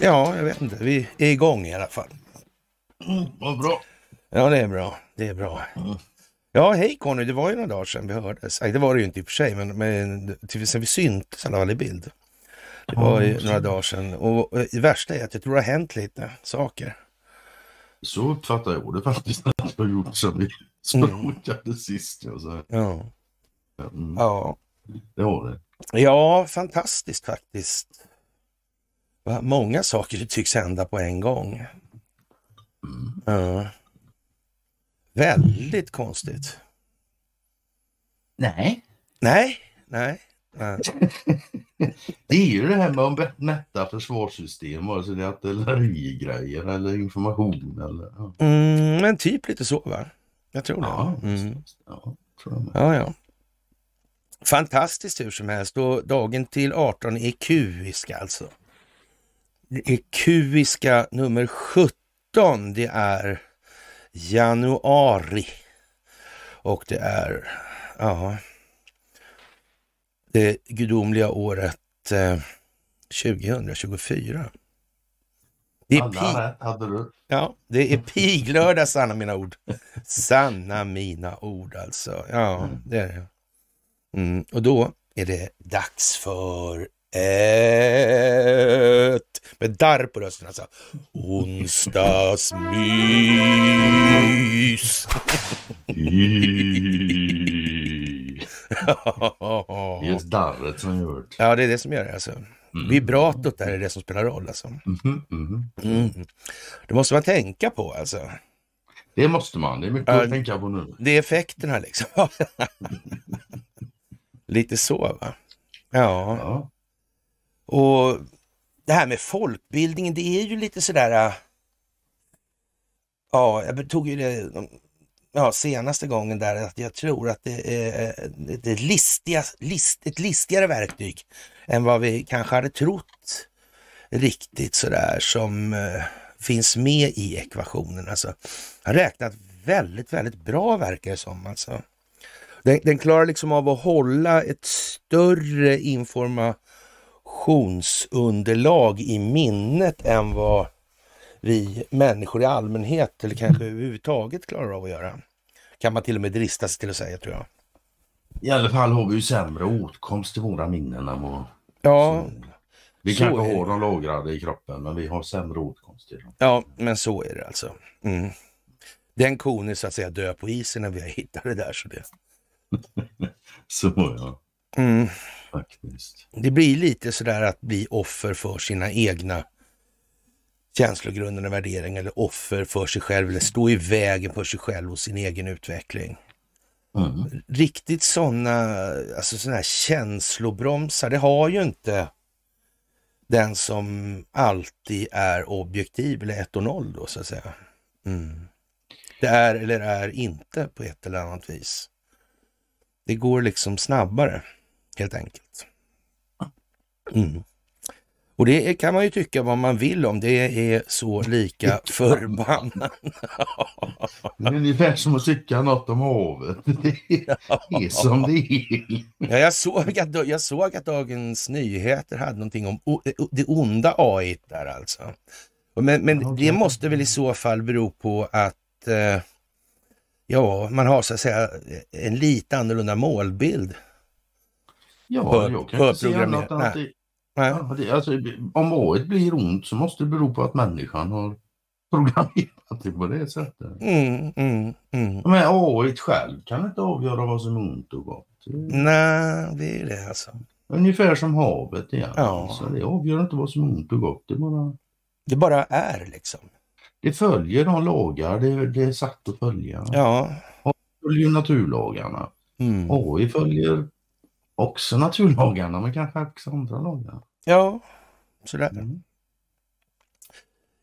Ja, jag vet inte. Vi är igång i alla fall. Mm, vad bra. Ja, det är bra. Det är bra. Mm. Ja, hej Conny. Det var ju några dagar sedan vi hördes. Nej, det var det ju inte i och för sig, men, men till, sen vi syntes i alla fall i bild. Det var ju några dagar sedan. Och det värsta är att jag tror det har hänt lite saker. Så uppfattar jag det faktiskt att det har gjort sen vi språkade sist. Ja, så. Ja. Mm, ja. Det har det. Ja, fantastiskt faktiskt. Många saker tycks hända på en gång. Mm. Ja. Väldigt konstigt. Nej. Nej, nej. nej. Det är ju det här med att mätta försvarssystem, vare sig det är artillerigrejer eller information eller... Ja, Mm, men typ lite så va? Jag tror det. ja, Mm. ja tror jag med. Ja, ja. Fantastiskt hur som helst. Och dagen till 18 är kuiska alltså. Det är kuiska nummer 17. Det är januari. Och det är, ja, det gudomliga året eh, 2024. Det är, pi- Alla rätt hade du. ja, det är piglördag, sanna mina ord. Sanna mina ord alltså. Ja, det är det. Mm, och då är det dags för ett, med darr på rösten alltså, onsdagsmys. Det är just darret som gör det. ja, det är det som gör det alltså. Vibratot där är det som spelar roll alltså. Mhm, mhm. Mm. Det måste man tänka på alltså. Det måste man. Det är mycket Ja. att tänka på nu. Det är effekterna liksom. Lite så va? Ja. Ja. Och det här med folkbildningen, det är ju lite sådär... äh, Ja, jag tog ju det ja, senaste gången där att jag tror att det är äh, är listiga, list, ett listigare verktyg än vad vi kanske hade trott riktigt sådär som eh, finns med i ekvationen. Alltså, har räknat väldigt, väldigt bra verkar det som. Alltså. Den, den klarar liksom av att hålla ett större informationsunderlag i minnet än vad vi människor i allmänhet eller kanske överhuvudtaget klarar av att göra. Kan man till och med drista sig till att säga tror jag. I alla fall har vi ju sämre åtkomst till våra minnen än vad... Ja, Vi så kanske är det. har dem lagrade i kroppen men vi har sämre åtkomst till dem. ja, men så är det alltså. Mm. Den kon är så att säga död på isen när vi har hittat det där. Så det, Så ja, mm. faktiskt. det blir lite sådär att bli offer för sina egna känslogrundande värderingar eller offer för sig själv eller stå i vägen för sig själv och sin egen utveckling. Mm. Riktigt sådana alltså såna här känslobromsar, det har ju inte den som alltid är objektiv eller 1 och 0 då så att säga. Mm. Det är eller är inte på ett eller annat vis. Det går liksom snabbare helt enkelt. Mm. Och det kan man ju tycka vad man vill om. Det är så lika förbannat. Det är ungefär som att tycka något om havet. Det är som det är. Ja, jag, såg att, jag såg att Dagens Nyheter hade någonting om det onda AI där alltså. Men, men det måste väl i så fall bero på att eh, ja, man har så att säga en lite annorlunda målbild. Ja, För- jag kan inte se annat än att det, Nej. ja, det, alltså, om AI blir ont så måste det bero på att människan har programmerat det på det sättet. Mm, mm, mm. Men AI själv kan inte avgöra vad som är ont och gott. Nej, det är det alltså. Ungefär som havet igen. Ja. Så det avgör inte vad som är ont och gott. Det, bara, Det bara är liksom. Det följer de lagar det, det är satt att följa. Ja. Det följer naturlagarna. Mm. AI följer också naturlagarna men kanske också andra lagar. Ja, sådär. Mm.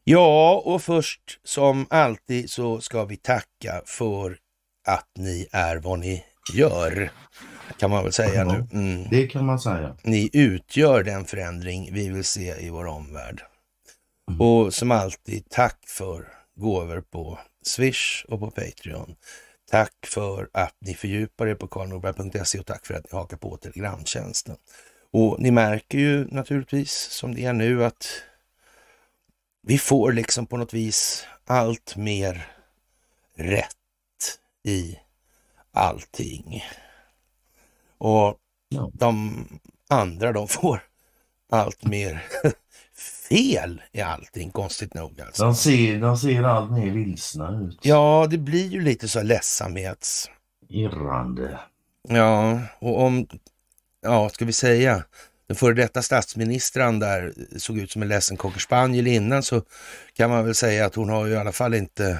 Ja, och först som alltid så ska vi tacka för att ni är vad ni gör, kan man väl säga Ja. nu. Mm. Det kan man säga. Ni utgör den förändring vi vill se i vår omvärld. Mm. Och som alltid, tack för gåvor på Swish och på Patreon. Tack för att ni fördjupar er på karlnorberg.se och tack för att ni hakar på Telegramtjänsten. Och ni märker ju naturligtvis som det är nu att vi får liksom på något vis allt mer rätt i allting. Och de andra de får allt mer fel i allting, konstigt nog. Alltså. De, ser, de ser allt mer vilsna ut. Ja, det blir ju lite så ledsamhets... Irrande. Ja, och om, ja, ska vi säga, den före detta statsministern där såg ut som en ledsen cockerspaniel innan så kan man väl säga att hon har ju i alla fall inte,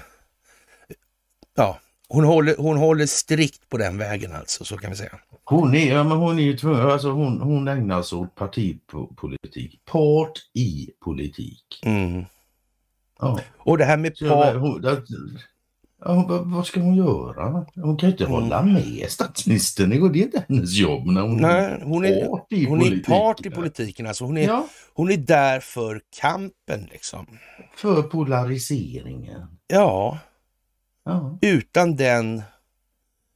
ja, hon håller, hon håller strikt på den vägen alltså, så kan vi säga. Hon är, ja, men hon är ju tvungen, alltså hon, hon ägnar sig åt partipolitik. Part i politik. Mm. Ja. Och det här med part... Ja, vad ska hon göra? Hon kan inte mm. hålla med statsministern. Det är inte hennes jobb när hon, Nej, hon är part i hon politiken. är part i politiken. Alltså hon, är, ja. hon är där för kampen liksom. För polariseringen. Ja. Ja. Utan den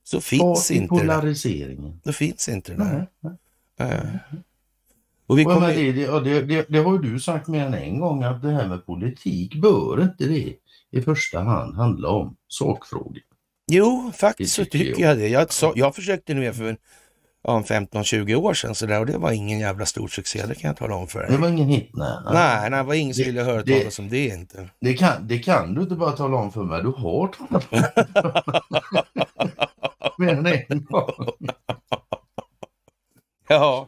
så finns inte polariseringen. Det. finns inte. Nej, nej. Uh. Och vi kommer... det, det, det, det, har du sagt mer än en gång att det här med politik bör inte det i första hand handla om sakfrågor. Jo, faktiskt så tycker jag, jag det. Jag, så, jag försökte nu för ja, 15-20 år sedan så där, och det var ingen jävla stor succé, det kan jag tala om för dig. Det var ingen hit, nej. Nej, nej, det var ingen som ville höra talas om det inte. Det kan, det kan du inte bara tala om för mig, du har talat om Mer än en gång. ja.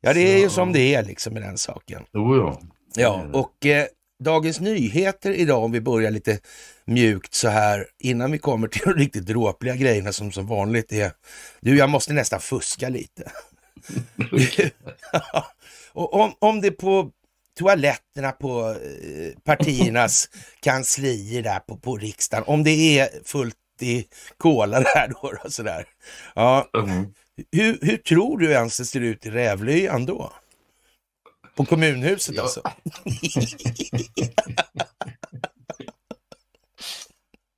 ja, det är ju som det är liksom med den saken. Jo, ja. Ja, och eh, Dagens Nyheter idag, om vi börjar lite mjukt så här, innan vi kommer till de riktigt dråpliga grejerna som som vanligt är, du jag måste nästan fuska lite. och om, om det på toaletterna på eh, partiernas kanslier där på, på riksdagen, om det är fullt i kola där då, då sådär. Ja. Mm. Hur, hur tror du ens det ser ut i Rävlyan då? På kommunhuset ja. alltså?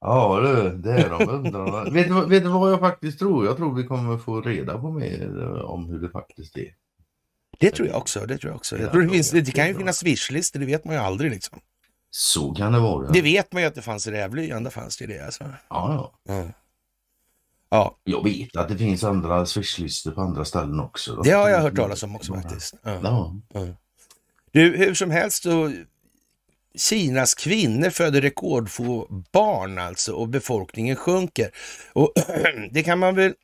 ja du, det är de undrar. vet, du, vet du vad jag faktiskt tror? Jag tror vi kommer få reda på mer eh, om hur det faktiskt är. Det tror jag också. Det, tror jag också. Jag tror det, finns, det kan ju finnas swishlistor, det vet man ju aldrig liksom. Så kan det vara. Det vet man ju att det fanns i Rävlyan, där fanns det det alltså. Ja, ja. Mm. Ja. Jag vet att det finns andra swishlistor på andra ställen också. Det har jag hört talas om också faktiskt. Ja. Ja. Mm. Du, hur som helst så Kinas kvinnor föder rekordfå barn alltså och befolkningen sjunker. Och det kan man väl,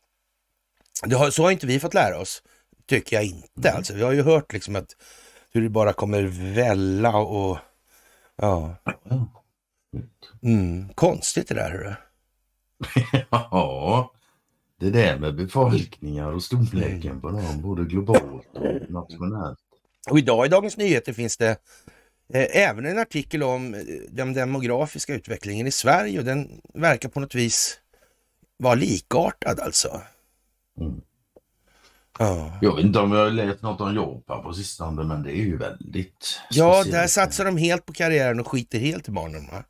det har, så har inte vi fått lära oss, tycker jag inte. Mm. Alltså, vi har ju hört liksom att hur det bara kommer välla och ja. Mm, konstigt det där. Hörru. ja, det där med befolkningar och storleken mm. på dem, både globalt och nationellt. Och idag i Dagens Nyheter finns det eh, även en artikel om eh, den demografiska utvecklingen i Sverige och den verkar på något vis vara likartad alltså. Mm. Ja. Jag vet inte om jag har läst något om Japan på sistone men det är ju väldigt Ja, där satsar de helt på karriären och skiter helt i barnen. Va?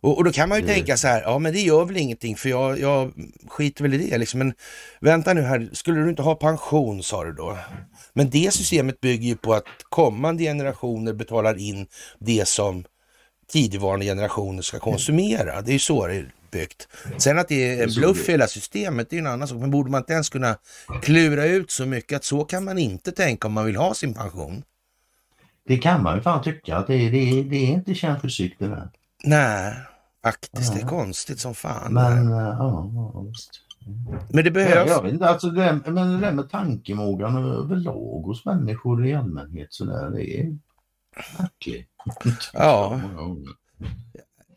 Och, och, då kan man ju det... tänka så här, ja men det gör väl ingenting för jag, jag skiter väl i det liksom. Men vänta nu här, skulle du inte ha pension sa du då? Men det systemet bygger ju på att kommande generationer betalar in det som tidigvarande generationer ska konsumera. Det är ju så det är byggt. Sen att det är en bluff i hela systemet, det är en annan sak. Men borde man inte ens kunna klura ut så mycket att så kan man inte tänka om man vill ha sin pension? Det kan man ju fan tycka att det, är, det, det är inte känt fysik det där. Nej, faktiskt. Det är konstigt som fan. Men, ja, ja. Men det behövs... Jag vet alltså det, men det där med tankemågan överlag hos människor i allmänhet så där, det är märkligt. Ja.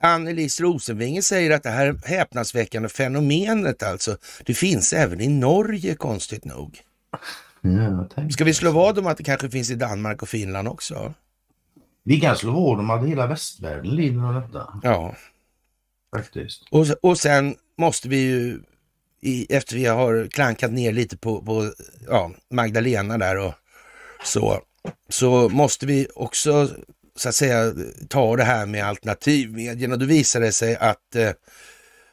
Annelies Rosenvinge säger att det här häpnadsväckande fenomenet alltså, det finns även i Norge konstigt nog. Ja, Ska vi slå vad om att det kanske finns i Danmark och Finland också? Vi kan slå vad om att hela västvärlden lider av detta. Ja. Faktiskt. Och, och sen måste vi ju i, efter vi har klankat ner lite på, på ja, Magdalena där och så, så måste vi också så att säga ta det här med alternativmedierna. Då visar det sig att eh,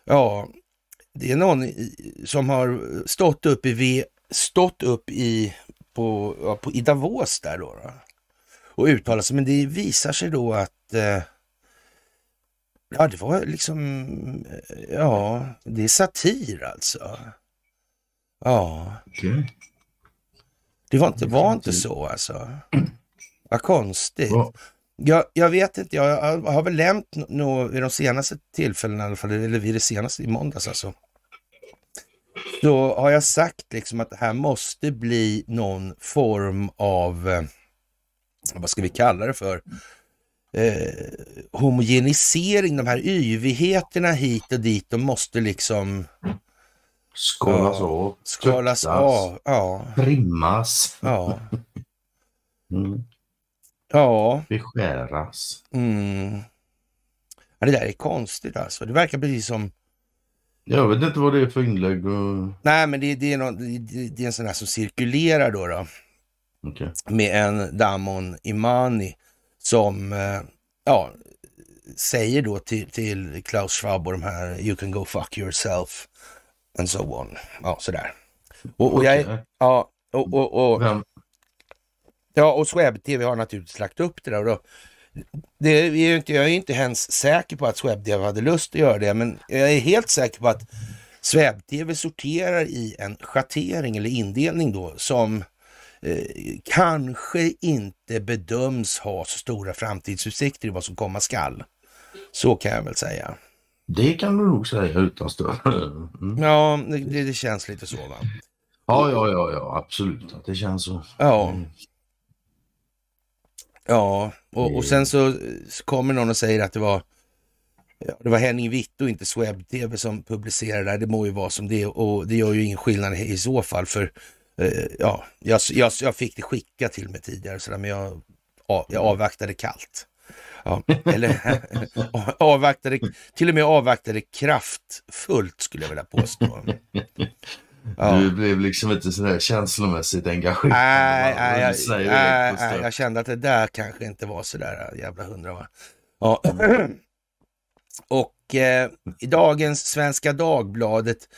ja, det är någon som har stått upp i, stått upp i, på, ja, på, i Davos där då, då och uttalat sig. Men det visar sig då att eh, ja, det var liksom, ja, det är satir alltså. Ja. Okay. Det var inte, var inte så alltså. Vad konstigt. Jag, jag vet inte, jag har väl nämnt no, vid de senaste tillfällena i alla fall, eller vid det senaste i måndags alltså. Då har jag sagt liksom att det här måste bli någon form av, eh, vad ska vi kalla det för, eh, homogenisering, de här yvigheterna hit och dit, de måste liksom Skalas ja, av. Skalas av, ja. Trimmas. Ja. Mm. Ja. Beskäras. Mm. Ja, det där är konstigt alltså. Det verkar precis som... Jag vet inte vad det är för inlägg. Och... Nej, men det, det, är någon, det, det, är en sån här som cirkulerar då. då. Okay. Med en Damon Imani som eh, ja, säger då till, till Klaus Schwab och de här You can go fuck yourself and so on. Ja, sådär. Och, och jag, okay. ja, och, och, och, Vem? ja, och Sweb TV har naturligtvis lagt upp det där. Och då, det är ju inte, jag är inte ens säker på att Sweb TV hade lust att göra det, men jag är helt säker på att Sweb TV sorterar i en schattering eller indelning då som eh, kanske inte bedöms ha så stora framtidsutsikter i vad som komma skall. Så kan jag väl säga. Det kan du nog säga utan större. Mm. Ja, det, det, känns lite så va? Ja, ja, ja, ja, absolut. Det känns så. Ja. Mm. Ja, och, och sen så kommer någon och säger att det var Ja, det var Henning Witt och inte Sweb TV som publicerade det. Det må ju vara som det och det gör ju ingen skillnad i så fall för ja, jag, jag, jag, fick det skickat till mig tidigare så där, men jag, jag avvaktade kallt. Ja, eller avvaktade, till och med avvaktade kraftfullt skulle jag vilja påstå. Ja. Du blev liksom inte sådär känslomässigt engagerad. Nej, nej, jag, nej, nej, jag kände att det där kanske inte var sådär jävla hundra. Va? Ja. Och eh, i dagens Svenska Dagbladet eh,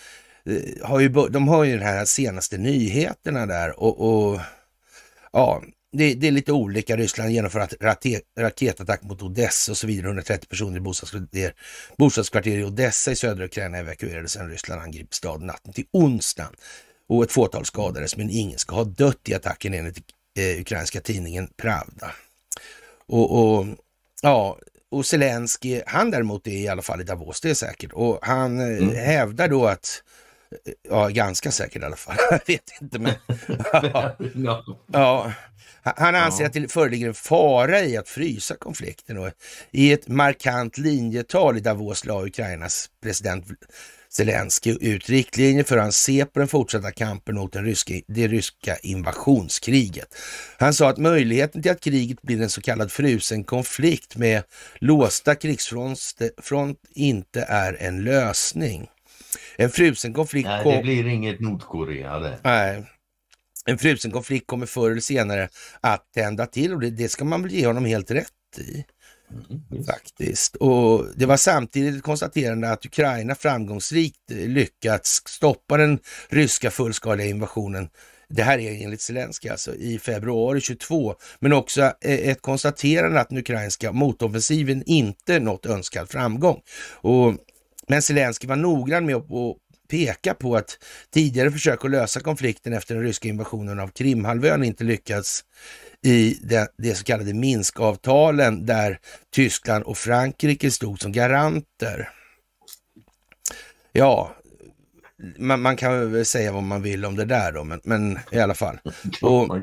har ju, de har ju den här senaste nyheterna där och, och ja, det, det, är lite olika. Ryssland genomför raket, raketattack mot Odessa och så vidare. 130 personer i bostadskvarter, bostadskvarter i Odessa i södra Ukraina evakuerades sedan Ryssland angrip staden natten till onsdagen. Och ett fåtal skadades, men ingen ska ha dött i attacken enligt eh, ukrainska tidningen Pravda. Och, och ja, och Zelensky, han däremot är i alla fall i Davos, det är säkert. Och han eh, mm. hävdar då att Ja, ganska säkert i alla fall. Jag vet inte, men... ja, ja, han anser att det föreligger en fara i att frysa konflikten och i ett markant linjetal i Davos la Ukrainas president Zelensky ut riktlinjer för hur han ser på den fortsatta kampen mot den ryska, det ryska invasionskriget. Han sa att möjligheten till att kriget blir en så kallad frusen konflikt med låsta krigsfront inte är en lösning. En frusen konflikt... Nej, det blir inget Nordkorea det. Nej, en frusen konflikt kommer förr eller senare att tända till och det, det ska man väl ge honom helt rätt i. Mm, faktiskt. Och det var samtidigt ett konstaterande att Ukraina framgångsrikt lyckats stoppa den ryska fullskaliga invasionen. Det här är enligt Zelensky alltså i februari 22, men också ett konstaterande att den ukrainska motoffensiven inte nått önskad framgång. Och, men Zelensky var noggrann med att peka på att tidigare försök att lösa konflikten efter den ryska invasionen av Krimhalvön inte lyckats i det, det så kallade Minskavtalen där Tyskland och Frankrike stod som garanter. Ja, man, man, kan väl säga vad man vill om det där då, men, men i alla fall. Och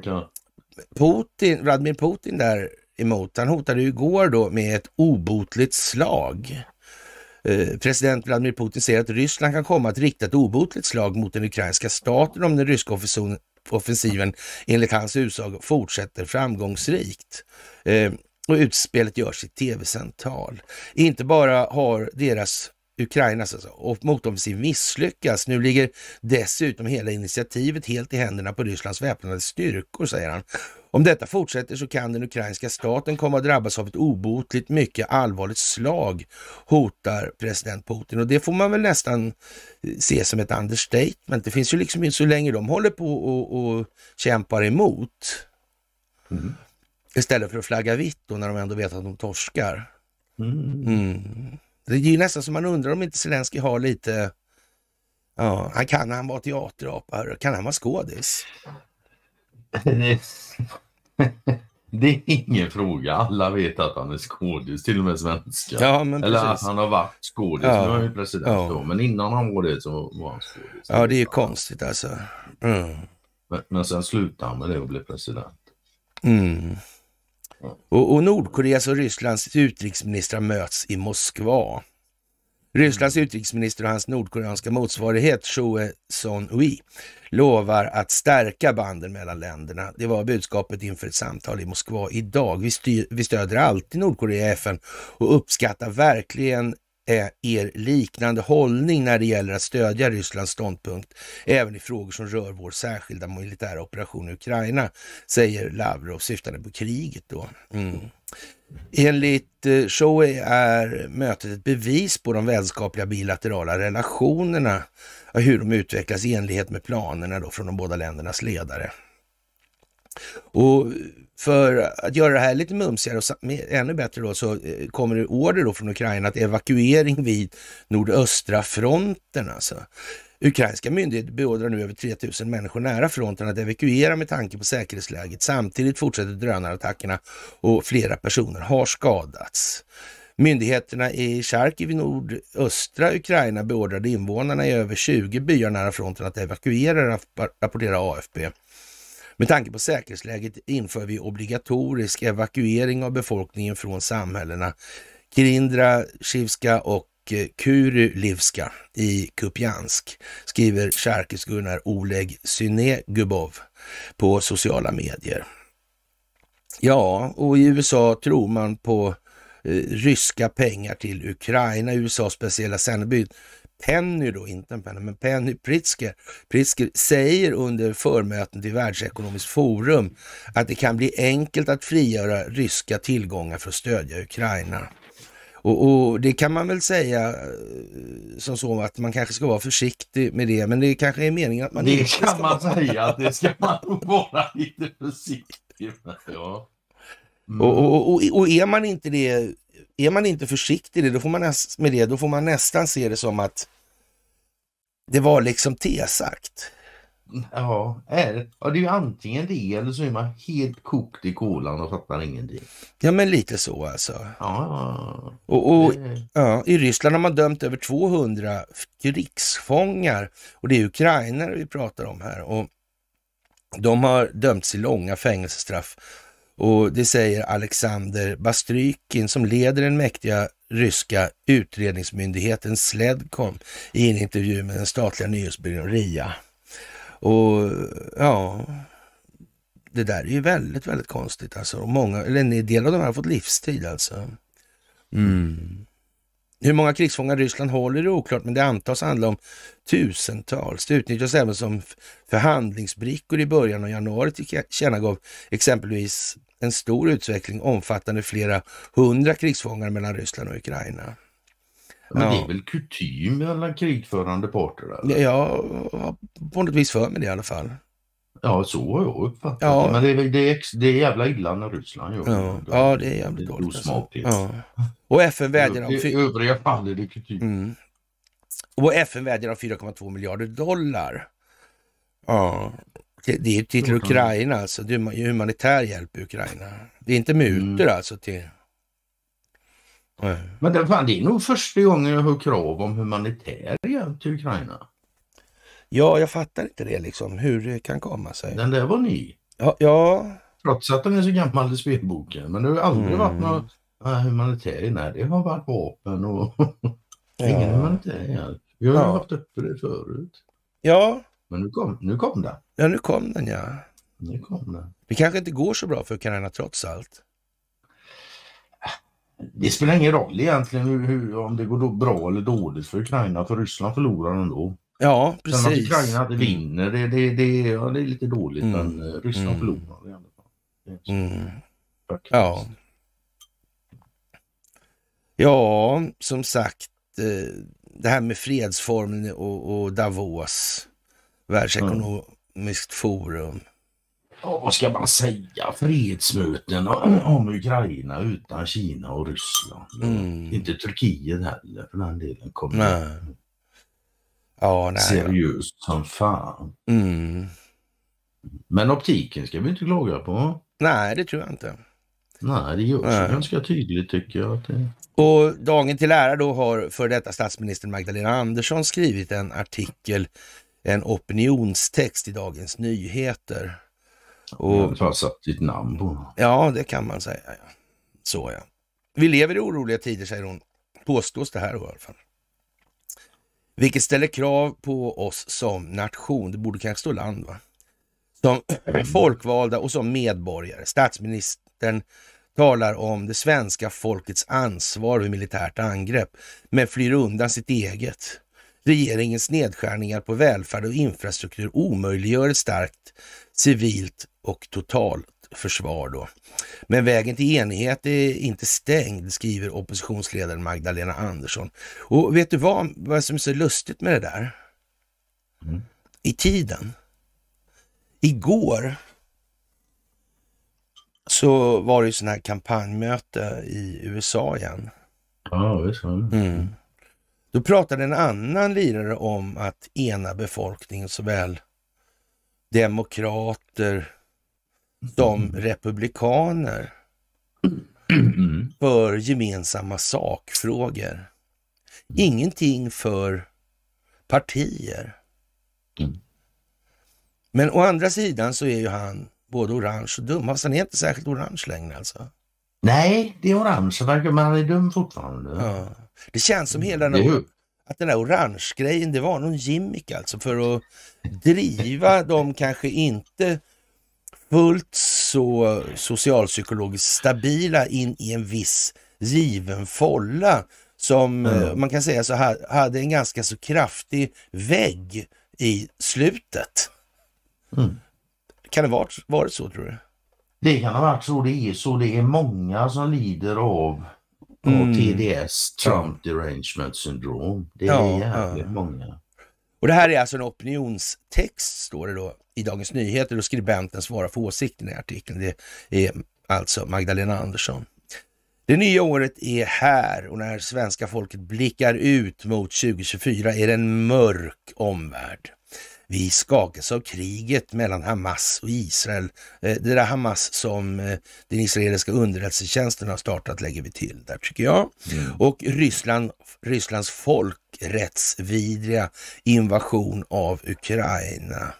Putin, Vladimir Putin där emot, han hotade ju igår då med ett obotligt slag. Eh, president Vladimir Putin säger att Ryssland kan komma att rikta ett obotligt slag mot den ukrainska staten om den ryska offensiven enligt hans utsago fortsätter framgångsrikt. Eh, och utspelet görs i tv-sänt tal. Inte bara har deras Ukrainas alltså, och motoffensiv misslyckas. Nu ligger dessutom hela initiativet helt i händerna på Rysslands väpnade styrkor, säger han. Om detta fortsätter så kan den ukrainska staten komma att drabbas av ett obotligt mycket allvarligt slag, hotar president Putin. Och det får man väl nästan se som ett understatement. Det finns ju liksom inte så länge de håller på och, och kämpar emot. Mm. Istället för att flagga vitt då när de ändå vet att de torskar. Mm. Det är nästan som man undrar om inte Zelensky har lite, ja, han kan han vara teaterapa, kan han vara skådis? Det är ingen fråga. Alla vet att han är skådis, till och med svenska. Ja, men Eller precis. att han har varit skådis. Ja. Nu är han president Ja. då. Men innan han var det så var han skådis. Ja, det är ju konstigt alltså. Mm. Men, men sen slutade han med det och blev president. Mm. Och, och Nordkoreas och Rysslands utrikesministrar möts i Moskva. Rysslands utrikesminister och hans nordkoreanska motsvarighet Choe Son-Hui lovar att stärka banden mellan länderna. Det var budskapet inför ett samtal i Moskva idag. Vi, styr, vi stöder alltid Nordkorea i FN och uppskattar verkligen Eh, er liknande hållning när det gäller att stödja Rysslands ståndpunkt, även i frågor som rör vår särskilda militära operation i Ukraina, säger Lavrov syftande på kriget då. Mm. Enligt eh, Shoei är mötet ett bevis på de vänskapliga bilaterala relationerna och hur de utvecklas i enlighet med planerna då från de båda ländernas ledare. Och för att göra det här lite mumsigare och ännu bättre då så eh, kommer det order då från Ukraina att evakuering vid nordöstra fronten alltså. Ukrainska myndigheter beordrar nu över 3000 människor nära fronten att evakuera med tanke på säkerhetsläget. Samtidigt fortsätter drönarattackerna och flera personer har skadats. Myndigheterna i Charkiv i nordöstra Ukraina beordrade invånarna i över 20 byar nära fronten att evakuera, rapporterar AFP. Med tanke på säkerhetsläget inför vi obligatorisk evakuering av befolkningen från samhällena Kirindra, Shivska och eh, Kurulivska Kurylivska i Kupiansk, skriver Charkis Gunnar Oleg Synegubov på sociala medier. Ja, och i USA tror man på eh, ryska pengar till Ukraina. USAs speciella sändebud Penny då, inte en penna, men Penny Pritzker, Pritzker säger under förmöten till Världsekonomiskt forum att det kan bli enkelt att frigöra ryska tillgångar för att stödja Ukraina. Och, och det kan man väl säga eh, som så att man kanske ska vara försiktig med det, men det kanske är meningen att man det inte kan man säga att det ska man vara lite försiktig med. Ja. Mm. Och, och, och, och är man inte det, är man inte försiktig det, då får man med det, då får man nästan se det som att det var liksom tesagt. Ja, är det, ja, det är ju antingen det eller så är man helt kokt i kolan och fattar ingenting. Ja, men lite så alltså. Ja, Och, och ja, i Ryssland har man dömt över 200 krigsfångar och det är ukrainare vi pratar om här. Och de har dömts till långa fängelsestraff och det säger Alexander Bastrykin som leder den mäktiga ryska utredningsmyndigheten Sledcom i en intervju med den statliga nyhetsbyrån RIA. Och ja, det där är ju väldigt, väldigt konstigt alltså. Och många, eller en del av dem har fått livstid alltså. Mm. Hur många krigsfångar Ryssland håller är oklart, men det antas handla om tusentals. Det utnyttjas även som förhandlingsbrickor i början av januari tillkännagav exempelvis en stor utveckling omfattande flera hundra krigsfångar mellan Ryssland och Ukraina. Men Ja. det är väl kutym mellan krigförande parter? Eller? Har på något vis för mig det i alla fall. Ja, så har jag uppfattat Ja. det. Men det är, det, är, det är jävla illa när Ryssland gör Ja, det. ja det är jävligt Det är dåligt. Alltså. Ja. Och FN vädjar om... I övriga fall är det kutym. Mm. Och FN vädjar om 4,2 miljarder dollar. Ja, det det är till Mm. Ukraina alltså. Det är huma- humanitär hjälp i Ukraina. Det är inte mutor Mm. alltså till... Nej. Men det, fan, det är nog första gången jag hör krav om humanitär hjälp till Ukraina. Ja, jag fattar inte det liksom, hur det kan komma sig. Den där var ny. Ja, ja, Trots att den är så gammal i spelboken. Men det har aldrig Mm. varit någon äh, humanitär. Nej, det har varit vapen och ingen ja. humanitär hjälp. Vi har ju Ja. haft uppe det förut. ja, Men nu kom, nu kom den. ja, nu kom den ja. Nu kom den. Det kanske inte går så bra för Ukraina trots allt. det spelar ingen roll egentligen hur, hur, om det går bra eller dåligt för Ukraina, för Ryssland förlorar ändå. Ja, precis. Sen att Ukraina inte vinner, det, det, det, ja, det är lite dåligt, mm. men eh, Ryssland mm. förlorar i alla fall. Mm. Ja. Ja, som sagt, eh, det här med fredsformen och, och Davos, Världsekonomiskt forum. Ja, vad ska man säga? Fredsmöten om Ukraina utan Kina och Ryssland. Mm. Inte Turkiet heller för den delen. Kommer nej. Ja, nej. Seriöst som fan. Mm. Men optiken ska vi inte klaga på. Nej, det tror jag inte. Nej, det görs nej. ganska tydligt tycker jag. Att det... Och dagen till ära då har för detta statsminister Magdalena Andersson skrivit en artikel, en opinionstext i Dagens Nyheter. Och, har satt sitt namn på. Ja, det kan man säga. Ja. Så ja. Vi lever i oroliga tider, säger hon. Påstås det här i alla fall. Vilket ställer krav på oss som nation. Det borde kanske stå land, va? Som folkvalda och som medborgare. Statsministern talar om det svenska folkets ansvar vid militärt angrepp, men flyr undan sitt eget. Regeringens nedskärningar på välfärd och infrastruktur omöjliggör ett starkt civilt och totalt försvar då. Men vägen till enighet är inte stängd, skriver oppositionsledaren Magdalena Andersson. Och vet du vad, vad som är så lustigt med det där? Mm. I tiden. Igår så var det ju sån här kampanjmöte i USA igen. Ja, visst mm. Då pratade en annan lirare om att ena befolkningen, såväl demokrater som mm. republikaner, mm. för gemensamma sakfrågor. Ingenting för partier. Mm. Men å andra sidan så är ju han både orange och dum. Fast han är inte särskilt orange längre alltså. Nej, det är orange, men han är dum fortfarande. Ja. Det känns som hela den, att den där orange-grejen, det var någon gimmick alltså för att driva dem kanske inte fullt så socialpsykologiskt stabila in i en viss given folla som mm. man kan säga så hade en ganska så kraftig vägg i slutet. Mm. Kan det varit, varit så tror du? Det kan ha varit så. Det är så. Det är många som lider av, mm. TDS, Trump ja. Derangement Syndrome. Det är ja, jävligt ja. många. Och det här är alltså en opinionstext, står det då i Dagens Nyheter och skribenten svarar för åsikten i artikeln. Det är alltså Magdalena Andersson. Det nya året är här och när svenska folket blickar ut mot 2024 är det en mörk omvärld. Vi skakas av kriget mellan Hamas och Israel. Eh, det där Hamas som eh, den israeliska underrättelsetjänsten har startat lägger vi till där tycker jag. Mm. Och Ryssland, Rysslands folkrättsvidriga invasion av Ukraina.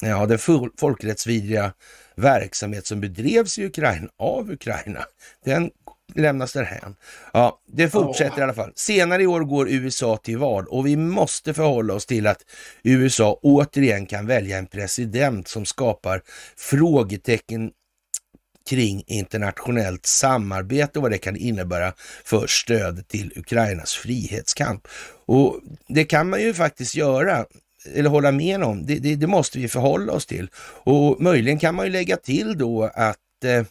Ja, den folkrättsvidriga verksamhet som bedrevs i Ukraina av Ukraina, den lämnas därhän. Ja, det fortsätter oh. i alla fall. Senare i år går USA till val och vi måste förhålla oss till att USA återigen kan välja en president som skapar frågetecken kring internationellt samarbete och vad det kan innebära för stöd till Ukrainas frihetskamp. Och det kan man ju faktiskt göra eller hålla med om. Det, det, det, måste vi förhålla oss till. Och möjligen kan man ju lägga till då att eh,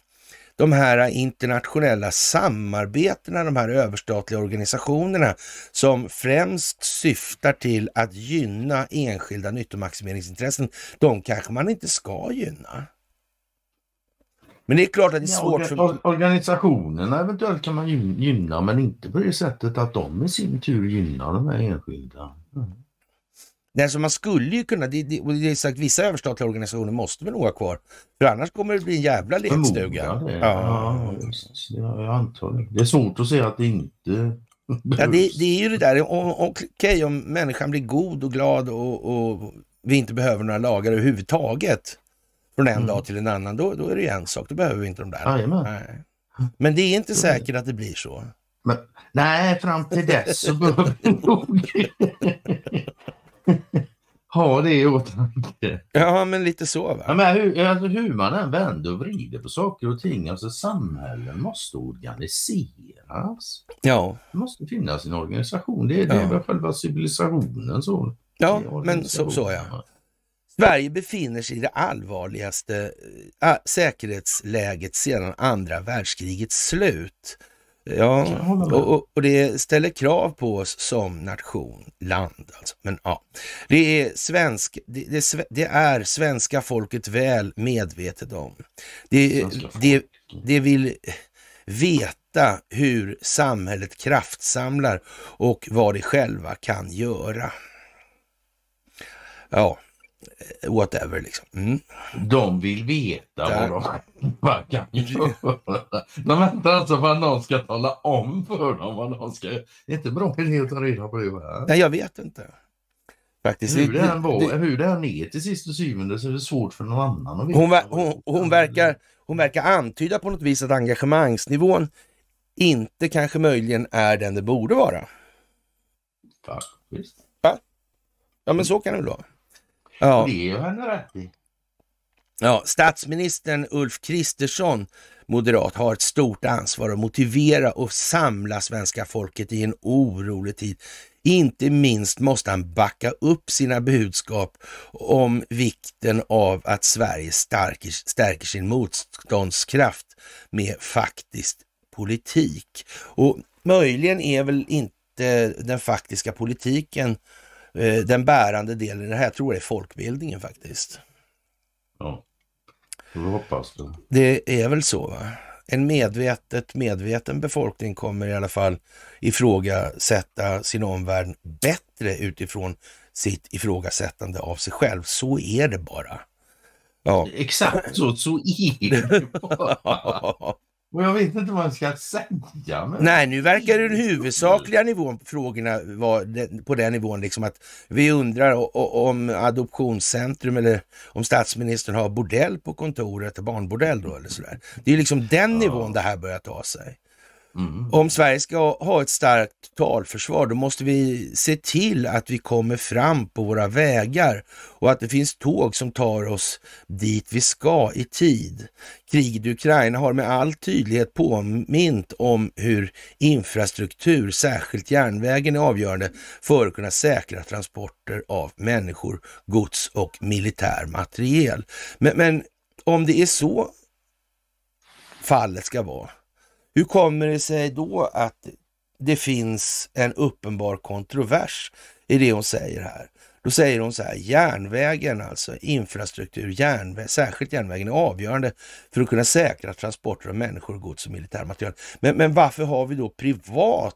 de här internationella samarbetena, de här överstatliga organisationerna som främst syftar till att gynna enskilda nyttomaximeringsintressen, de kanske man inte ska gynna. Men det är klart att det är svårt ja, för... Organisationerna eventuellt kan man gynna, men inte på det sättet att de i sin tur gynnar de här enskilda. Mm. Nej, så man skulle ju kunna, det, det, och det är sagt, vissa överstatliga organisationer måste väl nog ha kvar. För annars kommer det bli en jävla lekstuga. Ja, ja, jag antar det. Det är svårt att säga att det inte Ja, det, det, är ju det där, okej okay, om människan blir god och glad och, och, vi inte behöver några lagar överhuvudtaget från en mm. dag till en annan, då, då är det ju en sak, då behöver vi inte de där. Nej. Men det är inte säkert att det blir så. Men, nej, fram till dess så behöver vi nog ha det i åtanke. Ja, men lite så va? Ja, men hur, alltså, hur man än vänder och vrider på saker och ting, alltså samhällen måste organiseras. Ja. Det måste finnas en organisation. Det är, det är Ja. väl själva civilisationen så. Ja, är men så, så ja. Sverige befinner sig i det allvarligaste äh, säkerhetsläget sedan andra världskrigets slut. Ja, och, och, det ställer krav på oss som nation, land alltså. Men ja, det är, svensk, det, det, det är svenska folket väl medvetet om. Det, det, det vill veta hur samhället kraftsamlar och vad de själva kan göra. Ja, whatever liksom. Mm. De vill veta Där. vad de vad kan göra. De väntar alltså på att någon ska tala om för dem vad de ska göra. Det är inte bra idé att ta reda på det. Va? Nej, jag vet inte. Faktiskt. Hur det, än var, det- hur det än är till sist och syvende så är det svårt för någon annan att veta. hon, ver, hon, hon, verkar, hon verkar antyda på något vis att engagemangsnivån inte kanske möjligen är den det borde vara. Faktiskt. Ja, men så kan det väl vara. Ja. Det är ju henne rätt i. Ja, statsministern Ulf Kristersson, moderat, har ett stort ansvar att motivera och samla svenska folket i en orolig tid. Inte minst måste han backa upp sina budskap om vikten av att Sverige stärker, stärker sin motståndskraft med faktisk politik. Och möjligen är väl inte den faktiska politiken den bärande delen i det här. Jag tror det är folkbildningen faktiskt. Ja. Vi hoppas det. Det är väl så va? En medvetet medveten befolkning kommer i alla fall ifrågasätta sin omvärld bättre utifrån sitt ifrågasättande av sig själv. Så är det bara. Ja. Exakt så, så är det bara. Och jag vet inte vad jag ska säga. Men... Nej, nu verkar den huvudsakliga nivån på frågorna vara på den nivån liksom att vi undrar om adoptionscentrum eller om statsministern har bordell på kontoret, barnbordell då eller sådär. Det är liksom den nivån det här börjar ta sig. Mm. Om Sverige ska ha ett starkt totalförsvar, då måste vi se till att vi kommer fram på våra vägar och att det finns tåg som tar oss dit vi ska i tid. Kriget i Ukraina har med all tydlighet påmint om hur infrastruktur, särskilt järnvägen, är avgörande för att kunna säkra transporter av människor, gods och militär materiel. Men, men om det är så fallet ska vara, hur kommer det sig då att det finns en uppenbar kontrovers i det hon säger här? Då säger hon så här, järnvägen alltså, infrastruktur, järnväg, särskilt järnvägen är avgörande för att kunna säkra transporter av människor, gods och militärmaterial. Men, men varför har vi då privat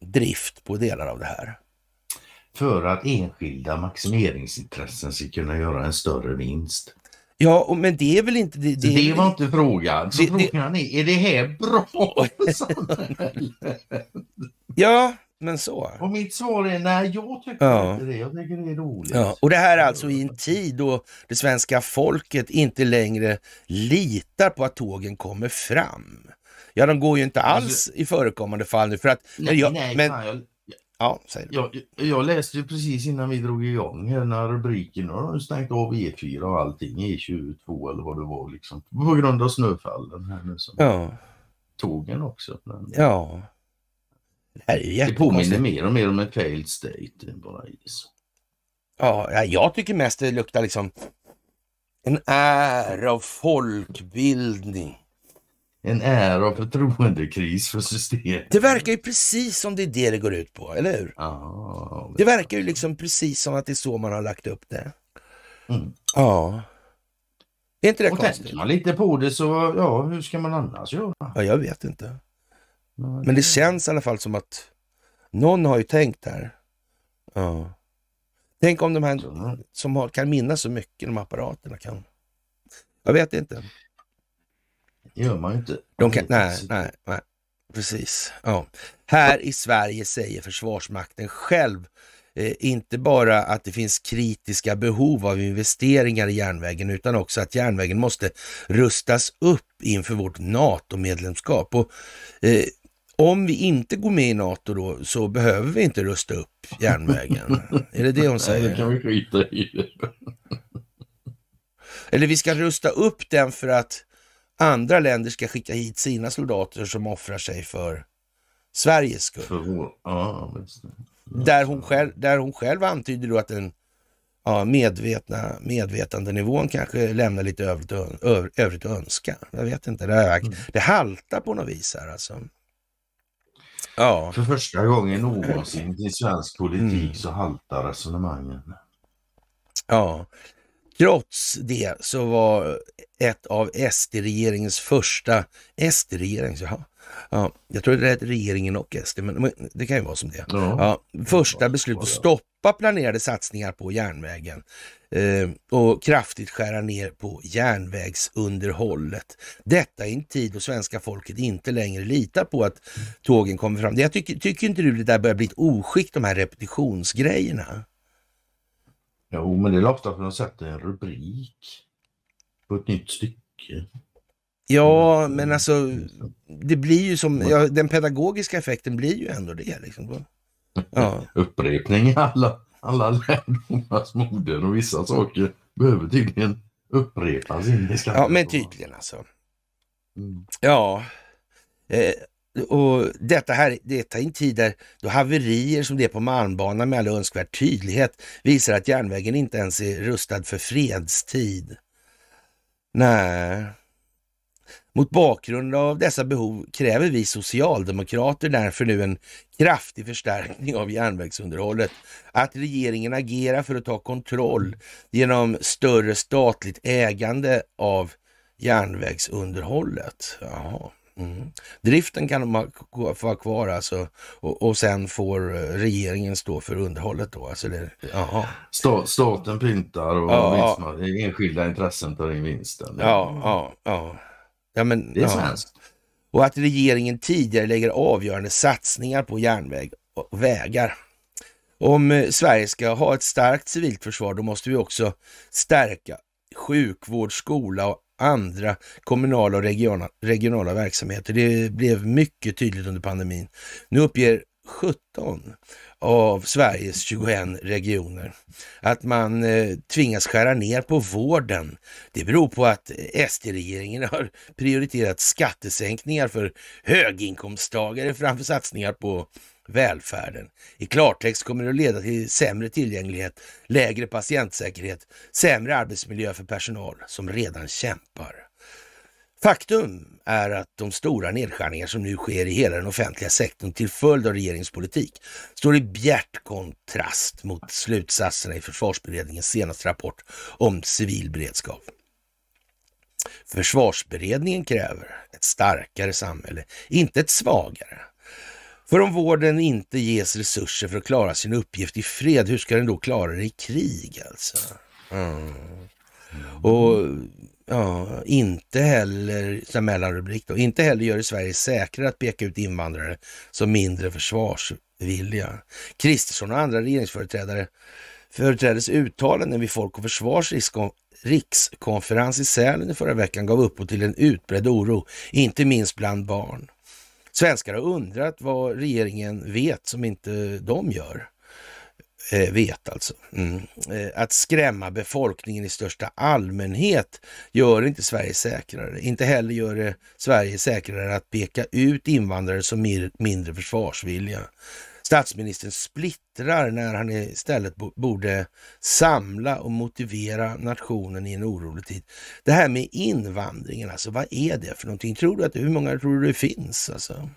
drift på delar av det här? För att enskilda maximeringsintressen ska kunna göra en större vinst. Ja, och, men det är väl inte... Det, Så det var inte frågan. Så det- det- frågan är, är det här bra för samhället? Ja, men så. Och mitt svar är nej, jag tycker Ja. inte det. Jag tycker det är roligt. Ja, och det här är alltså i en tid då det svenska folket inte längre litar på att tågen kommer fram. Ja, de går ju inte alls Alltså- i förekommande fall nu för att... Nej, jag, nej, men, fan, jag, ja, säg det. jag, jag läste ju precis innan vi drog igång här när rubriken har stängt av E4 och allting, E22 eller vad det var liksom. På grund av snöfallen här nu. Som Ja, Tågen också. Men ja. Det här är det påminner mer och mer om en failed state bara is. Ja, ja, jag tycker mest det luktar liksom en ära av folkbildning. En ära och förtroendekris för systemet. Det verkar ju precis som det är det det går ut på, eller hur? Ja, Det verkar ju liksom precis som att det är så man har lagt upp det. Mm. Ja. Är inte det Och konstigt? tänker man lite på det så, ja, hur ska man annars göra? Ja, jag vet inte. Men det känns i alla fall som att någon har ju tänkt här. Ja. Tänk om de här som har, kan minnas så mycket, de apparaterna kan... Jag vet inte. Gör man ju inte. De kan, nej, nej, nej. Precis. Ja. Här i Sverige säger Försvarsmakten själv eh, inte bara att det finns kritiska behov av investeringar i järnvägen utan också att järnvägen måste rustas upp inför vårt NATO-medlemskap. Och, eh, om vi inte går med i NATO då så behöver vi inte rusta upp järnvägen. är det det hon säger? Nej, det kan vi skita i. Eller vi ska rusta upp den för att andra länder ska skicka hit sina soldater som offrar sig för Sveriges skull. För, ja, där, hon själv, där hon själv antyder då att den ja, medvetna medvetandenivån kanske lämnar lite övrigt, övrigt att önska. Jag vet inte, det, är, mm. det haltar på något vis här alltså. Ja. För första gången någonsin i svensk politik mm. så haltar resonemangen. Ja, trots det så var ett av SD-regeringens första, SD-regeringens, jaha, Ja, jag tror det är regeringen och SD, men det kan ju vara som det. Ja. ja första beslut att stoppa planerade satsningar på järnvägen eh, och kraftigt skära ner på järnvägsunderhållet. Detta i en tid då svenska folket inte längre litar på att tågen kommer fram. Jag tycker, tycker inte du det där börjar bli ett oskick, de här repetitionsgrejerna? Jo, men det är ofta för att de sätter en rubrik på ett nytt stycke. Ja, mm. men alltså det blir ju som, ja, den pedagogiska effekten blir ju ändå det. Liksom. Ja. Upprepning är alla, alla lärdomars moder och vissa saker behöver tydligen upprepas in i Ja, men tydligen alltså. Mm. Ja. Eh, och detta här, detta i en tid där då haverier som det på Malmbanan med all önskvärd tydlighet visar att järnvägen inte ens är rustad för fredstid. Nej. Mot bakgrund av dessa behov kräver vi socialdemokrater därför nu en kraftig förstärkning av järnvägsunderhållet. Att regeringen agerar för att ta kontroll genom större statligt ägande av järnvägsunderhållet. Jaha. Mm. Driften kan de få vara kvar alltså och, och sen får regeringen stå för underhållet då. Alltså det, Staten pyntar och ja, enskilda intressen tar in vinsten. Ja, ja, ja. Ja, men, det är svenskt. Ja. Och att regeringen tidigare lägger avgörande satsningar på järnväg och vägar. Om eh, Sverige ska ha ett starkt civilt försvar, då måste vi också stärka sjukvård, skola och andra kommunala och regionala, regionala verksamheter. Det blev mycket tydligt under pandemin. Nu uppger 17 av Sveriges 21 regioner. Att man eh, tvingas skära ner på vården. Det beror på att eh, SD-regeringen har prioriterat skattesänkningar för höginkomsttagare framför satsningar på välfärden. I klartext kommer det att leda till sämre tillgänglighet, lägre patientsäkerhet, sämre arbetsmiljö för personal som redan kämpar. Faktum är att de stora nedskärningar som nu sker i hela den offentliga sektorn till följd av regeringens politik står i bjärt kontrast mot slutsatserna i försvarsberedningens senaste rapport om civil beredskap. Försvarsberedningen kräver ett starkare samhälle, inte ett svagare. För om vården inte ges resurser för att klara sin uppgift i fred, hur ska den då klara det i krig alltså? Mm. Och Ja, inte heller, som mellanrubrik då, inte heller gör det Sverige säkrare att peka ut invandrare som mindre försvarsvilliga. Kristersson och andra regeringsföreträdare företräddes uttalanden vid Folk och Försvars rikskonferens i Sälen i förra veckan gav upphov till en utbredd oro, inte minst bland barn. Svenskar har undrat vad regeringen vet som inte de gör eh, vet alltså. Mm. Eh, att skrämma befolkningen i största allmänhet gör inte Sverige säkrare. Inte heller gör det Sverige säkrare att peka ut invandrare som mindre försvarsvilliga. Statsministern splittrar när han istället borde samla och motivera nationen i en orolig tid. Det här med invandringen, alltså vad är det för någonting? Tror du att, hur många tror du det finns? Alltså?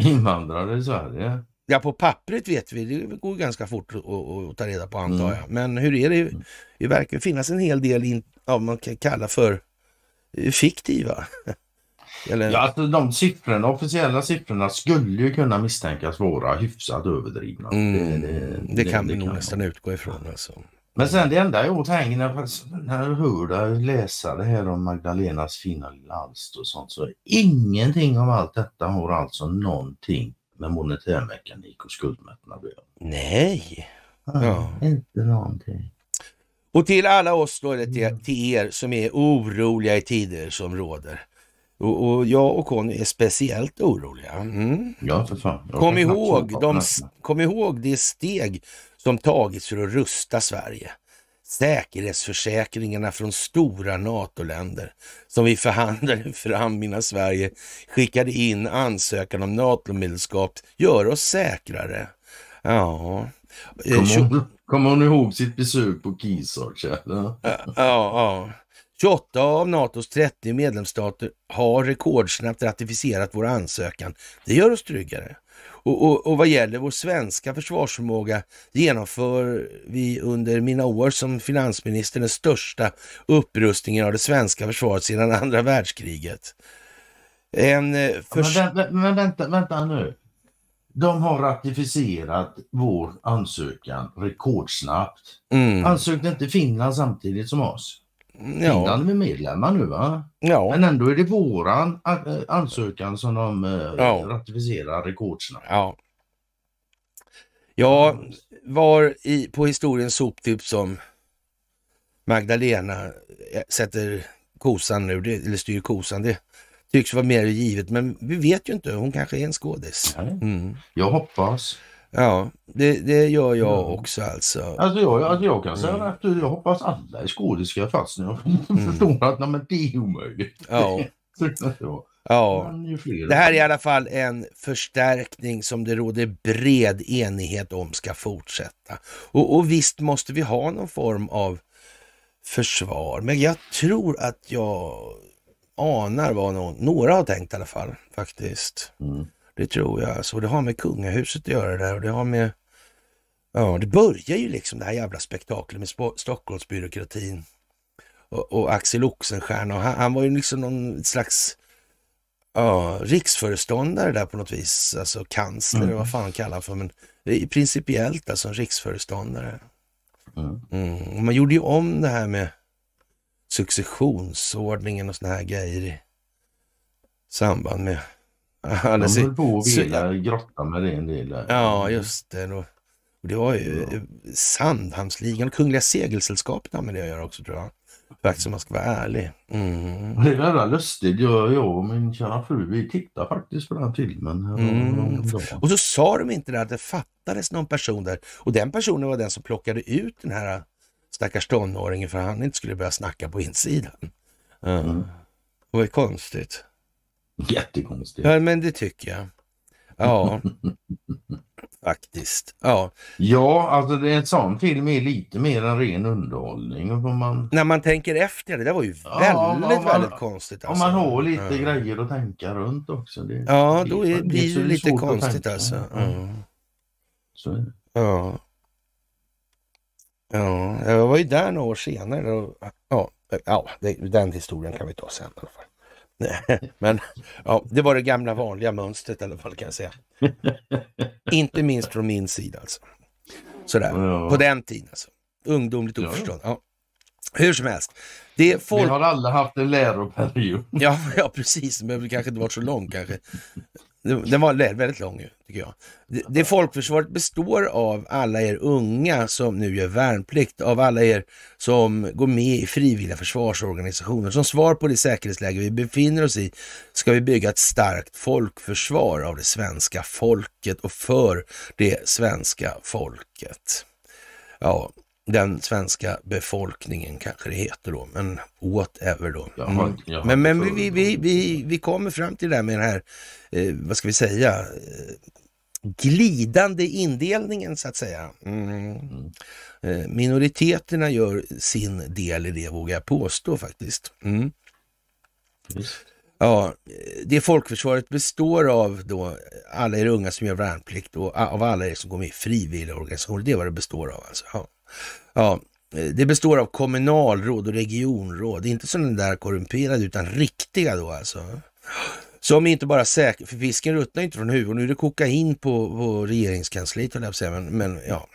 Invandrare i Sverige? Ja, på pappret vet vi, det går ganska fort att, ta reda på antar mm. jag. Men hur är det? Mm. Det verkar finnas en hel del in, av man kan kalla för eh, fiktiva. Eller... Ja, alltså de siffrorna, officiella siffrorna skulle ju kunna misstänkas vara hyfsat överdrivna. Mm, det, det, det, kan vi nog nästan utgå ifrån. Alltså. Men sen det enda jag åt när, när jag hör dig läsa det här om Magdalenas fina lilla alster och sånt så ingenting av allt detta har alltså någonting med monetärmekanik och skuldmättnad Nej. Ja, Inte någonting. Och till alla oss då, eller till, till er som är oroliga i tider som råder. Och, och jag och Conny är speciellt oroliga. Mm. Ja, för fan. Jag Kom ihåg, de, kom ihåg det steg som tagits för att rusta Sverige. Säkerhetsförsäkringarna från stora NATO-länder som vi förhandlade fram innan Sverige skickade in ansökan om NATO-medlemskap gör oss säkrare. Ja. Eh, Kommer tjo- hon, kommer hon ihåg sitt besök på Kisarch? eller? Ja, ja. 28 av NATOs 30 medlemsstater har rekordsnabbt ratificerat vår ansökan. Det gör oss tryggare. Och, och, och vad gäller vår svenska försvarsförmåga genomför vi under mina år som finansminister den största upprustningen av det svenska försvaret sedan andra världskriget. En eh, Men, förs- vä- vä- men vänta, vänta nu. De har ratificerat vår ansökan rekordsnabbt. mm, Ansökte inte Finland samtidigt som oss? Ja, Finland är medlemmar nu va? ja, Men ändå är det våran eh, ansökan som de eh, Ja. ratificerar rekordsnabbt. ja. Ja, var i, på historiens soptipp som Magdalena eh, sätter kosan nu, det, eller styr kosan, det tycks vara mer givet, men vi vet ju inte, hon kanske är en skådis. Mm. Jag hoppas. Ja, det, det gör jag Ja. också alltså. Alltså jag, alltså jag kan säga Mm. att jag hoppas alla är skådespelare fast jag Mm. förstår att nej, men det är omöjligt. Ja, ja. Fler Det här är i alla fall en förstärkning som det råder bred enighet om ska fortsätta. Och, och visst måste vi ha någon form av försvar, men jag tror att jag anar vad någon, några har tänkt i alla fall faktiskt. Mm. Det tror jag. Alltså, det har med kungahuset att göra där och det har med... Ja, det börjar ju liksom det här jävla spektaklet med Stockholmsbyråkratin och, och Axel Oxenstierna. Och han, han var ju liksom någon slags ja, riksföreståndare där på något vis. Alltså kansler, Mm. eller vad fan kallar han för. Men principiellt alltså en riksföreståndare. Mm. Mm. Och man gjorde ju om det här med successionsordningen och såna här grejer i samband med... De si- höll på att så- vilja grotta med det en del. där. Ja, just det. Och det var ju Ja. Sandhamnsligan och Kungliga Segelsällskapet med det att göra också tror jag. Faktiskt om man ska vara ärlig. Mm. Det är jävla lustigt. Jag, jag och min kära fru vi tittar faktiskt på den filmen. Mm. Och så sa de inte det att det fattades någon person där. Och den personen var den som plockade ut den här stackars tonåringen för att han inte skulle börja snacka på insidan. Ja. Mm. Det var ju konstigt. Jättekonstigt. Ja, men det tycker jag. Ja, faktiskt. Ja, Ja, alltså det är en sån film är lite mer än ren underhållning. Om man, när man tänker efter, det där var ju Ja, väldigt, om man- väldigt konstigt. om alltså. man har lite Ja. grejer att tänka runt också. Det, Ja, då är, det- blir det lite konstigt alltså. Ja. Ja. Ja. ja, jag var ju där några år senare. Och, ja, ja den historien kan vi ta sen i alla fall. Men ja, det var det gamla vanliga mönstret i alla fall kan jag säga. Inte minst från min sida alltså. Sådär, Ja. på den tiden alltså. Ungdomligt oförstånd. Ja. Hur som helst. Det är Vi folk... har alla haft en läroperiod. Ja, ja, precis. Men det kanske inte varit så lång kanske. Den var väldigt lång ju, tycker jag. Det, det folkförsvaret består av alla er unga som nu gör värnplikt, av alla er som går med i frivilliga försvarsorganisationer. Som svar på det säkerhetsläge vi befinner oss i ska vi bygga ett starkt folkförsvar av det svenska folket och för det svenska folket. Ja, den svenska befolkningen kanske det heter då, men whatever då. Jag har- Mm. jag har Men, men vi, vi, vi, vi kommer fram till det där med den här, eh, vad ska vi säga, eh, glidande indelningen så att säga. Mm. Eh, minoriteterna gör sin del i det vågar jag påstå faktiskt. Mm. Ja, det folkförsvaret består av då alla er unga som gör värnplikt och av alla er som går med i frivilliga organisationer. Det är vad det består av alltså. Ja. Ja, eh, det består av kommunalråd och regionråd, inte sådana där korrumperade utan riktiga då alltså. Som inte bara säkert, för fisken ruttnar inte från huvudet. Nu är det kokain på, på regeringskansliet höll jag på säga, men, men ja.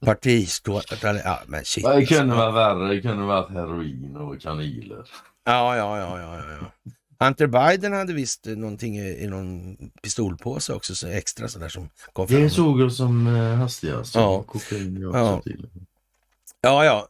Partistå... Ja, men shit. Det alltså. kunde vara värre. Det kunde varit heroin och kanyler. Ja, ja, ja, ja, ja, ja. Hunter Biden hade visst någonting i, i någon pistolpåse också, så extra sådär som kom fram. Det såg jag som eh, hastigast. Ja. Kokain jag Ja. också till. Ja, ja,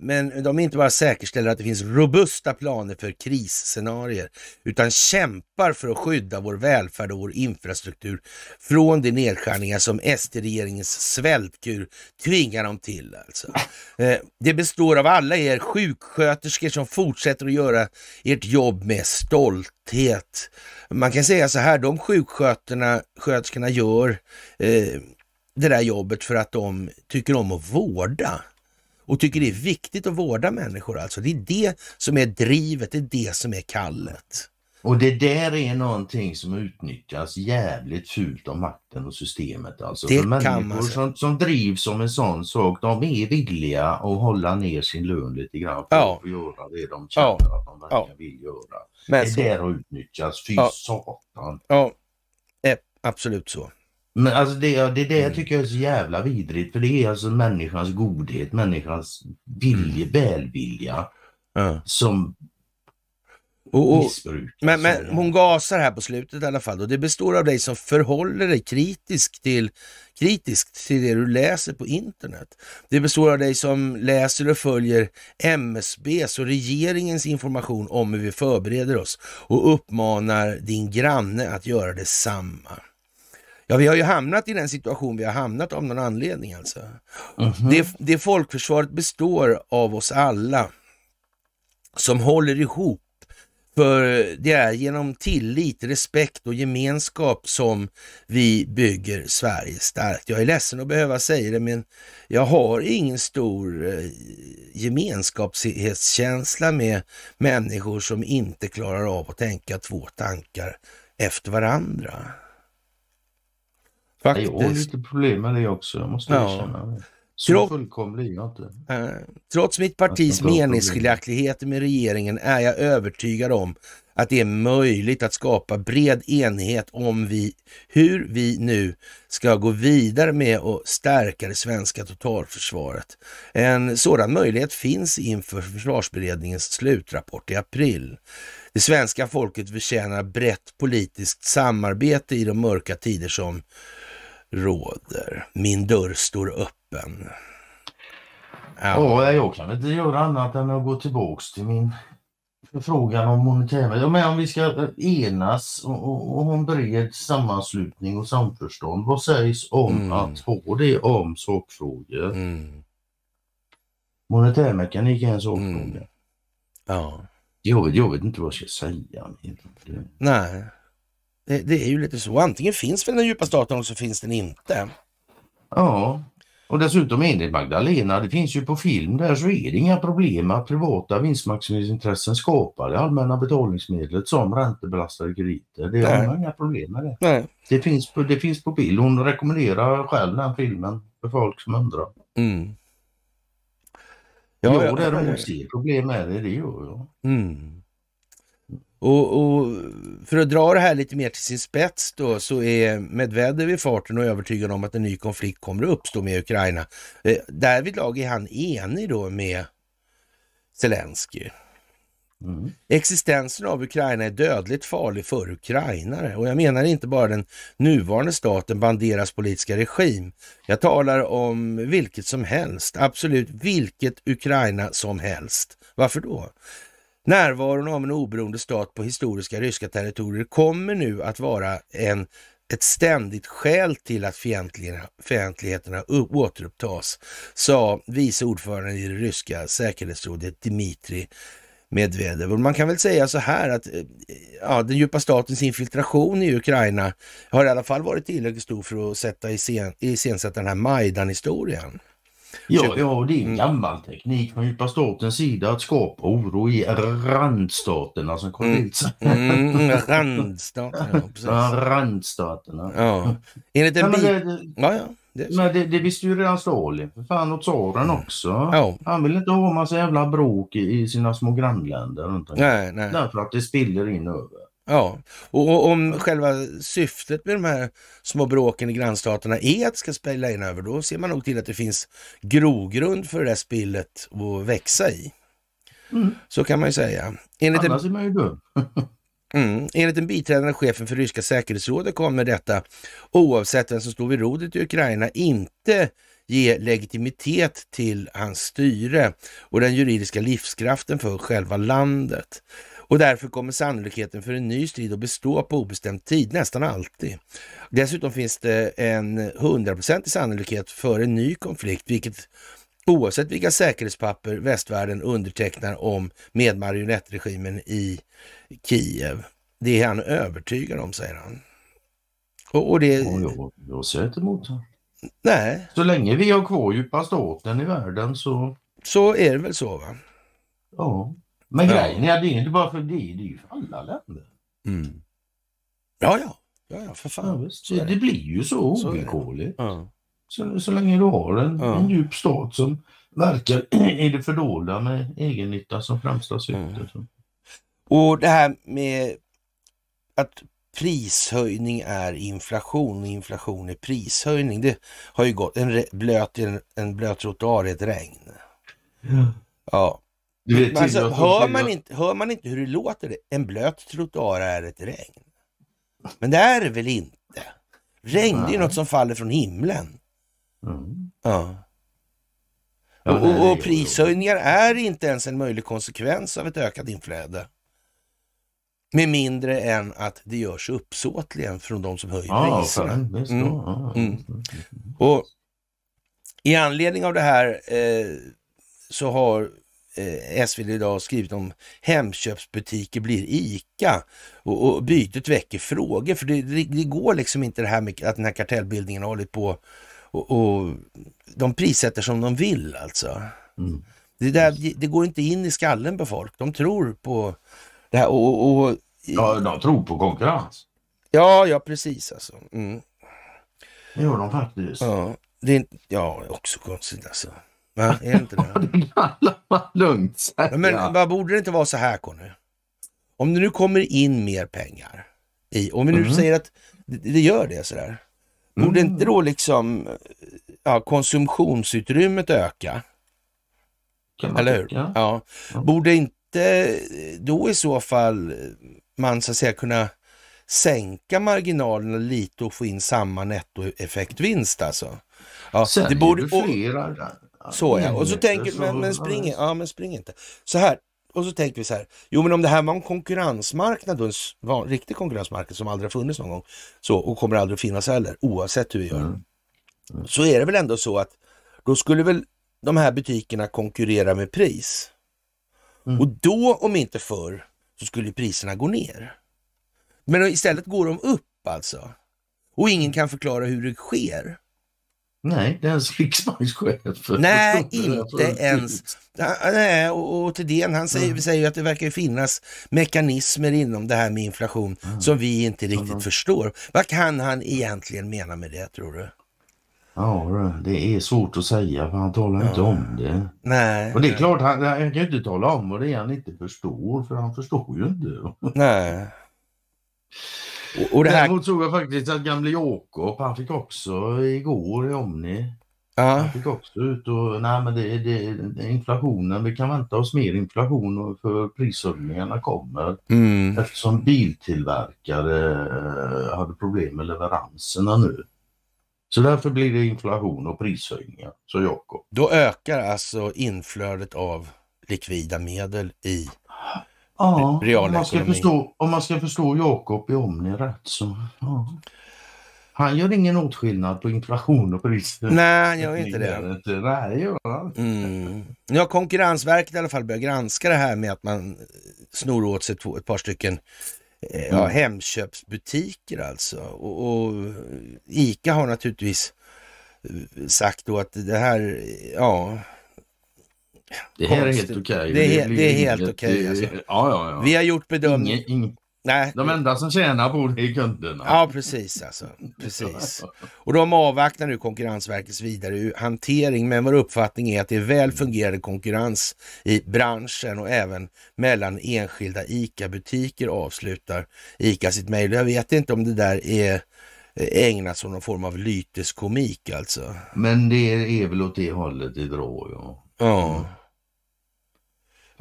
men de inte bara säkerställer att det finns robusta planer för krisscenarier, utan kämpar för att skydda vår välfärd och vår infrastruktur från de nedskärningar som SD-regeringens svältkur tvingar dem till. Alltså. Eh, det består av alla er sjuksköterskor som fortsätter att göra ert jobb med stolthet. Man kan säga så här, de sjuksköterskorna gör eh, det där jobbet för att de tycker om att vårda och tycker det är viktigt att vårda människor. Alltså. Det är det som är drivet, det är det som är kallet. Och det där är någonting som utnyttjas jävligt fult av makten och systemet. Alltså det för människor som, som drivs som en sån sak, de är villiga att hålla ner sin lön lite grann för ja. att göra det de känner ja. att de verkligen ja. vill göra. Men det så... där har utnyttjats, fy ja. satan. Ja, absolut så. Men alltså det, det, det mm. tycker jag är så jävla vidrigt för det är alltså människans godhet, människans vilje, mm. välvilja mm. som och, och, men, men hon gasar här på slutet i alla fall och det består av dig som förhåller dig kritisk till, kritiskt till det du läser på internet. Det består av dig som läser och följer MSBs och regeringens information om hur vi förbereder oss och uppmanar din granne att göra detsamma. Ja, vi har ju hamnat i den situation vi har hamnat av någon anledning alltså. Mm -hmm. det, det folkförsvaret består av oss alla som håller ihop. För det är genom tillit, respekt och gemenskap som vi bygger Sverige starkt. Jag är ledsen att behöva säga det, men jag har ingen stor eh, gemenskapskänsla med människor som inte klarar av att tänka två tankar efter varandra. Faktiskt. Jag har lite problem med det också, jag måste ja. erkänna det. Så Trots, fullkomlig är jag inte. Eh, trots mitt partis meningsskiljaktigheter med regeringen är jag övertygad om att det är möjligt att skapa bred enighet om vi, hur vi nu ska gå vidare med att stärka det svenska totalförsvaret. En sådan möjlighet finns inför försvarsberedningens slutrapport i april. Det svenska folket förtjänar brett politiskt samarbete i de mörka tider som råder. Min dörr står öppen. Ja. ja, jag kan inte göra annat än att gå tillbaks till min förfrågan om monetär. Ja, men om vi ska enas och, och en bred sammanslutning och samförstånd. Vad sägs om mm. att få det om sakfrågor? Mm. Monetärmekanik är en sakfråga. Mm. Ja. Jag, jag vet inte vad jag ska säga. Nej. Det, det, är ju lite så. Antingen finns väl den djupa staten och så finns den inte. Ja, och dessutom enligt Magdalena, det finns ju på film där så är det inga problem att privata vinstmaximeringsintressen skapar det allmänna betalningsmedlet som räntebelastade krediter. Det har inga problem med det. Nej. Det, finns på, det finns på bild. Hon rekommenderar själv den filmen för folk som undrar. Mm. Ja, jag däremot ser problem med det, det gör jag. Mm. Och, och, för att dra det här lite mer till sin spets då så är Medvedev i farten och övertygad om att en ny konflikt kommer att uppstå med Ukraina. Eh, därvidlag är han enig då med Zelensky. Mm. Existensen av Ukraina är dödligt farlig för ukrainare och jag menar inte bara den nuvarande staten Banderas politiska regim. Jag talar om vilket som helst, absolut vilket Ukraina som helst. Varför då? Närvaron av en oberoende stat på historiska ryska territorier kommer nu att vara en, ett ständigt skäl till att fientligheterna återupptas, sa vice ordföranden i det ryska säkerhetsrådet Dmitrij Medvedev. Och man kan väl säga så här att eh, ja, den djupa statens infiltration i Ukraina har i alla fall varit tillräckligt stor för att sätta i scen, iscensätta den här Majdan-historien. Ja, ja, det är en mm. gammal teknik från djupa statens sida att skapa oro i randstaterna som Carl mm. mm, randstaterna, ja, randstaterna. Ja. Enligt en ja, det, ja, ja. Det, men det, det visste ju redan Stalin, för fan och tsaren mm. också. Ja. Han vill inte ha massa jävla bråk i, i sina små grannländer. Runt nej, nej. Därför att det spiller in över. Ja, och, och, om själva syftet med de här små bråken i grannstaterna är att det ska spela in över, då ser man nog till att det finns grogrund för det där spillet att växa i. Mm. Så kan man ju säga. Enligt Annars en... är man ju dum. Mm. Enligt den biträdande chefen för ryska säkerhetsrådet kommer detta, oavsett vem som står vid rodret i Ukraina, inte ge legitimitet till hans styre och den juridiska livskraften för själva landet. Och därför kommer sannolikheten för en ny strid att bestå på obestämd tid nästan alltid. Dessutom finns det en hundraprocentig sannolikhet för en ny konflikt, vilket oavsett vilka säkerhetspapper västvärlden undertecknar om med marionettregimen i Kiev. Det är han övertygad om, säger han. Och, och det... Och jag, jag säger inte emot det. Nej. Så länge vi har kvar djupa staten i världen så... Så är det väl så va? Ja. Men ja. grejen är att det är inte bara för det, det är ju för alla länder. Mm. Ja, ja. Ja, ja, för fan. Ja, så det. det. blir ju så ovillkorligt. Ja. Så, så länge du har en, en djup stat som verkar i det fördolda med egennytta som främsta syfte. Mm. Och det här med att prishöjning är inflation och inflation är prishöjning. Det har ju gått. En blöt, en, en blöt trottoar är ett regn. Ja. ja. Men alltså, hör, man inte, hör man inte hur det låter? Det? En blöt trottoar är ett regn. Men det är det väl inte? Regn Nej. är något som faller från himlen. Mm. Ja. ja och, och prishöjningar är inte ens en möjlig konsekvens av ett ökat inflöde. Med mindre än att det görs uppsåtligen från de som höjer ja, priserna. Mm. Mm. Och I anledning av det här eh, så har eh, SvD idag skrivit om Hemköpsbutiker blir ICA och, och bytet väcker frågor. För det, det, det, går liksom inte det här med att den här kartellbildningen har hållit på och, och de prissätter som de vill alltså. Mm. Det, där, det går inte in i skallen på folk. De tror på det här och, och, ja, de tror på konkurrens. Ja, ja precis alltså. Mm. Det gör de faktiskt. Ja, det är ja, också konstigt alltså. Va? Är det inte det? det kan man lugnt säga. Ja, men vad borde det inte vara så här Conny? Om det nu kommer in mer pengar, i, om vi nu mm. säger att det, det, gör det sådär. Borde mm. inte då liksom ja, konsumtionsutrymmet öka? Eller hur? Ja. ja. Borde inte då i så fall man så att säga kunna sänka marginalerna lite och få in samma nettoeffektvinst alltså? Ja, det borde, det flera. Så ja, och så tänker men, men spring, ja, men spring inte. Så här, och så tänker vi så här, jo men om det här var en konkurrensmarknad, då, en riktig konkurrensmarknad som aldrig har funnits någon gång, så, och kommer aldrig att finnas heller, oavsett hur vi gör, mm. Mm. så är det väl ändå så att då skulle väl de här butikerna konkurrera med pris. Mm. Och då, om inte förr, så skulle priserna gå ner. Men istället går de upp alltså. Och ingen kan förklara hur det sker. Nej, det är ens riksbankschef. Nej, inte ens. Nej, och, och Thedéen han säger, mm. säger att det verkar finnas mekanismer inom det här med inflation mm. som vi inte riktigt mm. förstår. Vad kan han egentligen mena med det tror du? Ja, det är svårt att säga för han talar ja. inte om det. Nej. Och det är klart, han, han kan ju inte tala om vad det är han inte förstår för han förstår ju inte. Nej. Och, och det här... Däremot tror jag faktiskt att gamle Jakob, han fick också igår i Omni. Ja. Han fick också ut och, nej men det, det, det inflationen, vi kan vänta oss mer inflation för prishöjningarna kommer. Mm. Eftersom biltillverkare eh, hade problem med leveranserna nu. Så därför blir det inflation och prishöjningar, så Jakob. Då ökar alltså inflödet av likvida medel i Ja, om man, ska förstå, om man ska förstå Jakob i Omni rätt så... Ja. Han gör ingen åtskillnad på inflation och priser. Nej, han gör inte det. Nej, gör han mm. Nu har Konkurrensverket i alla fall börjat granska det här med att man snor åt sig två, ett par stycken eh, ja, mm. Hemköpsbutiker alltså. Och, och, ICA har naturligtvis eh, sagt då att det här, ja, det här är helt okej. Okay. Det, är, det är helt okej. Okay, alltså. ja, ja, ja. Vi har gjort bedömning. Ingen, Nej. De enda som tjänar på det är kunderna. Ja, precis. Alltså. precis. Och de avvaktar nu Konkurrensverkets vidare hantering, men vår uppfattning är att det är väl fungerande konkurrens i branschen och även mellan enskilda ICA-butiker avslutar ICA sitt mejl. Jag vet inte om det där är ägnat som någon form av lyteskomik alltså. Men det är väl åt det hållet det drar, ja. Ja.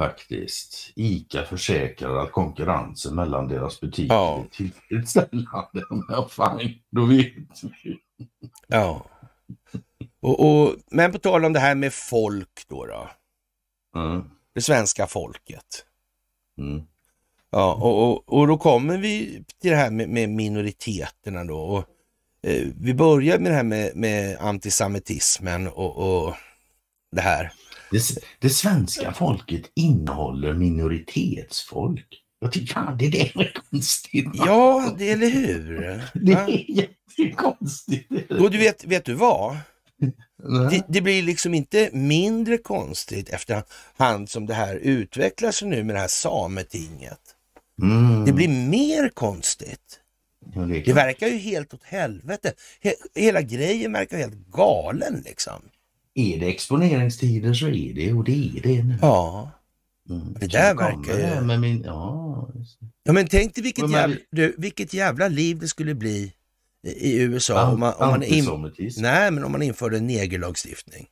Faktiskt. ICA försäkrar att konkurrensen mellan deras butiker ja. är tillfredsställande. Ja, fine, då vet vi. Ja. Och, och, men på tal om det här med folk då. då Mm. det svenska folket. Mm. Ja, och, och, och då kommer vi till det här med, med minoriteterna då. Och, eh, vi börjar med det här med, med antisemitismen och, och det här. Det, det svenska folket innehåller minoritetsfolk. Jag tycker fan det är det som är konstigt. Ja, det eller hur? Det är jättekonstigt. Och du vet, vet du vad? Det, det blir liksom inte mindre konstigt efterhand som det här utvecklar sig nu med det här sametinget. Mm. Det blir mer konstigt. Ja, det Det verkar ju helt åt helvete. He hela grejen verkar helt galen liksom. Är det exponeringstider så är det och det är det nu. Ja, Mm. det där verkar ju- Med min, ja, ja men tänk dig vilket, Men- jävla, du, vilket jävla liv det skulle bli i, USA om man, om man, in, nej, men om man införde en negerlagstiftning.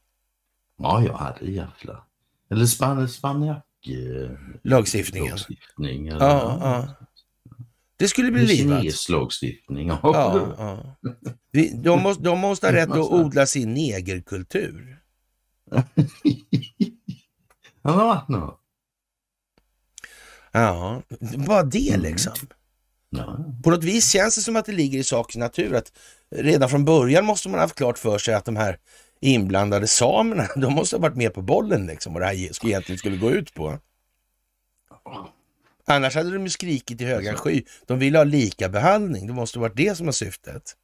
Ja, jag hade jävla. Eller span, spanjack... eh, Lagstiftningen. Lagstiftning. Eller, Ja, ja. Det skulle bli livat. Kineslagstiftning. Ja. Ja, ja. Vi, de, måste, de måste ha rätt att odla sin negerkultur. Ja, bara det Mm. liksom. Ja. På något vis känns det som att det ligger i sakens natur att redan från början måste man ha haft klart för sig att de här inblandade samerna, de måste ha varit med på bollen liksom vad det här ge- egentligen skulle gå ut på. Annars hade de ju skrikit i högan sky. De vill ha lika behandling. Det måste varit det som var syftet.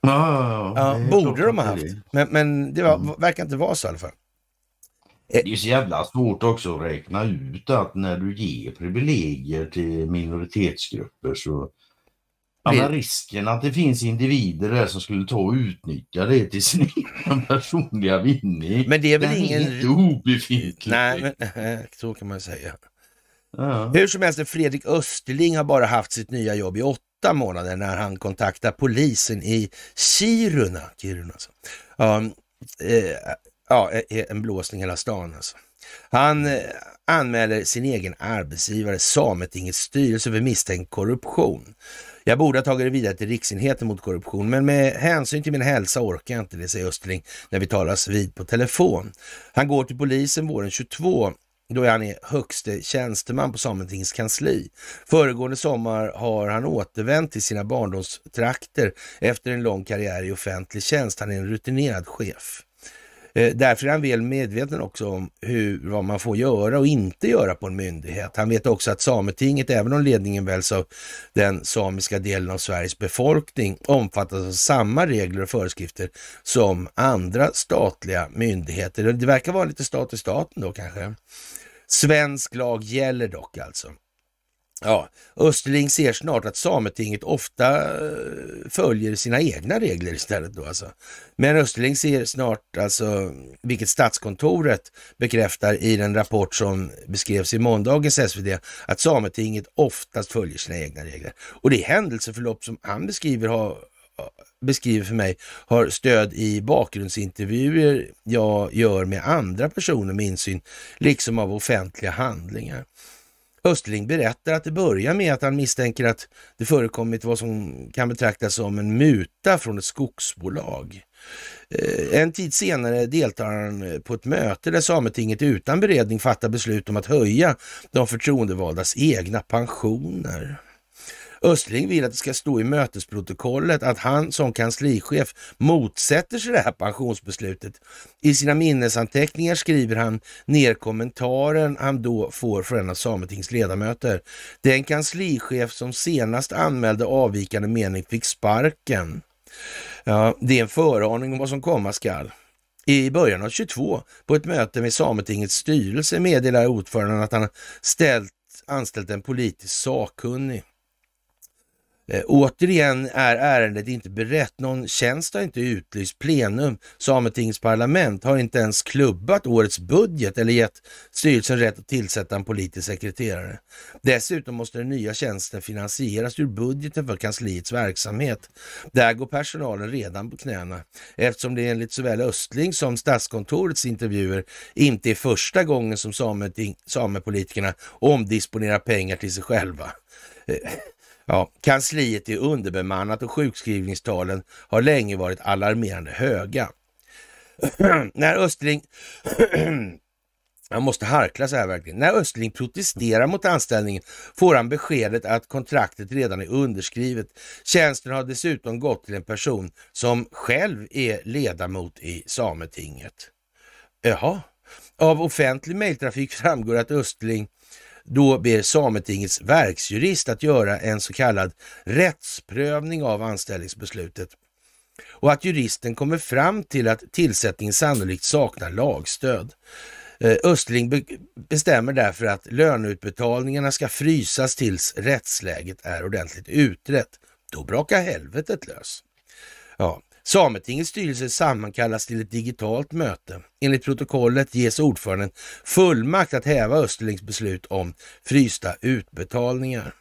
Ja, ja, borde de ha haft. Men, men det var, Mm. verkar inte vara så i alla fall. Det är ju så jävla svårt också att räkna ut att när du ger privilegier till minoritetsgrupper så Ja, men risken att det finns individer där som skulle ta och utnyttja det till sin egen personliga vinning. Men det är väl den ingen... är inte obefintlig. Nej, men så kan man säga. Ja. Hur som helst, Fredrik Österling har bara haft sitt nya jobb i åtta månader när han kontaktar polisen i Kiruna. Kiruna alltså. Ja, eh, ja, eh, eh, en blåsning hela stan alltså. Han eh, anmäler sin egen arbetsgivare, Sametingets styrelse, för misstänkt korruption. Jag borde ha tagit det vidare till Riksenheten mot korruption, men med hänsyn till min hälsa orkar jag inte det, säger Österling när vi talas vid på telefon. Han går till polisen våren 22 då är han är högste tjänsteman på Sametingets kansli. Föregående sommar har han återvänt till sina barndomstrakter efter en lång karriär i offentlig tjänst. Han är en rutinerad chef. Eh, därför är han väl medveten också om hur, vad man får göra och inte göra på en myndighet. Han vet också att Sametinget, även om ledningen väljs av den samiska delen av Sveriges befolkning, omfattas av samma regler och föreskrifter som andra statliga myndigheter. Det verkar vara lite stat i staten då kanske. Svensk lag gäller dock alltså. Ja, Österling ser snart att Sametinget ofta eh, följer sina egna regler istället då alltså. Men Österling ser snart alltså, vilket Statskontoret bekräftar i den rapport som beskrevs i måndagens SvD, att Sametinget oftast följer sina egna regler. Och det händelseförlopp som han beskriver har beskriver för mig har stöd i bakgrundsintervjuer jag gör med andra personer med insyn, liksom av offentliga handlingar. Östling berättar att det börjar med att han misstänker att det förekommit vad som kan betraktas som en muta från ett skogsbolag. Eh, en tid senare deltar han eh, på ett möte där Sametinget utan beredning fattar beslut om att höja de förtroendevaldas egna pensioner. Östling vill att det ska stå i mötesprotokollet att han som kanslichef motsätter sig det här pensionsbeslutet. I sina minnesanteckningar skriver han ner kommentaren han då får från en av Sametings ledamöter. Den kanslichef som senast anmälde avvikande mening fick sparken. Ja, det är en föraning om vad som komma skall. I början av 22, på ett möte med Sametingets styrelse, meddelar ordföranden att han ställt, anställt en politisk sakkunnig. Eh, återigen är ärendet inte berett. Någon tjänst har inte utlyst. Plenum, Sametingets parlament, har inte ens klubbat årets budget eller gett styrelsen rätt att tillsätta en politisk sekreterare. Dessutom måste den nya tjänsten finansieras ur budgeten för kansliets verksamhet. Där går personalen redan på knäna eftersom det enligt såväl Östling som Statskontorets intervjuer inte är första gången som sameting, samepolitikerna omdisponerar pengar till sig själva. Eh, Ja, kansliet är underbemannat och sjukskrivningstalen har länge varit alarmerande höga. när Östling Han måste harkla så här verkligen. När Östling protesterar mot anställningen får han beskedet att kontraktet redan är underskrivet. Tjänsten har dessutom gått till en person som själv är ledamot i Sametinget. Jaha. Av offentlig mejltrafik framgår att Östling då ber Sametingets verksjurist att göra en så kallad rättsprövning av anställningsbeslutet och att juristen kommer fram till att tillsättningen sannolikt saknar lagstöd. Eh, Östling bestämmer därför att löneutbetalningarna ska frysas tills rättsläget är ordentligt utrett. Då brakar helvetet lös. Ja, Sametingets styrelse sammankallas till ett digitalt möte. Enligt protokollet ges ordföranden fullmakt att häva Österlings beslut om frysta utbetalningar.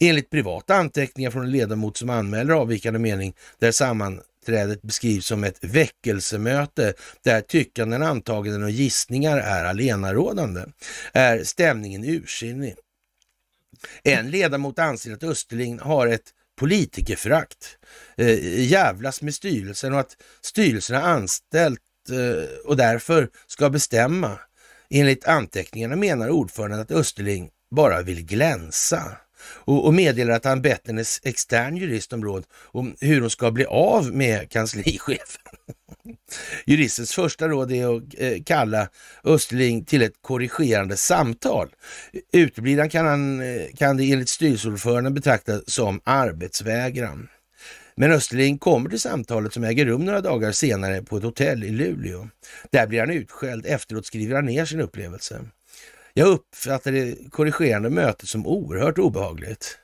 Enligt privata anteckningar från en ledamot som anmäler avvikande mening där sammanträdet beskrivs som ett väckelsemöte där tyckanden, antaganden och gissningar är allenarådande, är stämningen ursinnig. En ledamot anser att Österling har ett politikerförakt, eh, jävlas med styrelsen och att styrelsen har anställt eh, och därför ska bestämma. Enligt anteckningarna menar ordföranden att Österling bara vill glänsa och, och meddelar att han bett en extern jurist om råd om hur hon ska bli av med kanslichefen. Juristens första råd är att eh, kalla Österling till ett korrigerande samtal. Uteblir han kan, han eh, kan det enligt styrelseordföranden betraktas som arbetsvägran. Men Österling kommer till samtalet som äger rum några dagar senare på ett hotell i Luleå. Där blir han utskälld. Efteråt skriver han ner sin upplevelse. Jag uppfattar det korrigerande mötet som oerhört obehagligt.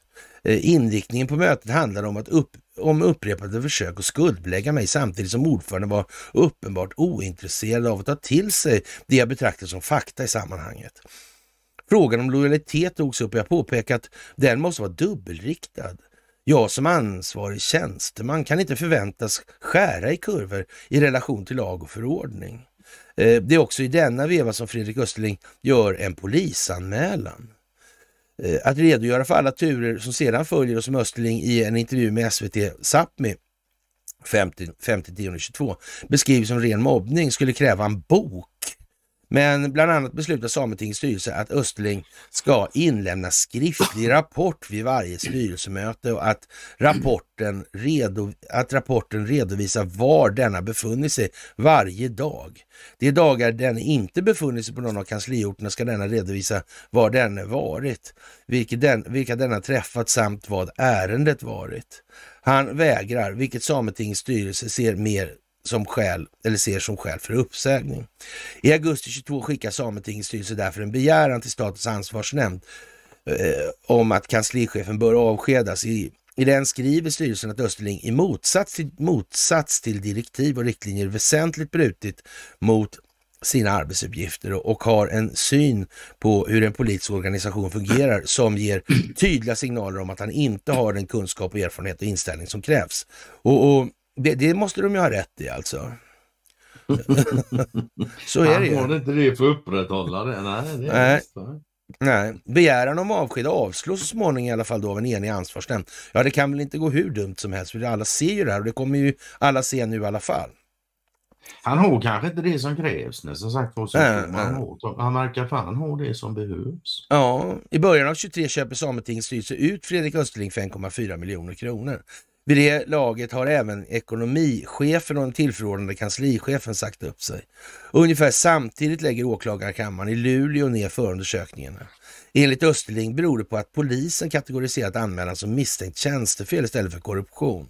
Eh, inriktningen på mötet handlade om, att upp, om upprepade försök att skuldbelägga mig samtidigt som ordföranden var uppenbart ointresserad av att ta till sig det jag betraktar som fakta i sammanhanget. Frågan om lojalitet togs upp och jag påpekade att den måste vara dubbelriktad. Jag som ansvarig tjänsteman kan inte förväntas skära i kurvor i relation till lag och förordning. Eh, det är också i denna veva som Fredrik Österling gör en polisanmälan. Eh, att redogöra för alla turer som sedan följer och som Österling i en intervju med SVT Sápmi 50-10-22 beskriver som ren mobbning skulle kräva en bok men bland annat beslutar Sametingets styrelse att Österling ska inlämna skriftlig rapport vid varje styrelsemöte och att rapporten, redo, att rapporten redovisar var denna befunnit sig varje dag. De dagar den inte befunnit sig på någon av kansliorterna ska denna redovisa var den varit, vilka, den, vilka denna träffat samt vad ärendet varit. Han vägrar, vilket Sametingets styrelse ser mer som skäl, eller ser som skäl för uppsägning. I augusti 22 skickar Sametingets styrelse därför en begäran till Statens ansvarsnämnd eh, om att kanslichefen bör avskedas. I, I den skriver styrelsen att Österling i motsats till, motsats till direktiv och riktlinjer väsentligt brutit mot sina arbetsuppgifter och, och har en syn på hur en politisk organisation fungerar som ger tydliga signaler om att han inte har den kunskap och erfarenhet och inställning som krävs. Och, och det, det, måste de ju ha rätt i alltså. så är det ju. Han har inte det för att upprätthålla det. Nej, det är Nej. Nej, begäran om avsked avslås så småningom i alla fall då av en enig ansvarsnämnd. Ja, det kan väl inte gå hur dumt som helst, för alla ser ju det här och det kommer ju alla se nu i alla fall. Han har kanske inte det som krävs, som sagt var. Äh, han, har, han verkar fan ha det som behövs. Ja, i början av 23 köper Sametingets styrelse ut Fredrik Österling för 1,4 miljoner kronor. Vid det laget har även ekonomichefen och den tillförordnade kanslichefen sagt upp sig. Ungefär samtidigt lägger åklagarkammaren i Luleå ner förundersökningarna. Enligt Österling beror det på att polisen kategoriserat anmälan som misstänkt tjänstefel istället för korruption.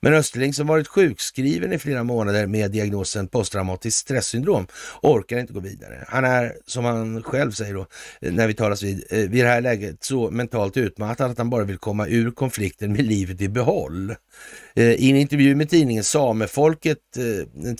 Men Österling som varit sjukskriven i flera månader med diagnosen posttraumatiskt stresssyndrom orkar inte gå vidare. Han är, som han själv säger då, när vi talas vid, eh, vid det här läget så mentalt utmattad att han bara vill komma ur konflikten med livet i behåll. Eh, I en intervju med tidningen Samefolket den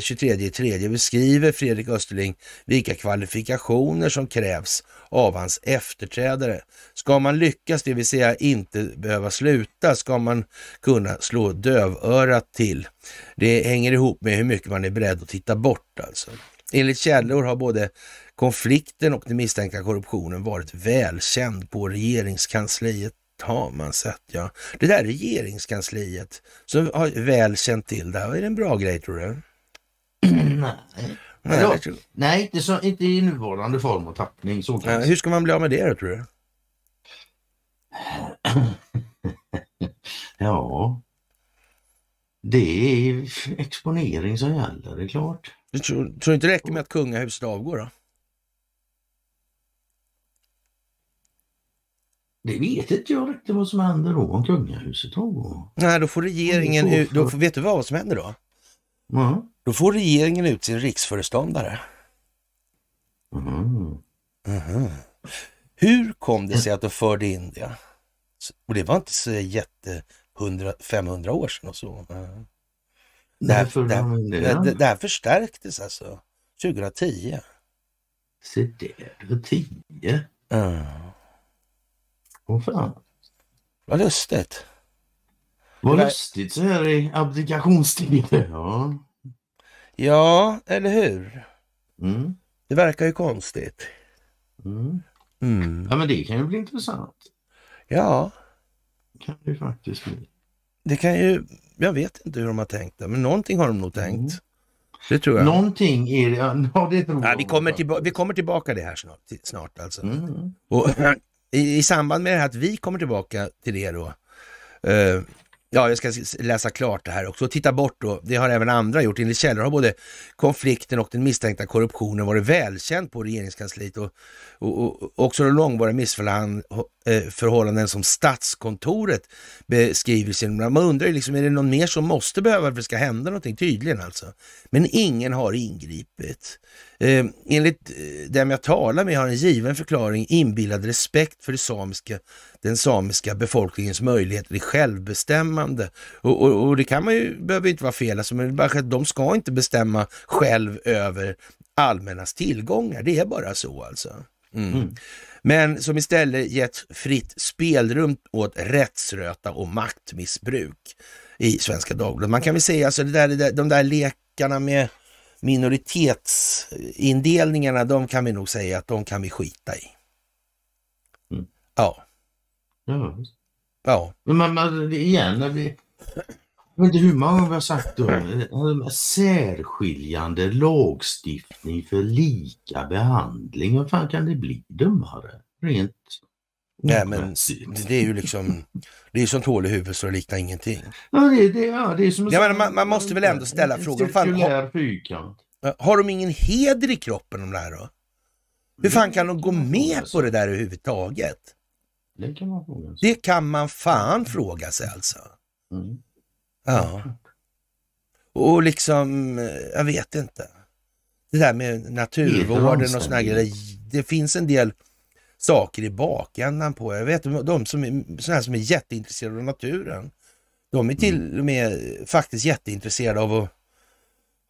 23 3 beskriver Fredrik Österling vilka kvalifikationer som krävs av hans efterträdare. Ska man lyckas, det vill säga inte behöva sluta, ska man kunna slå dövörat till. Det hänger ihop med hur mycket man är beredd att titta bort alltså. Enligt källor har både konflikten och den misstänkta korruptionen varit välkänd på regeringskansliet har man sett, ja. Det där regeringskansliet som har väl känt till det här, är det en bra grej tror du? Nej. Nej, Ja. det tror- Nej, inte, så, inte i nuvarande form och tappning. Så kan hur ska man bli av med det då, tror du? Ja. Det är exponering som gäller, det är klart. Du tror, tror inte det räcker med att kungahuset avgår då? Det vet inte jag riktigt vad som händer då om kungahuset avgår. Nej, då får regeringen så ut, då får, vet du vad som händer då? Ja. Då får regeringen ut sin riksföreståndare. Mm. Mhm. Hur kom det sig att de förde in det? Och det var inte så jätte 100, 500 år sedan och så. Mhm. Det här, det, här, det? det, här förstärktes alltså 2010. Se där, det var tio. Mm. Åh fan. Vad lustigt. Vad lustigt så här i abdikationstider. Ja. Ja, eller hur? Mm. Det verkar ju konstigt. Mm. Mm. ja, men det kan ju bli intressant. Ja, Kan det ju faktiskt bli. det kan ju... Jag vet inte hur de har tänkt det, men någonting har de nog tänkt. Mm. Det tror jag. Någonting är det, ja det tror Ja, vi, kommer tillba- vi kommer tillbaka det här snart, snart alltså. Mm. Och, i, I samband med det här att vi kommer tillbaka till det då. eh, ja, jag ska läsa klart det här också och titta bort då. Det har även andra gjort. Enligt källor har både konflikten och den misstänkta korruptionen varit välkänd på regeringskansliet och, och, och också de långvariga missförhållanden eh, som Statskontoret beskriver sin... Man undrar ju liksom, är det någon mer som måste behöva för att det ska hända någonting? Tydligen alltså. Men ingen har ingripit. Ehm, eh, enligt dem jag talar med har en given förklaring inbillad respekt för det samiska, den samiska befolkningens möjligheter till självbestämmande. Och, och, och det kan man ju, behöver inte vara fel, alltså, men bara att de ska inte bestämma själv över allmännas tillgångar. Det är bara så alltså. Mm. Mm. Men som istället gett fritt spelrum åt rättsröta och maktmissbruk i Svenska Dagbladet. Man kan väl säga alltså det där, det där, de där lekarna med minoritetsindelningarna, de kan vi nog säga att de kan vi skita i. Mm. Ja, Ja. ja, Men det- igen, när vi, jag vet inte hur många vi har sagt då, eh, särskiljande lagstiftning för lika behandling. Vad fan kan det bli dummare? Rent Nej, men det är ju liksom, det är som hål i huvudet så det liknar ingenting. Ja, det, det, ja, det är som Ja, men man- man måste väl ändå ställa frågan, fan, fyrkant. Har de ingen heder i kroppen de där då? Hur fan kan de gå med på det där överhuvudtaget? Det kan man fråga sig. Det kan man fan fråga sig alltså. Mm. Ja. Och liksom, eh, jag vet inte. Det där med naturvården och här grejer. Det finns en del saker i bakändan på. Jag vet de som är, såna som är jätteintresserade av naturen. De är till och med faktiskt jätteintresserade av att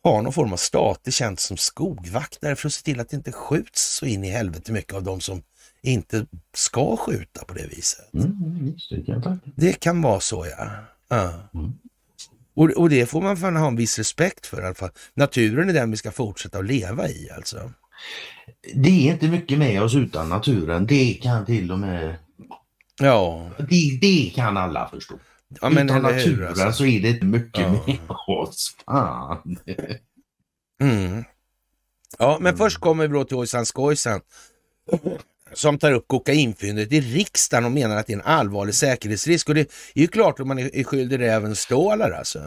ha någon form av statlig tjänst som skogvaktare för att se till att det inte skjuts så in i helvete mycket av de som inte ska skjuta på det viset. Mm, det kan. Det vara så ja. ja. Mm. Och, och det får man fan ha en viss respekt för i alla fall. Naturen är den vi ska fortsätta att leva i alltså. Det är inte mycket med oss utan naturen. Det kan till och med... Ja, Det, det kan alla förstå. ja men utan eller hur naturen alltså. så är det inte mycket Ja. med oss. Fan. Mm. Ja, men först kommer vi då till Ojsan Skojsan som tar upp kokainfyndet i riksdagen och menar att det är en allvarlig säkerhetsrisk. Och det är ju klart att man är skyldig räven stålar alltså.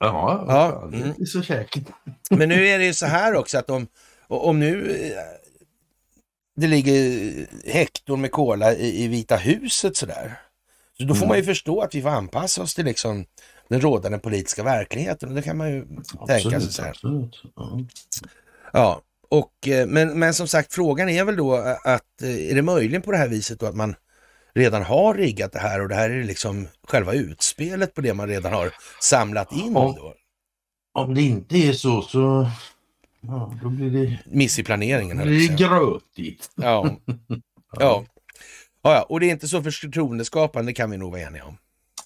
Ja, Ja, mm. det är så säkert. Men nu är det ju så här också att om, om nu eh, det ligger hektor med kola i, i Vita huset sådär. Så då får Mm. man ju förstå att vi får anpassa oss till liksom den rådande politiska verkligheten. Och det kan man ju tänka sig Absolut, så här. absolut. Ja. Ja, och, eh, men, men som sagt frågan är väl då att eh, är det möjligen på det här viset då att man redan har riggat det här och det här är liksom själva utspelet på det man redan har samlat in Ja. då? Om det inte är så så ja, då blir det, Miss i planeringen. då blir det grötigt. Ja. Ja. Ja, ja, och det är inte så förtroendeskapande kan vi nog vara eniga om.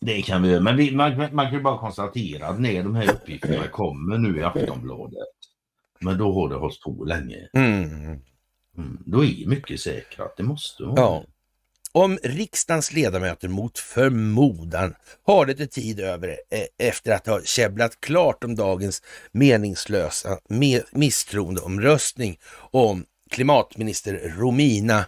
Det kan vi men vi, man, man kan ju bara konstatera att när de här uppgifterna kommer nu i Aftonbladet men då har det hållit på länge. Mm. Mm, då är mycket säkrat, det måste vara. Ja. Om riksdagens ledamöter mot förmodan har lite tid över eh, efter att ha käbblat klart om dagens meningslösa misstroendeomröstning om klimatminister Romina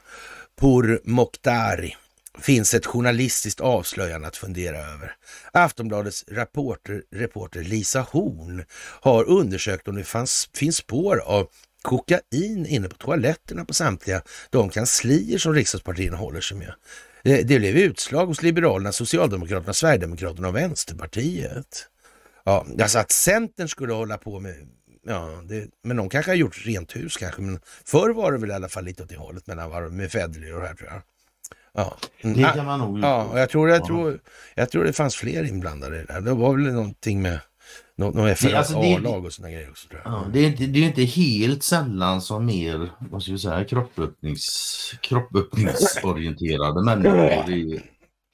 Pourmokhtari finns ett journalistiskt avslöjande att fundera över. Aftonbladets reporter, reporter Lisa Horn har undersökt om det fanns, finns spår av kokain inne på toaletterna på samtliga de kanslier som riksdagspartierna håller sig med. Det, det blev utslag hos Liberalerna, Socialdemokraterna, Sverigedemokraterna och Vänsterpartiet. Ja, alltså att Centern skulle hålla på med Ja, det, men de kanske har gjort rent hus kanske, men förr var det väl i alla fall lite åt det hållet mellan med Federley och det här tror jag. Ja. Det kan man nog Ja, och jag tror, jag, tror, jag tror det fanns fler inblandade i det där. Det var väl någonting med något, något FRA-lag alltså och sådana grejer också. Tror jag. Ja, det, är inte, det är inte helt sällan som mer, vad ska vi säga, kroppöppnings, kroppöppningsorienterade människor är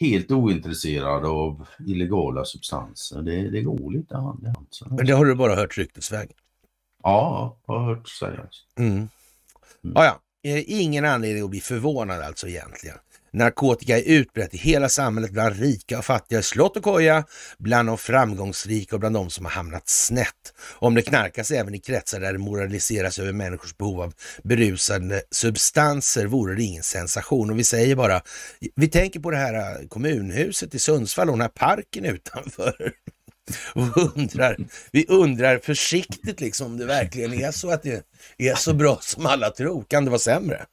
helt ointresserade av illegala substanser. Det, det går lite hand i hand. Men det har du bara hört ryktesvägen? Ja, jag har hört sägas. Mm. Mm. Ah, ja. Eh, ingen anledning att bli förvånad alltså egentligen. Narkotika är utbrett i hela samhället bland rika och fattiga, slott och koja, bland de framgångsrika och bland de som har hamnat snett. Om det knarkas även i kretsar där det moraliseras över människors behov av berusande substanser vore det ingen sensation. Och vi säger bara, vi tänker på det här äh, kommunhuset i Sundsvall och den här parken utanför. Och undrar, vi undrar försiktigt liksom om det verkligen är så att det är så bra som alla tror. Kan det vara sämre?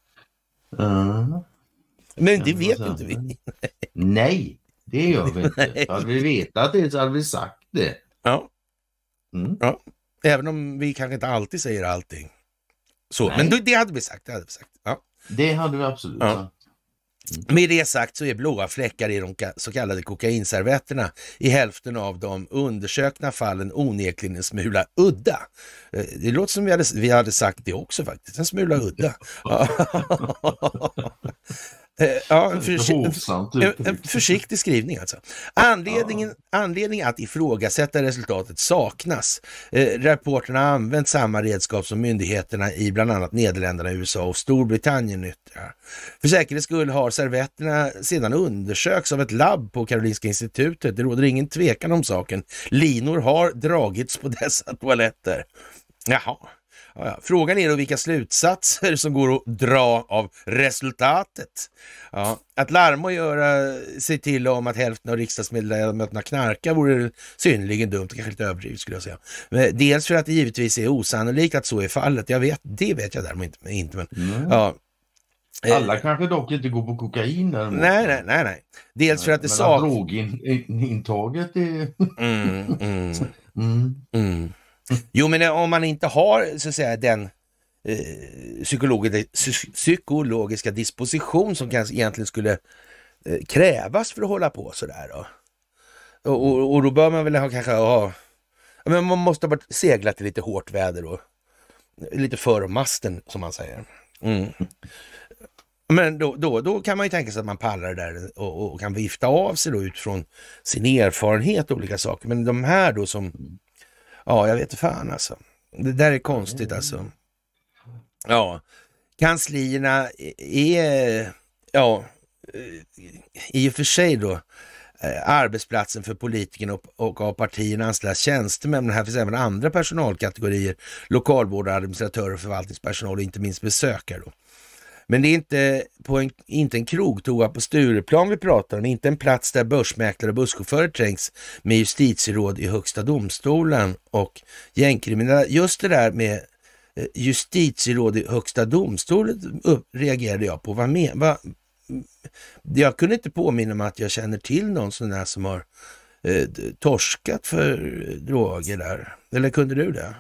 Mm. Men det vet inte vi. Nej, det gör vi inte. Hade vi vetat det så hade vi sagt det. Ja. Mm. ja. Även om vi kanske inte alltid säger allting. Så, Nej. men det hade vi sagt. Det hade vi sagt. Ja. Det hade vi absolut ja. sagt. Mm. Med det sagt så är blåa fläckar i de så kallade kokainservetterna i hälften av de undersökta fallen onekligen en smula udda. Eh, det låter som vi hade, vi hade sagt det också faktiskt, en smula udda. Eh, ja, en, försi en, en, försiktig skrivning alltså. Anledningen, ja. anledningen att ifrågasätta resultatet saknas. Eh, rapporterna har använt samma redskap som myndigheterna i bland annat Nederländerna, USA och Storbritannien nyttjar. För säkerhets skull har servetterna sedan undersökts av ett labb på Karolinska institutet. Det råder ingen tvekan om saken. Linor har dragits på dessa toaletter. Jaha. Ja, Frågan är då vilka slutsatser som går att dra av resultatet. Ja, att larma och göra sig till om att hälften av riksdagsledamöterna knarkar vore synnerligen dumt, kanske lite överdrivet skulle jag säga. Men dels för att det givetvis är osannolikt att så är fallet. Jag vet, det vet jag däremot inte. Men, mm. ja, alla eh, kanske dock inte går på kokain däremot. Nej, nej, nej. nej. Dels för att det saknas... Drogintaget är... mm, mm, mm. Jo, men om man inte har så att säga den eh, psykologiska disposition som kanske egentligen skulle eh, krävas för att hålla på sådär då. Och, och, och, då bör man väl ha, kanske ha, men man måste ha seglat i lite hårt väder och eh, lite för masten som man säger. Mm. Men då, då, då kan man ju tänka sig att man pallar det där och, och kan vifta av sig då utifrån sin erfarenhet och olika saker. Men de här då som Ja, jag vet fan alltså. Det där är konstigt alltså. Ja, kanslierna är, ja, i och för sig då, eh, arbetsplatsen för politikerna och, och av partierna anställda tjänstemän. Men här finns även andra personalkategorier, lokalvårdare, administratörer, förvaltningspersonal och inte minst besökare. Då. Men det är inte, på en, inte en krogtoa på Stureplan vi pratar om, inte en plats där börsmäklare och busschaufförer trängs med justitieråd i Högsta domstolen och gängkriminella. Just det där med eh, justitieråd i Högsta domstolen reagerade jag på. Vad med, vad, jag kunde inte påminna mig att jag känner till någon sån där som har eh, torskat för droger där. Eller kunde du det?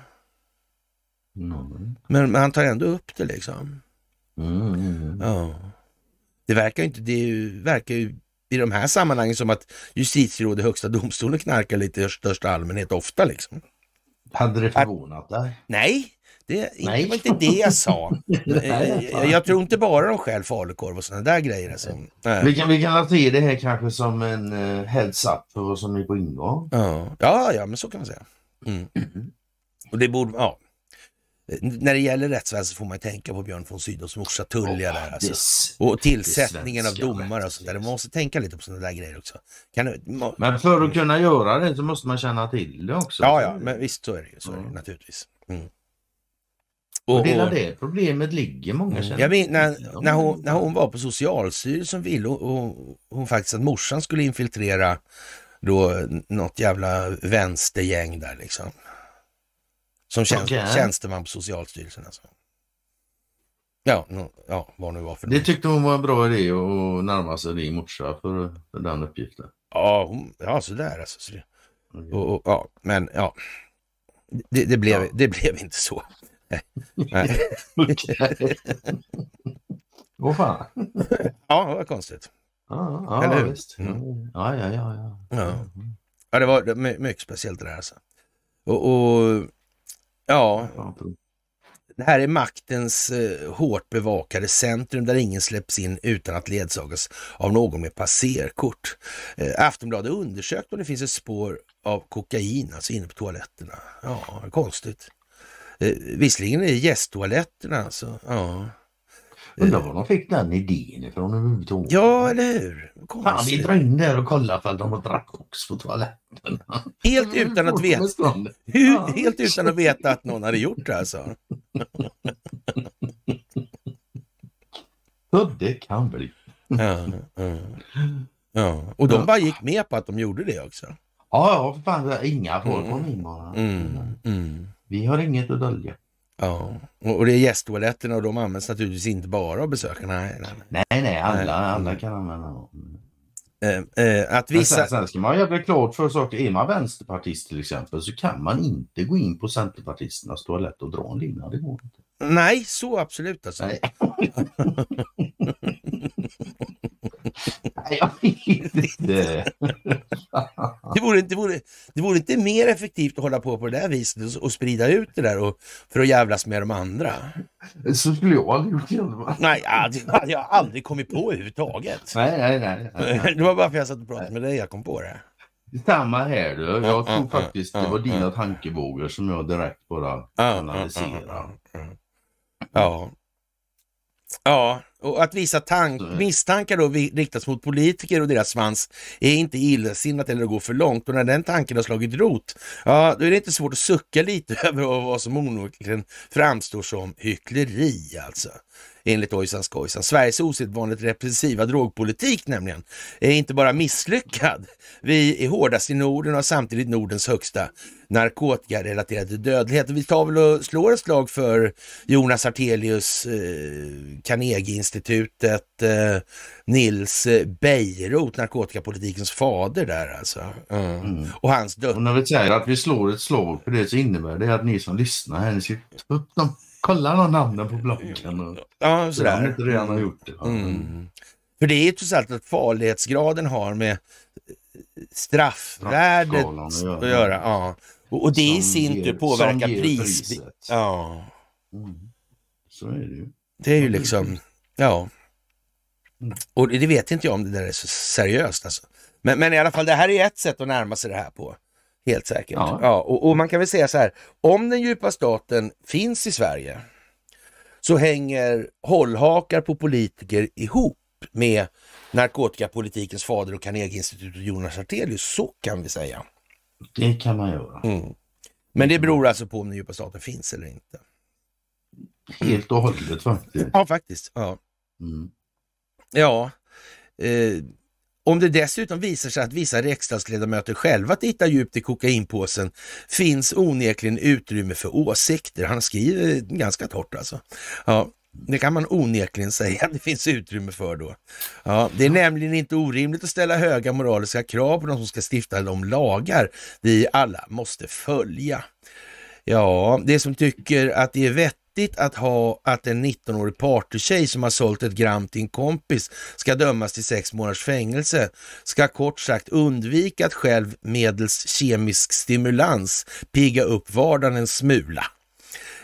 Mm. Men, men han tar ändå upp det liksom. Mm. Ja. Det verkar inte, det verkar ju i de här sammanhangen som att justitierådet i Högsta domstolen knarkar lite i största allmänhet ofta liksom. Hade det förvånat dig? Nej, det Nej. var inte det jag sa. jag tror inte bara de stjäl falukorv och sådana där grejer. Alltså. Vi kan, vi kan se det här kanske som en uh, heads up för vad som är på ingång. Ja. ja, ja, men så kan man säga. Mm. Och det borde, ja. När det gäller rättsväsendet får man tänka på Björn von Sydows morsa Tullia där alltså. Och tillsättningen av domare och sånt där. Man måste tänka lite på sådana där grejer också. Kan du, må, men för att kunna göra det så måste man känna till det också. ja, ja, men visst så är det ju. Så är det, Mm. naturligtvis. Mm. Och det är där det problemet ligger. Många Mm. känner Jag till när, när, hon, när hon var på Socialstyrelsen ville hon, hon, hon faktiskt att morsan skulle infiltrera då något jävla vänstergäng där liksom. Som tjänst, Okej. tjänsteman på Socialstyrelsen alltså. Ja, no, ja, vad nu var för Det tyckte hon var en bra idé att närma sig din morsa för, för den uppgiften. Ja, hon, ja sådär alltså. Så det, och, och, ja, men ja. Det, det, blev, Ja. det blev inte så. Nej. Åh fan. Ja, det var konstigt. Ja, ja, Eller ja hur? visst. Mm. Ja, ja, ja. ja. Ja. Ja, det var mycket speciellt det där alltså. Och, och ja, det här är maktens eh, hårt bevakade centrum där ingen släpps in utan att ledsagas av någon med passerkort. Eh, Aftonbladet undersökte undersökt om det finns ett spår av kokain alltså inne på toaletterna. Ja, konstigt. Eh, visserligen är det gästtoaletterna alltså. Ja. Undrar var de fick den idén ifrån överhuvudtaget. ja, eller hur? Fan, vi drar in där och kollar för att de har drack också på toaletten. Helt utan att veta. Hur, helt utan att veta att någon hade gjort det alltså. Så det kan bli. Ja, ja, ja. Och de bara gick med på att de gjorde det också. Ja, ja, för fan. Inga får Mm. komma in bara. Mm, mm. Vi har inget att dölja. Ja, och det är gästtoaletterna och de används naturligtvis inte bara av besökarna. Nej, nej, nej. Alla, alla kan använda dem. Eh, eh, att vissa... sen, sen ska man jävligt klart för saker. Är man vänsterpartist till exempel så kan man inte gå in på centerpartisternas toalett och dra en lina. Det går inte. Nej, så absolut alltså. Nej. Nej, jag vet inte. Det vore, det, vore, det vore inte mer effektivt att hålla på på det där viset och, och sprida ut det där och, för att jävlas med de andra. Så skulle jag aldrig gjort fall. Nej, det hade jag aldrig kommit på överhuvudtaget. Nej, nej, nej. nej. Det var bara för att jag satt och pratade med dig jag kom på det. Samma här du. Jag Ja, tror faktiskt det var dina tankevågor som jag direkt bara analyserar. ja, ja. Och att visa tank, Så- misstankar då riktas mot politiker och deras svans är inte illasinnat eller går för långt. Och när den tanken har slagit rot, ja, då är det inte svårt att sucka lite över vad som onekligen framstår som hyckleri alltså. Enligt Ojsan Skojsan. Sveriges osedvanligt repressiva drogpolitik nämligen är inte bara misslyckad. Vi är hårdast i Norden och samtidigt Nordens högsta narkotikarelaterade dödlighet. Vi tar väl och slår ett slag för Jonas Artelius, eh, Carnegie-institutet, eh, Nils Bejerot, narkotikapolitikens fader där alltså. Mm. Mm. Och hans död. Och när vi säger att vi slår ett slag för det så innebär det att ni som lyssnar här, ni ska ta upp dem, kolla de namnen på bloggen. Och, Ja, så om sådär. inte redan har gjort det. Mm. För det är ju trots allt att farlighetsgraden har med eh, straffvärdet att göra. att göra. Ja. Och, och det i Som sin ger- tur påverkar pris. priset. Ja, Mm. Så är det ju. det är ju liksom, ja. Mm. Och det vet inte jag om det där är så seriöst alltså. Men, men i alla fall, det här är ett sätt att närma sig det här på. Helt säkert. Ja. Ja. och, och man kan väl säga så här, om den djupa staten finns i Sverige så hänger hållhakar på politiker ihop med narkotikapolitikens fader och Carnegie-institutet Jonas Artelius. Så kan vi säga. Det kan man göra. Mm. Men det beror alltså på om den djupa staten finns eller inte. Helt och hållet faktiskt. Ja, faktiskt. Ja. Mm. Ja, eh, om det dessutom visar sig att vissa riksdagsledamöter själva tittar djupt i kokainpåsen finns onekligen utrymme för åsikter. Han skriver ganska torrt alltså. Ja, det kan man onekligen säga att det finns utrymme för då. Ja, det är nämligen inte orimligt att ställa höga moraliska krav på de som ska stifta de lagar vi alla måste följa. Ja, det som tycker att det är vettigt att ha att en 19-årig partytjej som har sålt ett gram till en kompis ska dömas till sex månaders fängelse ska kort sagt undvika att själv medels kemisk stimulans pigga upp vardagen en smula.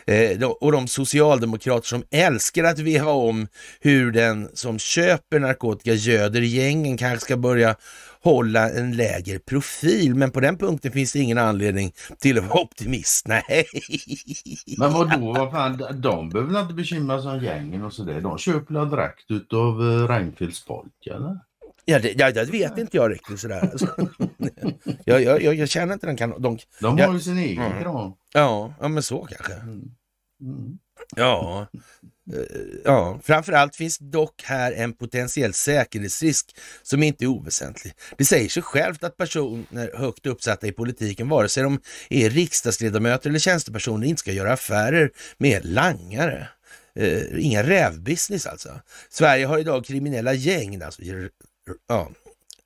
Eh, och de socialdemokrater som älskar att veva om hur den som köper narkotika göder gängen kanske ska börja hålla en lägre profil. Men på den punkten finns det ingen anledning till att vara optimist. Nej. Men vadå, vad fan, de behöver inte bekymra sig om gängen och sådär. De köper väl direkt utav eh, Reinfeldts folk eller? Ja, det, ja, det vet inte jag riktigt sådär. Alltså. jag, jag, jag, jag känner inte den kan... De, de har ju sin egen mm. kran. Ja, ja, men så kanske. Mm. Mm. Ja. Eh, ja, framförallt finns dock här en potentiell säkerhetsrisk som inte är oväsentlig. Det säger sig självt att personer högt uppsatta i politiken, vare sig de är riksdagsledamöter eller tjänstepersoner, inte ska göra affärer med langare. Uh, inga rävbusiness alltså. Sverige har idag kriminella gäng, alltså, ja,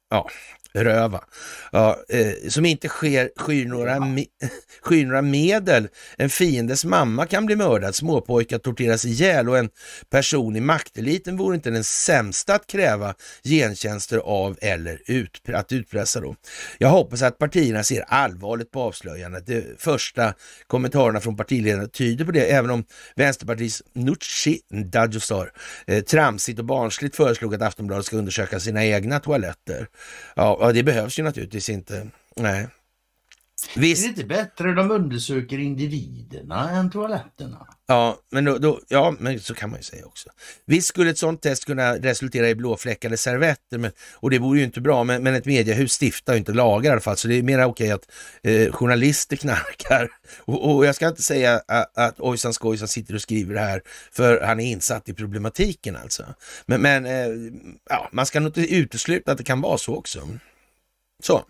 ja, röva, ja, eh, som inte sker, skyr, några me, skyr några medel. En fiendes mamma kan bli mördad, småpojkar torteras ihjäl och en person i makteliten vore inte den sämsta att kräva gentjänster av eller ut, att utpressa då. Jag hoppas att partierna ser allvarligt på avslöjandet. De första kommentarerna från partiledarna tyder på det, även om Vänsterpartiets Nooshi Dadgostar eh, tramsigt och barnsligt föreslog att Aftonbladet ska undersöka sina egna toaletter. Ja, Ja, det behövs ju naturligtvis inte. Nej. Visst. Är det inte bättre de undersöker individerna än toaletterna? Ja, men, då, då, ja, men så kan man ju säga också. Visst skulle ett sånt test kunna resultera i blåfläckade servetter men, och det vore ju inte bra, men, men ett mediehus stiftar ju inte lagar i alla fall, så det är mer okej att eh, journalister knarkar. Och, och, jag ska inte säga att, att ojsan skojsan sitter och skriver det här, för han är insatt i problematiken alltså. Men, men eh, ja, man ska nog inte utesluta att det kan vara så också. Så.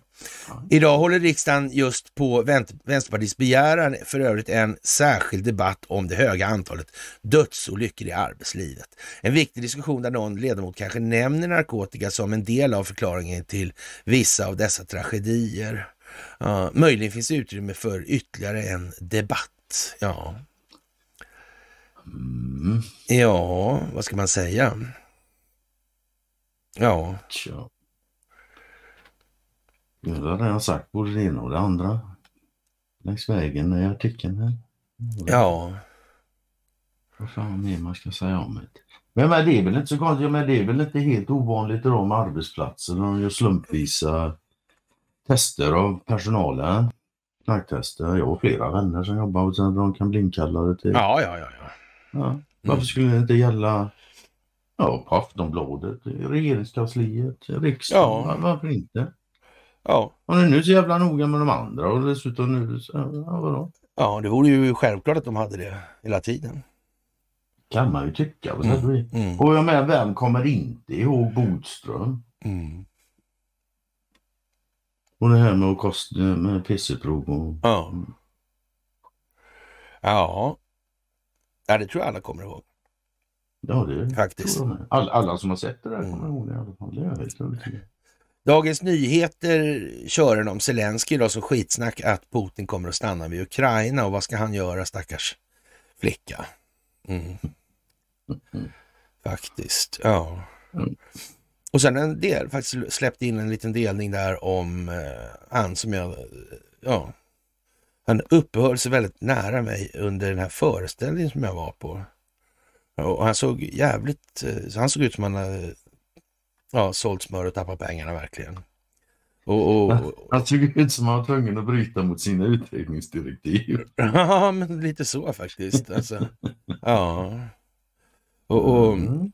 Idag håller riksdagen just på Vänsterpartiets begäran för övrigt en särskild debatt om det höga antalet dödsolyckor i arbetslivet. En viktig diskussion där någon ledamot kanske nämner narkotika som en del av förklaringen till vissa av dessa tragedier. Ja, möjligen finns utrymme för ytterligare en debatt. Ja. Mm. Ja, vad ska man säga? Ja. Jag har redan sagt både det ena och det andra längs vägen i artikeln här. Ja. Vad fan mer man ska säga om det. Men, men det är väl inte så konstigt, men det är väl inte helt ovanligt i de arbetsplatser de gör slumpvisa tester av personalen. Knarktester. Jag har flera vänner som jobbar och de kan bli inkallade till... Ja, ja, ja. ja. ja. Varför skulle det inte gälla ja, på Aftonbladet, regeringskansliet, riksdagen? Ja. Varför inte? Ja. Och nu är så jävla noga med de andra och dessutom nu, så, ja, vadå? Ja, det vore ju självklart att de hade det hela tiden. Kan man ju tycka. Mm. Mm. Och jag menar, vem kommer inte ihåg Bodström? Mm. Och det här med att kosta med pisseprov och... Ja. Ja. Ja, det tror jag alla kommer ihåg. Ja, det Faktiskt. Alla, alla som har sett det där kommer mm. ihåg det i alla fall. Det är jag helt övertygad Dagens Nyheter kör en om Zelensky då som skitsnack att Putin kommer att stanna vid Ukraina och vad ska han göra stackars flicka? Mm. Faktiskt, ja. Och sen en del, faktiskt släppte in en liten delning där om eh, han som jag, ja, han uppehöll sig väldigt nära mig under den här föreställningen som jag var på. Och han såg jävligt, eh, han såg ut som han hade ja, sålt smör och tappat pengarna verkligen. Och, och, han såg ut som han var tvungen att bryta mot sina utredningsdirektiv. ja, men lite så faktiskt. Alltså, ja. Och, och, mm.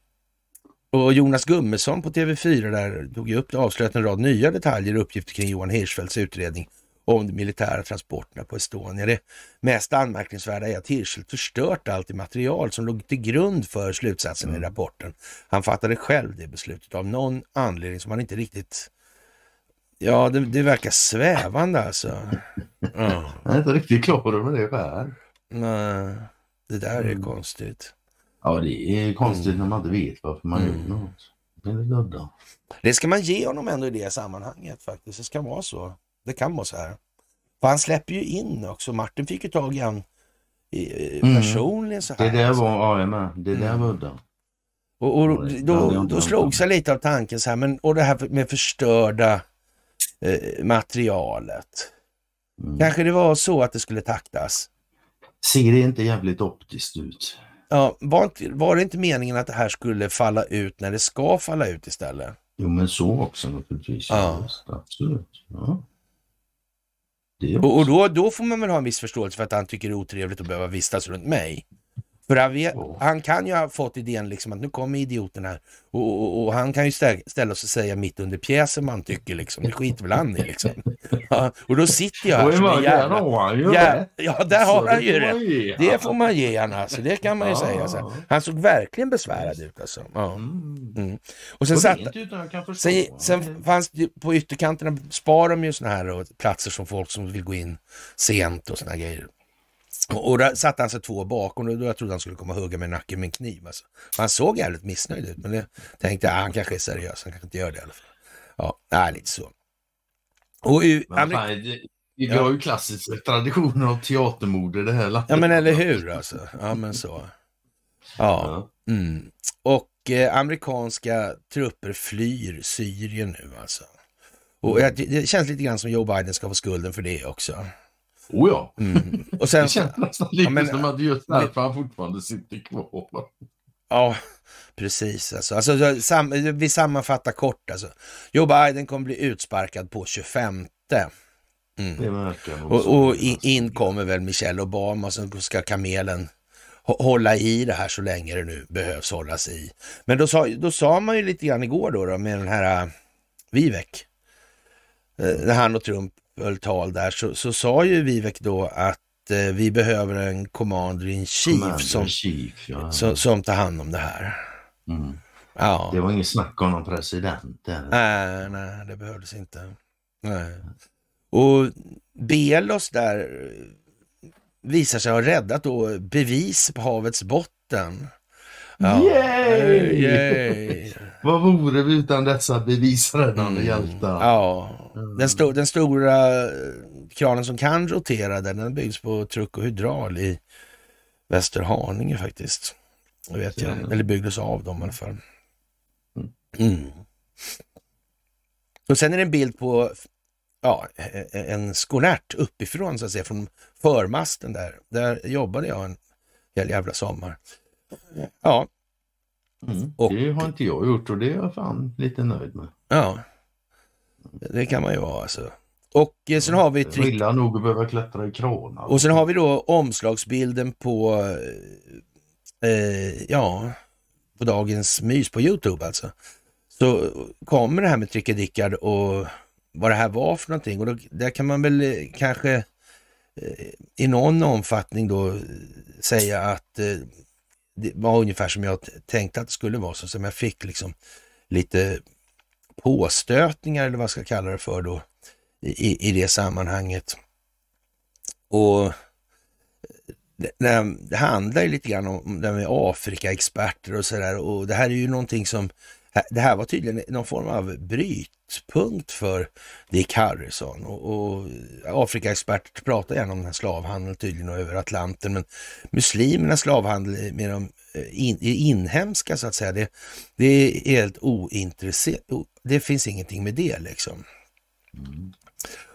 och, Jonas Gummesson på TV4 där tog ju upp avslöjat en rad nya detaljer och uppgifter kring Johan Hirschfeldts utredning om de militära transporterna på Estonia. Det mest anmärkningsvärda är att Hirschfeldt förstört allt det material som låg till grund för slutsatsen mm. i rapporten. Han fattade själv det beslutet av någon anledning som han inte riktigt... Ja, det, det verkar svävande alltså. Ja. Jag är inte riktigt klar över det själv. Nej, det där är mm. konstigt. Ja, det är konstigt mm. när man inte vet varför man mm. gör något. Det är Det ska man ge honom ändå i det sammanhanget faktiskt. Det ska vara så. Det kan vara så här. För han släpper ju in också. Martin fick ju tag i han mm. personligen så här. Det där var, ja, jag med. Det där mm. var udda. Och, och då, då, då slog sig lite av tanken så här, men och det här med förstörda eh, materialet. Mm. Kanske det var så att det skulle taktas? Ser det inte jävligt optiskt ut? Ja, var, inte, var det inte meningen att det här skulle falla ut när det ska falla ut istället? Jo, men så också naturligtvis. Ja. Just, absolut. Ja. Och, och då, då får man väl ha en viss förståelse för att han tycker det är otrevligt att behöva vistas runt mig. För han, vet, han kan ju ha fått idén liksom att nu kommer idioten här och, och, och han kan ju stä, ställa sig och säga mitt under pjäsen man tycker liksom. Det skiter väl han i liksom. Ja, och då sitter jag här som en jävla... Ja, ja, där har han det ju Det han. får man ge han alltså, det kan man ju säga. Så. Han såg verkligen besvärad ut alltså. Ja. Mm. Mm. Och sen satt, det. Sen, sen fanns det på ytterkanterna sparar de ju såna här platser som folk som vill gå in sent och såna grejer. Och, och där satte han sig två bakom och då jag trodde han skulle komma och hugga med nacken med en kniv. Alltså. Han såg jävligt missnöjd ut, men det tänkte jag, ah, han kanske är seriös, han kanske inte gör det i alla fall. Ja, nej, lite så. Och i, Men fan, det, vi har ju klassiska traditioner av teatermord i det här landet. ja men eller hur alltså. Ja men så. Ja. Mm. Och eh, amerikanska trupper flyr Syrien nu alltså. Och jag, det känns lite grann som Joe Biden ska få skulden för det också. Oh ja. Mm. Och sen, Det känns nästan lite Ja, men- som att just därför han fortfarande sitter kvar. ja, precis alltså. alltså sam, vi sammanfattar kort alltså. Joe Biden kommer bli utsparkad på 25. Mm. Det verkar Och, och in, in kommer väl Michelle Obama sen ska kamelen hå- hålla i det här så länge det nu behövs hållas i. Men då sa, då sa man ju lite grann igår då, då med den här uh, Vivek, eh, när han och Trump tal där, så, så sa ju Vivek då att eh, vi behöver en commander in chief Commander som, Chief, ja. som, som tar hand om det här. Mm. Ja. Det var ingen snack om någon president. där. Nej, nej, det behövdes inte. Nej. Och Belos där eh, visar sig ha räddat då bevis på havets botten. Yay! Yay! Vad vore vi utan dessa bevisräddande Mm. hjältar? Ja, den, sto den stora eh, kranen som kan rotera den byggs på truck och hydral i Västerhaninge faktiskt. Det vet jag. Mm. Eller byggdes av dem i alla fall. Mm. Och sen är det en bild på ja, en skonärt uppifrån så att säga, från förmasten där. Där jobbade jag en hel jävla sommar. Ja, Mm. Och- Det har inte jag gjort och det är jag fan lite nöjd med. ja. Det kan man ju vara alltså. Och eh, sen har vi tryck illa nog att behöva klättra i kranar. Och sen har vi då omslagsbilden på, eh, ja, på dagens mys på Youtube alltså. Så kommer det här med Trickedickard och vad det här var för någonting. Och då, där kan man väl eh, kanske eh, i någon omfattning då eh, säga att eh, det var ungefär som jag tänkte att det skulle vara. Så som jag fick liksom lite påstötningar eller vad jag ska kalla det för då i, i- det sammanhanget. Och eh, det, det, handlar ju lite grann om det här med Afrika-experter och sådär och det här är ju någonting som, det här var tydligen någon form av brytpunkt för Dick Harrison och, och Afrikaexperter pratar gärna om den här slavhandeln tydligen och över Atlanten men muslimernas slavhandel med de eh, in, inhemska så att säga, det, det är helt ointresserat, det finns ingenting med det liksom.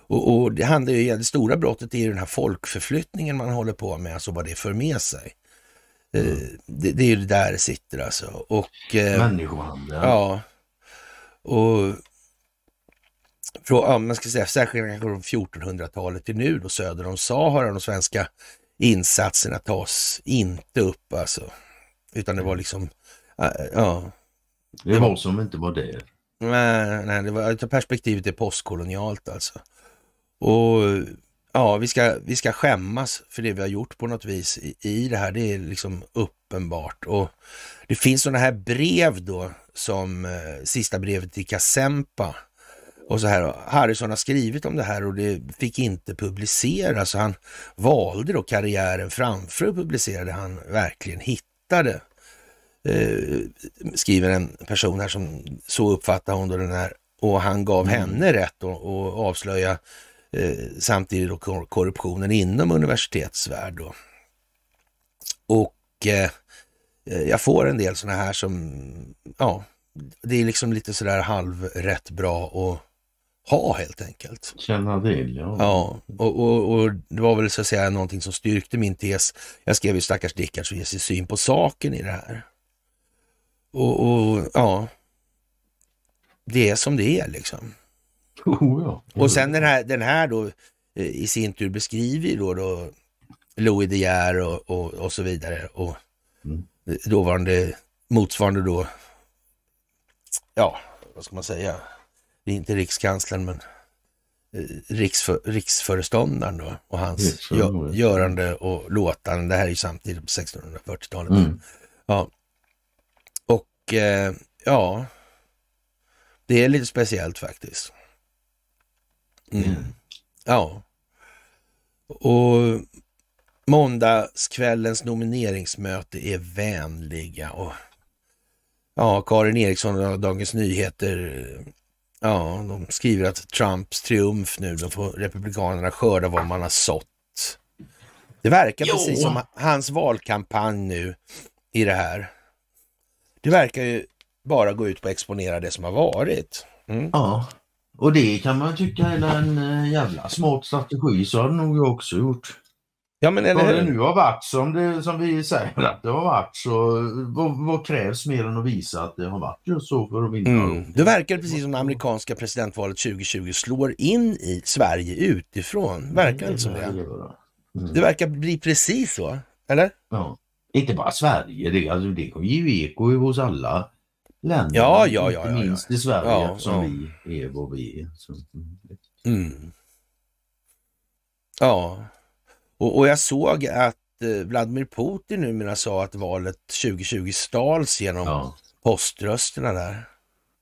Och, och det handlar ju, det stora brottet är ju den här folkförflyttningen man håller på med, alltså vad det för med sig. Eh, Det, det är ju det där det sitter alltså. Och, eh, Människohandel. ja, och från, ja, man ska säga, särskilt kanske från 1400-talet till nu då söder om Sahara, de svenska insatserna tas inte upp alltså. Utan det var liksom, äh, ja, Det var som inte var det. Nej, nej det var, perspektivet är postkolonialt alltså. Och ja, vi ska, vi ska skämmas för det vi har gjort på något vis i, i det här. Det är liksom uppenbart. Och det finns sådana här brev då som eh, sista brevet till Kasempa. Och så här, Harrison har skrivit om det här och det fick inte publiceras. Så han valde då karriären framför att publicera det han verkligen hittade eh, skriver en person här som så uppfattar hon då den här och han gav henne rätt att avslöja eh, samtidigt då kor- korruptionen inom universitetsvärld. Då. Och eh, eh, jag får en del sådana här som, ja, det är liksom lite sådär halvrätt bra och ha helt enkelt. Känna till, ja. Ja, och, och, och det var väl så att säga någonting som styrkte min tes. Jag skrev ju stackars Dickard som ger sin syn på saken i det här. Och, och ja, det är som det är liksom. Oh, ja. Och sen den här, den här då eh, i sin tur beskriver ju då, då Louis De Geer och, och, och så vidare och Mm. dåvarande motsvarande då, ja, vad ska man säga, det är inte rikskanslern men eh, riksför, riksföreståndaren då och hans gö, görande och låtande. Det här är ju samtidigt på 1640-talet. Mm. Ja. Och eh, ja, det är lite speciellt faktiskt. Mm. Mm. Ja. Och måndagskvällens nomineringsmöte är vänliga och ja, Karin Eriksson och Dagens Nyheter, ja, de skriver att Trumps triumf nu, då får Republikanerna skörda vad man har sått. Det verkar Jo. precis som hans valkampanj nu i det här. Det verkar ju bara gå ut på att exponera det som har varit. Mm. Ja, och det kan man tycka är en eh, jävla smart strategi. Så har det nog jag också gjort. Ja, men eller Vad det nu har varit som, det, som vi säger att det har varit så vad, vad krävs mer än att visa att det har varit just så för att vinna? Mm. Det verkar precis som det amerikanska presidentvalet 2020 slår in i Sverige utifrån. Verkar det inte som det? Mm. Det verkar bli precis så, eller? Ja. Inte bara Sverige, det, alltså, det kommer ge eko hos alla länder. Ja, ja, ja, Inte minst i Sverige ja. vi är vad vi är. Så, mm. Ja, och, och jag såg att eh, Vladimir Putin numera sa att valet 2020 stals genom ja. poströsterna där.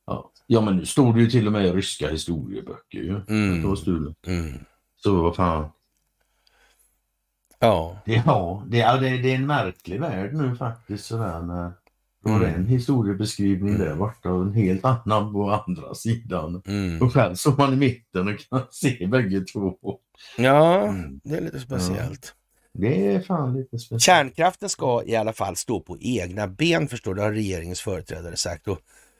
Ja. ja, men nu stod det ju till och med i ryska historieböcker ju. Mm. Det var stulet. Mm. Så vad fan. Ja, Det, ja, det, det, det är en märklig värld nu faktiskt sådär när det var Mm. en historiebeskrivning Mm. där borta och en helt annan på andra sidan. mm. Och själv står man i mitten och kan se bägge två. ja Mm. det är lite speciellt. Det är fan lite speciellt. Kärnkraften ska i alla fall stå på egna ben förstår du, har regeringens företrädare sagt. Och,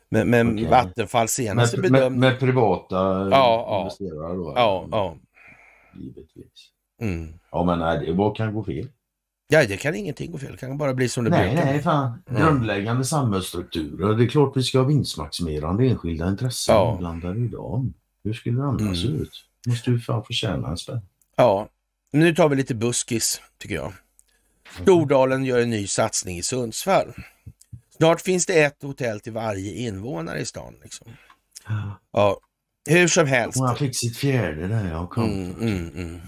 men men Okej. Vattenfall senaste med, med, bedömning... med privata Ja, ja. investerare då? Ja, ja. Givetvis. Mm. Ja men nej, det vad kan gå fel? Ja, det kan ingenting gå fel. Det kan bara bli som det Nej, brukar. nej, fan. Mm. Grundläggande samhällsstrukturer. Det är klart vi ska ha vinstmaximerande enskilda intressen Ja. inblandade i dem. Hur skulle det annars se Mm. ut? Måste du fan få tjäna en spänn. Ja, nu tar vi lite buskis tycker jag. Stordalen gör en ny satsning i Sundsvall. Snart finns det ett hotell till varje invånare i stan. Liksom. Ja, hur som helst. Han fick sitt fjärde där, ja. Kom. Mm, mm, mm.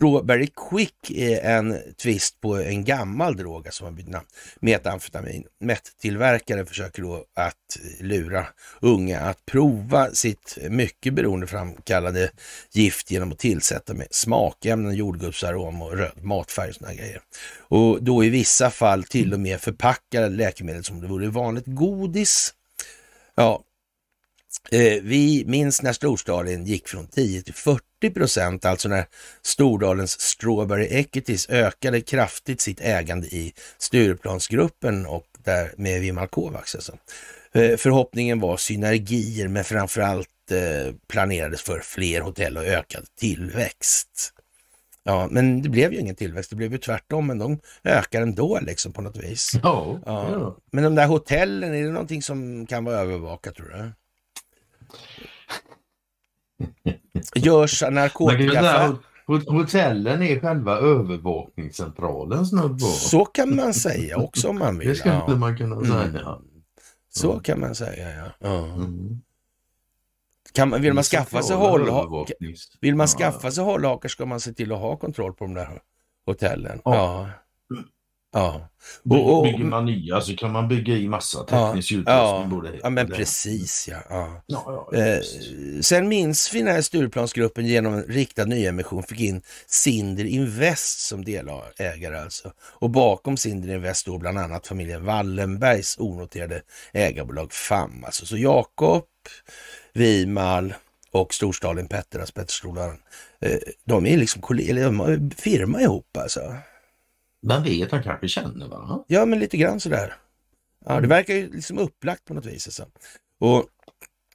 Strawberry Quick är en twist på en gammal drog alltså, som har bytt namn. Metamfetamin. Mettillverkare försöker då att lura unga att prova sitt mycket beroendeframkallande gift genom att tillsätta med smakämnen, jordgubbsarom och röd matfärg och sådana grejer. Och då i vissa fall till och med förpackade läkemedel som det vore vanligt godis. Ja, vi minns när Storstaden gick från 10 till 40 procent, alltså när Stordalens Strawberry Equities ökade kraftigt sitt ägande i Stureplansgruppen och där med Vimal Kovacs. Alltså. Eh, förhoppningen var synergier men framförallt eh, planerades för fler hotell och ökad tillväxt. Ja, men det blev ju ingen tillväxt, det blev ju tvärtom, men de ökar ändå liksom på något vis. Ja. Men de där hotellen, är det någonting som kan vara övervakat tror du? Görs Man kan ju narkotika... säga, hot- hotellen är själva övervakningscentralen snudd. Så kan man säga också om man Det vill. skulle Ja. man kunna Mm. säga. Så kan man säga, ja. ja. Mm. Kan man, vill man skaffa sig håll, vill man Ja. skaffa sig hållhakar ska man se till att ha kontroll på de där hotellen. Ja. Ja. Ja. Och- och- Bygger man nya så kan man bygga i massa teknisk utrustning. Ja, ja, men precis ja. ja. Ja, ja, Eh, sen minns vi när Stureplansgruppen genom en riktad nyemission fick in Cinder Invest som delägare alltså. Och bakom Cinder Invest står bland annat familjen Wallenbergs onoterade ägarbolag FAM. Alltså, så Jakob Wimal och Storstalin Petteras, Petterstolan, eh, de är liksom kollegor, de firma ihop alltså. Man vet, han kanske känner va? Ja, men lite grann sådär. Ja, det verkar ju liksom upplagt på något vis. Alltså. Och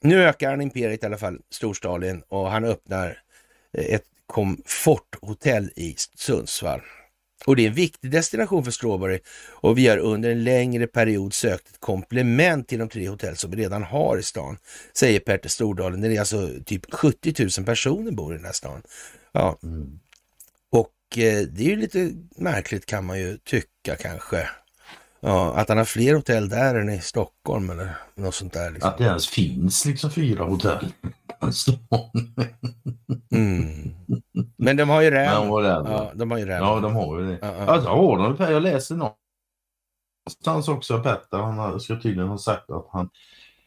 Nu ökar han imperiet i alla fall, Storstalin, och han öppnar ett komforthotell i Sundsvall. Och det är en viktig destination för Strawberry och vi har under en längre period sökt ett komplement till de tre hotell som vi redan har i stan, säger Petter Stordalen. Det är alltså typ 70 000 personer bor i den här stan. Ja. Mm. Och eh, det är ju lite märkligt kan man ju tycka kanske. Ja, att han har fler hotell där än i Stockholm eller något sånt där. Liksom. Att det ens finns liksom fyra hotell. mm. Men de har ju räv. Ja, de har ju räv. Ja, de har ju det. Ja, ja. Alltså, har de, jag läste någonstans också Petter, han ska tydligen ha sagt att han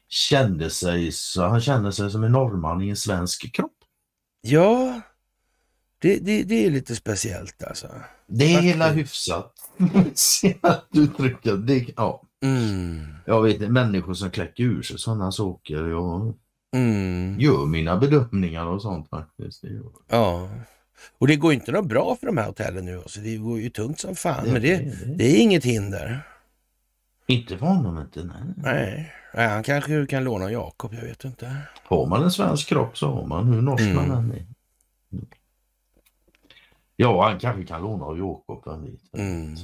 kände sig, så, han kände sig som en norrman i en svensk kropp. Ja, det, det, det är lite speciellt alltså. Det är hela hyfsat. uttrycket. Det, ja. Mm. Jag vet människor som kläcker ur sig sådana saker. Jag mm. gör mina bedömningar och sånt faktiskt. Ja. Och det går inte något bra för de här hotellen nu. Alltså. Det går ju tungt som fan. Det, men det, det, det. är inget hinder. Inte för honom inte, nej. nej. Nej, han kanske kan låna Jakob, jag vet inte. Har man en svensk kropp så har man hur norsk mm. man än är. Ja, han kanske kan låna av Jakob. Mm.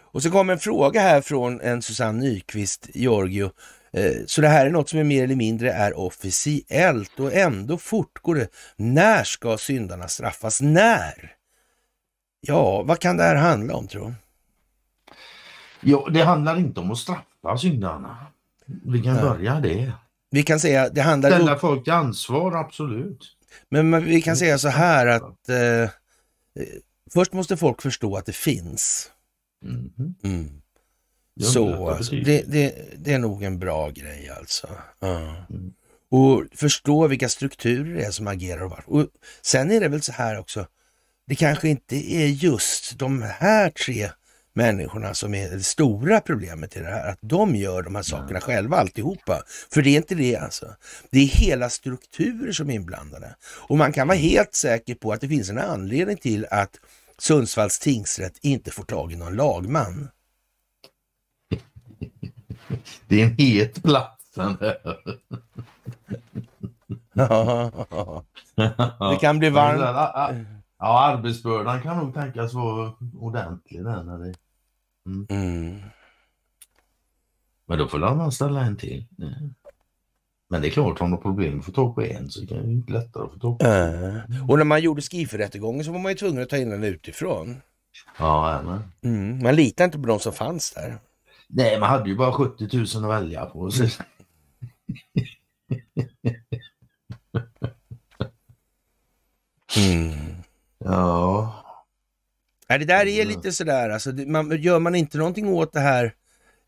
Och så kom en fråga här från en Susanne Nyqvist, Georgio. Eh, så det här är något som är mer eller mindre är officiellt och ändå fortgår det. När ska syndarna straffas? När? Ja, vad kan det här handla om tror du? Ja, det handlar inte om att straffa syndarna. Vi kan ja. börja det. Vi kan säga det handlar... Ställa folk till ansvar, absolut. Men, men vi kan säga så här att eh, Först måste folk förstå att det finns. Mm. Mm. Så det, det, det, är nog en bra grej alltså. Ja. Mm. Och förstå vilka strukturer det är som agerar och varför. Och sen är det väl så här också, det kanske inte är just de här tre människorna som är det stora problemet i det här. Att de gör de här sakerna mm. själva alltihopa. För det är inte det alltså. Det är hela strukturer som är inblandade. Och man kan vara helt säker på att det finns en anledning till att Sundsvalls tingsrätt inte får tag i någon lagman. Det är en het plats Det kan bli varmt. Ja, arbetsbördan kan nog tänkas vara ordentlig där när det... Mm. Mm. Men då får man ställa en till. Men det är klart, om du har problem att få tag på en så kan det lättare att få tag på en. Äh. Och när man gjorde skiferrättegången så var man ju tvungen att ta in den utifrån. Ja, mm. Man litar inte på de som fanns där. Nej, man hade ju bara 70 000 att välja på. Så. Mm. Ja. Nej, det där är lite sådär, alltså, man, gör man inte någonting åt det här,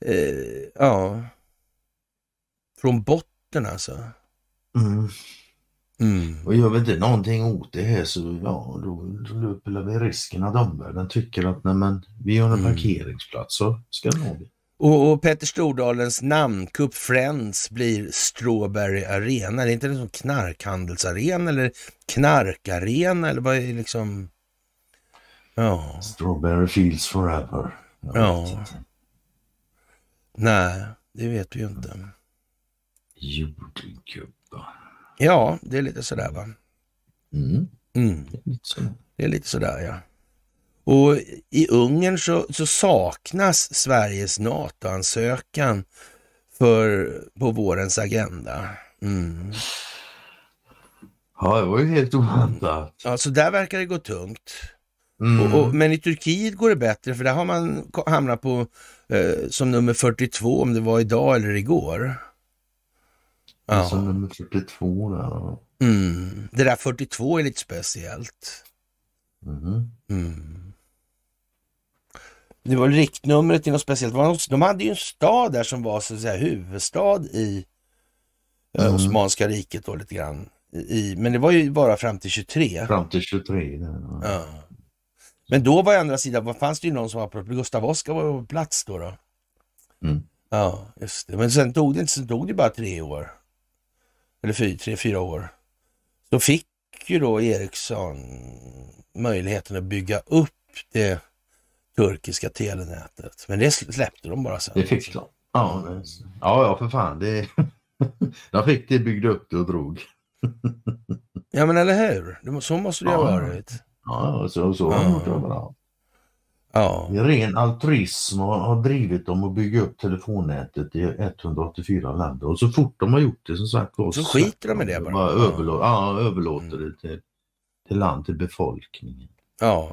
eh, ja, från botten alltså. Mm. Mm. Och gör vi inte någonting åt det här så ja, då, då löper vi risken att omvärlden tycker att när man, vi har en mm. parkeringsplats så ska det nog och, och Petter Stordalens namnkupp Friends blir Strawberry Arena. Det är inte sån knarkhandelsarena eller knarkarena eller vad är liksom... Ja. Strawberry Fields Forever. ja. Nej, det vet vi ju inte. Jordgubbar. Ja, det är lite sådär va? Mm. Mm. Det, är lite så. det är lite sådär ja. Och i Ungern så, så saknas Sveriges NATO-ansökan för, på vårens agenda. Mm. Ja, det var ju helt oväntat. Ja, så där verkar det gå tungt. Mm. Och, och, men i Turkiet går det bättre för där har man hamnat på eh, som nummer 42 om det var idag eller igår. Ja. Som nummer 42 där. Mm. Det där 42 är lite speciellt. Mm. Det var riktnumret till något speciellt. De hade ju en stad där som var så att säga huvudstad i eh, mm. Osmanska riket då lite grann. I, men det var ju bara fram till 23. Fram till 23. Ja. Men då var andra sidan, fanns det ju någon som var på Gustav Oskar var på plats då. då. Mm. Ja, just det. Men sen tog det sen tog det bara tre år. Eller fyra, tre, fyra år. Då fick ju då Ericsson möjligheten att bygga upp det turkiska telenätet. Men det släppte de bara sen. Det fick de. Ja, ja, ja för fan. Det... De fick det, byggde upp det och drog. Ja men eller hur? Så måste det ju ha Ja. varit. Ja, så, så har de Ja. gjort överallt. Ja. Ren altruism har drivit dem att bygga upp telefonnätet i 184 länder. Och så fort de har gjort det som sagt var, Så skiter de i det bara. bara Ja. överlå- ja, överlåter det till, till land, till befolkningen. Ja.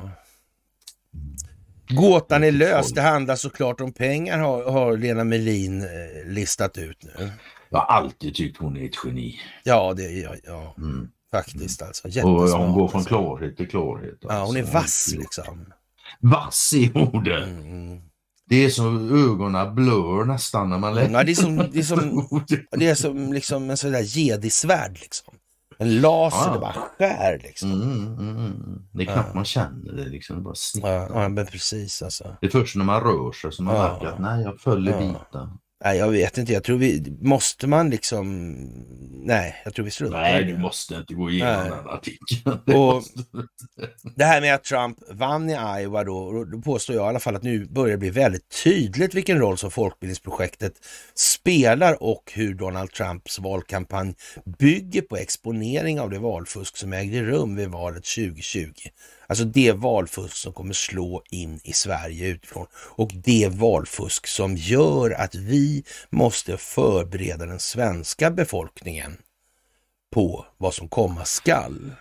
Gåtan är löst. Det handlar såklart om pengar har, har Lena Melin eh, listat ut nu. Jag har alltid tyckt hon är ett geni. Ja, det ja, ja Mm. faktiskt alltså. Och hon går från alltså. klarhet till klarhet. Ja, hon är alltså. vass liksom. Vass i orden. Mm. Det är som ögonen blör nästan när man läser Ja, det är som, det är som, det är som liksom en sån där jedisvärd liksom. En laser, Ja. det bara skär liksom. Mm, mm, mm. Det är knappt Ja. man känner det liksom. Det bara snickrar. Ja, ja, men precis alltså. Det är först när man rör sig som man Ja. märker att nej, jag följer Ja. biten. Nej, jag vet inte. Jag tror vi, måste man liksom, nej, jag tror vi struntar Nej, du det. måste inte gå igenom Nej. den artikeln. Det Och-. Det här med att Trump vann i Iowa då, då påstår jag i alla fall att nu börjar det bli väldigt tydligt vilken roll som folkbildningsprojektet spelar och hur Donald Trumps valkampanj bygger på exponering av det valfusk som ägde rum vid valet 2020. Alltså det valfusk som kommer slå in i Sverige utifrån och det valfusk som gör att vi måste förbereda den svenska befolkningen på vad som komma skall.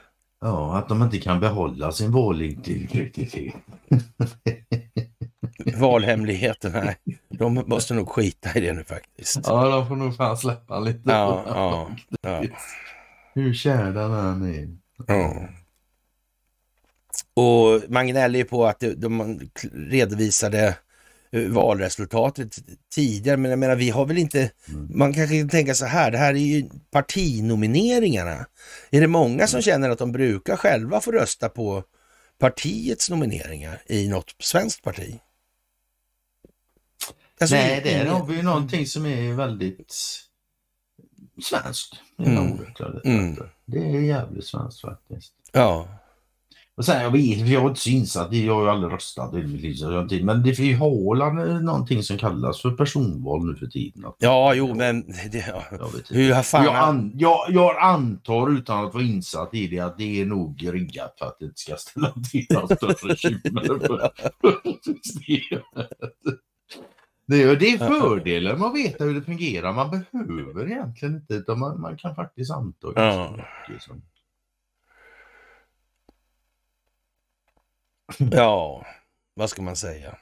Ja, att de inte kan behålla sin valintegritet. Valhemligheten, nej. De måste nog skita i det nu faktiskt. Ja, de får nog fan släppa lite. Ja, ja, ja. Hur kär den än är. ja. Och man gnäller ju på att de, de redovisade eh, valresultatet tidigare, men jag menar vi har väl inte, man kanske kan tänka så här, det här är ju partinomineringarna. Är det många som känner att de brukar själva få rösta på partiets nomineringar i något svenskt parti? Alltså, Nej, ingen- har vi ju någonting som är väldigt svenskt. det Mm. ordet, det, Mm. det är jävligt svenskt faktiskt. Ja, Och sen, jag vet, jag är inte så insatt i, jag har ju aldrig röstat i mitt liv, men det finns Holland någonting som kallas för personval nu för tiden. ja jo men det, ja. Jag vet inte. hur fan... Jag, an, jag, jag antar utan att vara insatt i det att det är nog riggat för att det inte ska ställa till några större bekymmer för för. Det är, det är fördelen med att veta hur det fungerar. Man behöver egentligen inte utan man, man kan faktiskt anta. Ja. ganska mycket som- Ja, vad ska man säga?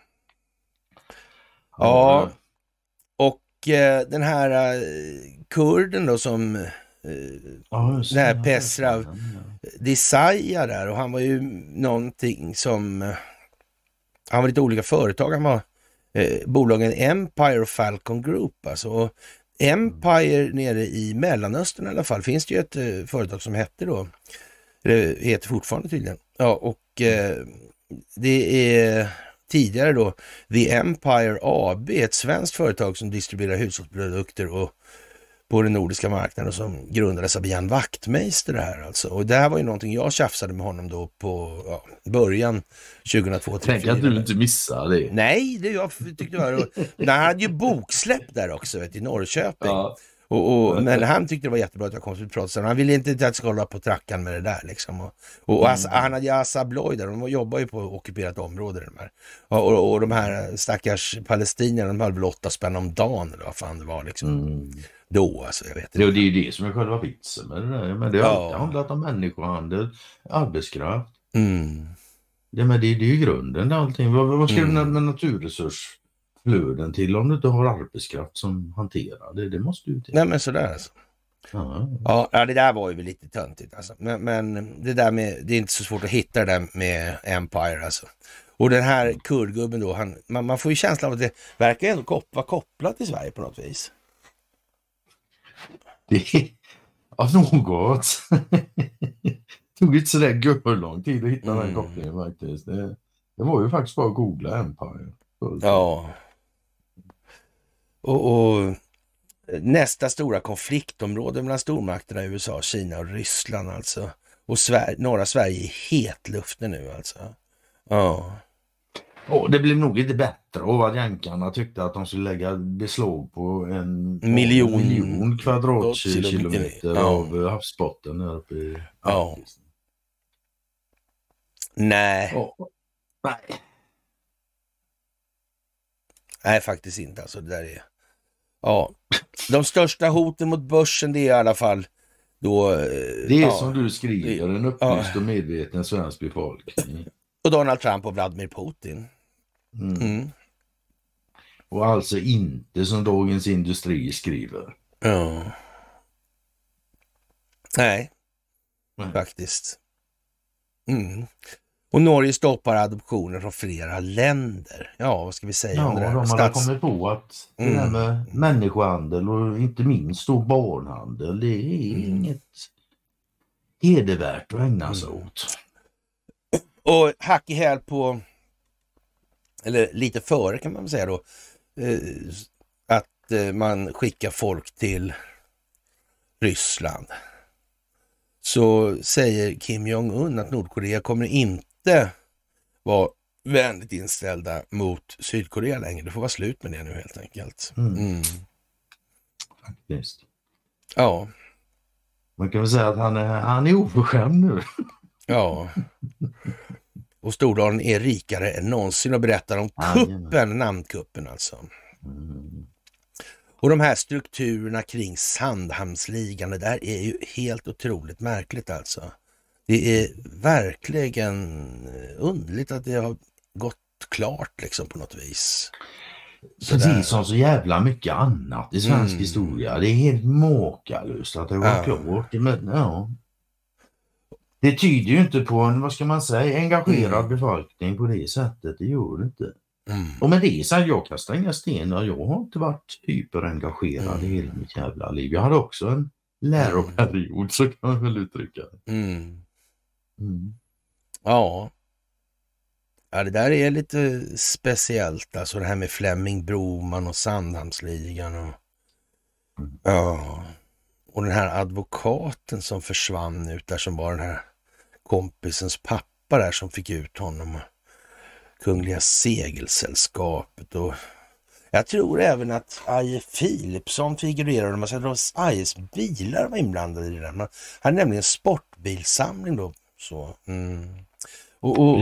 Ja, och eh, den här eh, kurden då som eh, Ja, Det här Pesrav. ja. Där och han var ju någonting som... eh, Han var lite olika företag. Han var eh, bolagen Empire och Falcon Group. Alltså. Och Empire nere i Mellanöstern i alla fall finns det ju ett eh, företag som hette då. Det heter fortfarande tydligen. Ja, och eh, det är tidigare då The Empire AB, ett svenskt företag som distribuerar hushållsprodukter och på den nordiska marknaden och som grundades av Jan Wachtmeister det här alltså. Och det här var ju någonting jag tjafsade med honom då på ja, början 2002 Tänk att du inte missar det. Nej, det jag tyckte var... Han hade ju boksläpp där också, vet, i Norrköping. Ja. Och, och, men han tyckte det var jättebra att jag kom till prata Han ville inte att jag skulle hålla på trackan med det där. Liksom. Och, och Mm. Assa- han hade ju Assa Abloy där, de jobbar ju på ockuperat område. De här. Och, och, och de här stackars palestinierna, de höll väl åtta spänn om dagen eller vad fan det var liksom. Mm. Då alltså, jag vet inte. Det, det är ju det som är själva vitsen med det där. Men det har Ja. alltid handlat om människohandel, arbetskraft. Mm. Det, men det, det är ju grunden allting. Vad, vad ska Mm. du med naturresursflöden till om du inte har arbetskraft som hanterar det? Det måste ju till. Nej men sådär alltså. Ja. Ja, ja, det där var ju lite töntigt alltså. Men, men det där med, det är inte så svårt att hitta det där med Empire alltså. Och den här kurdgubben då, han, man, man får ju känslan av att det verkar ändå kop, vara kopplat till Sverige på något vis. Det är, ja, något. tog inte sådär görlång tid att hitta Mm. den kopplingen faktiskt. Det, det var ju faktiskt bara att googla Empire. Ja. Och, och nästa stora konfliktområde mellan stormakterna USA, Kina och Ryssland alltså. Och Sver norra Sverige är hetluften nu alltså. Ja. Och det blev nog inte bättre av att jänkarna tyckte att de skulle lägga beslag på en Miljon- miljon kvadratkilometer Ja. av havsbotten där uppe i Ja. Nej, Ja. Nej. nej faktiskt inte. Alltså, det där är... Ja, de största hoten mot börsen det är i alla fall då... eh, Det är ja. som du skriver, en upplyst Ja. och medveten svensk befolkning. Och Donald Trump och Vladimir Putin. Mm. Mm. Och alltså inte som Dagens Industri skriver. Ja. Nej, Nej. faktiskt. Mm. Och Norge stoppar adoptioner från flera länder. Ja, vad ska vi säga Ja, om det de där? hade Stats... kommit på att det där Mm. med människohandel och inte minst då barnhandel, det är Mm. inget hedervärt att ägna sig Mm. åt. Och hack i häl på, eller lite före kan man säga då, eh, att eh, man skickar folk till Ryssland. Så säger Kim Jong-Un att Nordkorea kommer inte vara vänligt inställda mot Sydkorea längre. Det får vara slut med det nu helt enkelt. Mm. Mm. Faktiskt. Ja, Man kan väl säga att han är, han är oförskämd nu. ja. Och Stordalen är rikare än någonsin och berättar om kuppen, namnkuppen alltså. Mm. Och de här strukturerna kring Sandhamnsligan, det där är ju helt otroligt märkligt alltså. Det är verkligen eh, underligt att det har gått klart liksom på något vis. Sådär. Precis som så jävla mycket annat i svensk Mm. historia. Det är helt makalöst att det var Ja. klart. Men, ja. Det tyder ju inte på en, vad ska man säga, engagerad Mm. befolkning på det sättet. Det gör det inte. Mm. Och med det sagt, jag kastar inga stenar. Jag har inte varit hyperengagerad i Mm. hela mitt jävla liv. Jag hade också en läroperiod, så kan man väl uttrycka det. Mm. Mm. Ja. ja, det där är lite speciellt alltså det här med Flemming Broman och Sandhamnsligan och Mm. ja. Och den här advokaten som försvann ut där som var den här kompisens pappa där som fick ut honom. Kungliga Segelsällskapet och jag tror även att Aje Philipsson figurerade. Man säger att Ajes bilar var inblandade i det där. Man hade nämligen en sportbilsamling då. Så, mm. och, och,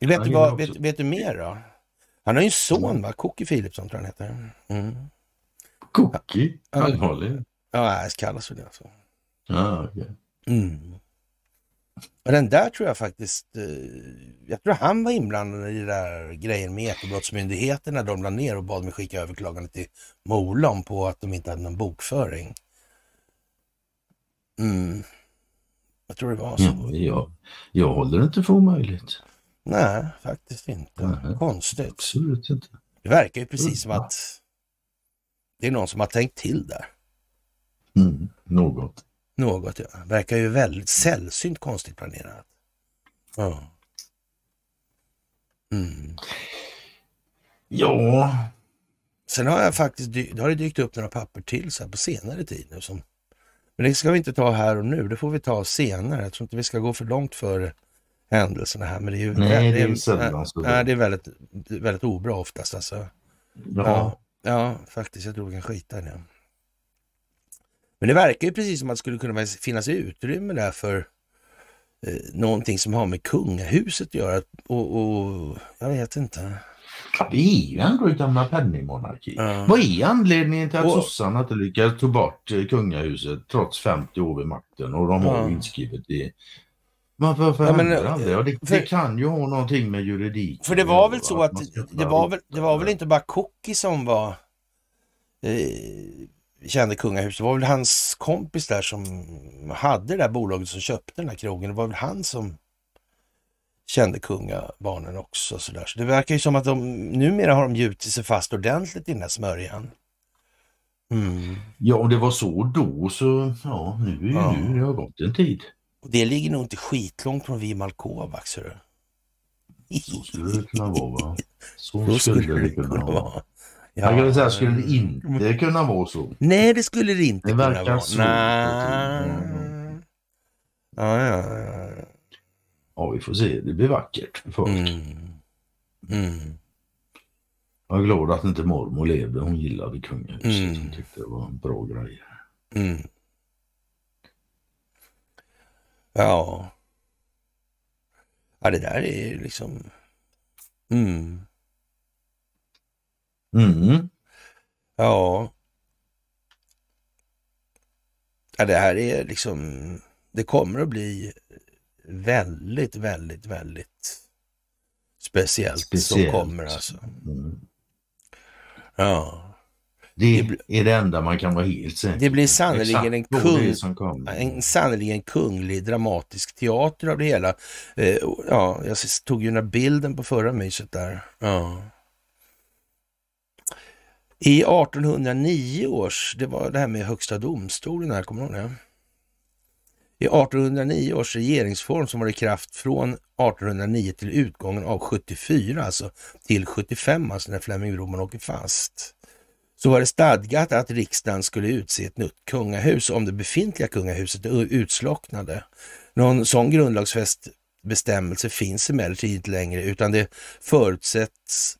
vet, du vad, vet, vet du mer då? Han har ju en son va? Kocki Philipsson tror jag han heter. Mm. Cookie? Allvarligt? Ja, det kallas för det alltså. Ja, okej. Mm. Och den där tror jag faktiskt, eh, jag tror han var inblandad i det där grejen med Ekobrottsmyndigheten när de la ner och bad mig skicka överklagande till Molon på att de inte hade någon bokföring. Mm. Jag tror det var så. Ja, jag, jag håller inte för omöjligt. Nej, faktiskt inte. Nej. Konstigt. Absolut inte. Det verkar ju precis som att det är någon som har tänkt till där. Mm, något. Något, ja. Verkar ju väldigt sällsynt konstigt planerat. Ja. Mm. Ja, Sen har jag faktiskt, det har det dykt upp några papper till så här på senare tid nu som men det ska vi inte ta här och nu, det får vi ta senare. Jag tror inte vi ska gå för långt före händelserna här. Men det är ju Nej, det är sällan nej, det är väldigt, väldigt obra oftast alltså. ja. Ja, ja, faktiskt. Jag tror vi kan skita i det. Men det verkar ju precis som att det skulle kunna finnas utrymme där för eh, någonting som har med kungahuset att göra. Och, och jag vet inte. Det är ju ändå en gamla penningmonarki. Ja. Vad är anledningen till att Och- sossarna inte lyckades ta bort eh, kungahuset trots 50 år vid makten och de har Ja. inskrivet i... Varför, varför Ja, men, det? Ja, det, för- det kan ju ha någonting med juridik För det var väl så att ska det var väl, det var väl inte bara Cookie som var eh, kände kungahuset. Det var väl hans kompis där som hade det där bolaget som köpte den här krogen. Det var väl han som kände kungabarnen också. Så, där. så det verkar ju som att de numera har de gjutit sig fast ordentligt i den här smörjan. Mm. Ja, om det var så då så, ja, nu Ja. nu, det har gått en tid. Och det ligger nog inte skitlångt från Vimal Kovacs. hörru. Så skulle det kunna vara, va? Så, Så skulle det kunna vara. Ja. Jag kan säga, skulle det inte kunna vara så? Nej, det skulle det inte Det kunna verkar vara. så. Nej. Mm. Ja, ja, ja. Ja, vi får se. Det blir vackert för folk. Mm. Mm. Jag är glad att inte mormor levde. Hon gillade kungahuset. Mm. Hon tyckte det var en bra grej. Mm. Ja. Ja, det där är ju liksom... Mm. Mm. Ja. Ja, det här är liksom... Det kommer att bli väldigt, väldigt, väldigt speciellt, Speciellt. som kommer alltså. Mm. Ja. Det är det enda man kan vara helt säker Det blir på. sannerligen en kung-. En sannerligen kunglig dramatisk teater av det hela. Eh, ja, jag tog ju den här bilden på förra myset där. Ja. I 1809 års, det var det här med högsta domstolen här, kommer du ihåg det? I 1809 års regeringsform som var i kraft från 1809 till utgången av 74, alltså till 75, alltså när Flemming Broman åker fast så var det stadgat att riksdagen skulle utse ett nytt kungahus om det befintliga kungahuset utslocknade. Någon sån grundlagsfäst bestämmelse finns emellertid inte längre utan det förutsätts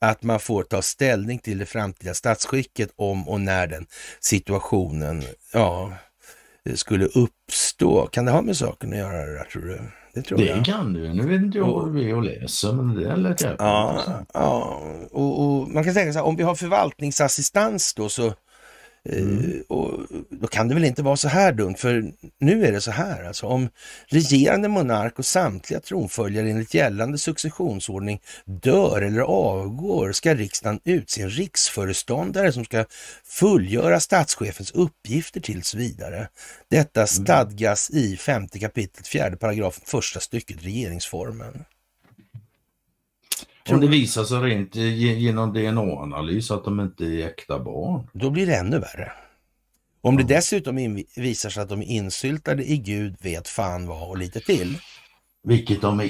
att man får ta ställning till det framtida statsskicket om och när den situationen ja, skulle uppstå. Kan det ha med saken att göra det där, tror du? Det tror jag. Det kan du. Nu vet inte jag vad det är och läser men det lät jävligt Ja, ja. Och, och man kan tänka sig om vi har förvaltningsassistans då så eh, och, då kan det väl inte vara så här dumt, för nu är det så här alltså. Om regerande monark och samtliga tronföljare enligt gällande successionsordning dör eller avgår ska riksdagen utse en riksföreståndare som ska fullgöra statschefens uppgifter tills vidare. Detta stadgas i femte kapitlet, fjärde paragrafen, första stycket regeringsformen. Om det visar sig rent ge- genom DNA-analys att de inte är äkta barn. Då blir det ännu värre. Om det dessutom visar sig att de är insyltade i Gud vet fan vad och lite till. Vilket de är.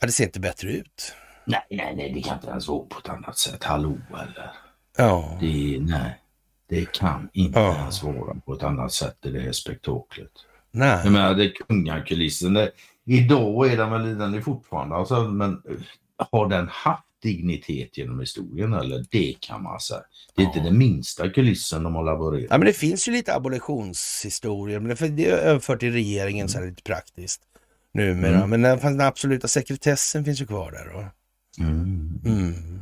Ja, det ser inte bättre ut. Nej, nej, nej, det kan inte ens vara på ett annat sätt. Hallå eller? Ja, Det, nej, det kan inte Ja. ens vara på ett annat sätt i det här spektaklet. nej. Jag menar, det är kungakulissen. Det, idag är den väl, den är fortfarande, alltså, men eh, har den haft dignitet genom historien eller? Det kan man säga. Det är inte Ja. den minsta kulissen de har laborerat. Ja, men det finns ju lite abolitionshistorier, men det är överfört till regeringen så här lite praktiskt numera. Mm. Men den, den absoluta sekretessen finns ju kvar där. Och, Mm. mm.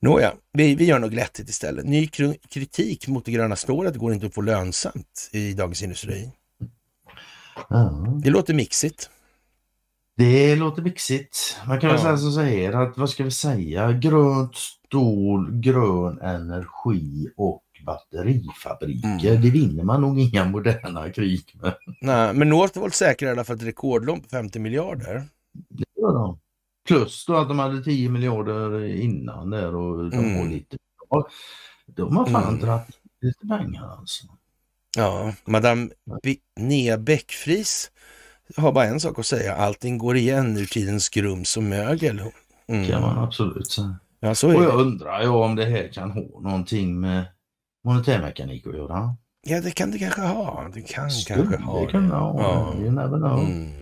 Nåja, vi, vi gör något glättigt istället. Ny kr- kritik mot det gröna stålet går inte att få lönsamt i Dagens Industri. Ja. Det låter mixigt. Det låter vixigt. Man kan väl Ja. säga så här att, vad ska vi säga, grönt stål, grön energi och batterifabriker. Mm. Det vinner man nog inga moderna krig med. Nej, men Northvolt säkrar i alla fall ett rekordlån på 50 miljarder. Det gör de. Plus då att de hade 10 miljarder innan där och de Mm. har lite. De har fan Mm. dragit lite pengar alltså. Ja, Madame Be- Nea Bäckfris har bara en sak att säga. Allting går igen ur tidens grums och mögel. Kan man Mm. absolut säga. Ja, så är Och det. jag undrar ju om det här kan ha någonting med monetärmekanik att göra. Ja, det kan det kanske ha. Det kan Skulle kanske ha det kunna ha. Ja. You never know. Mm.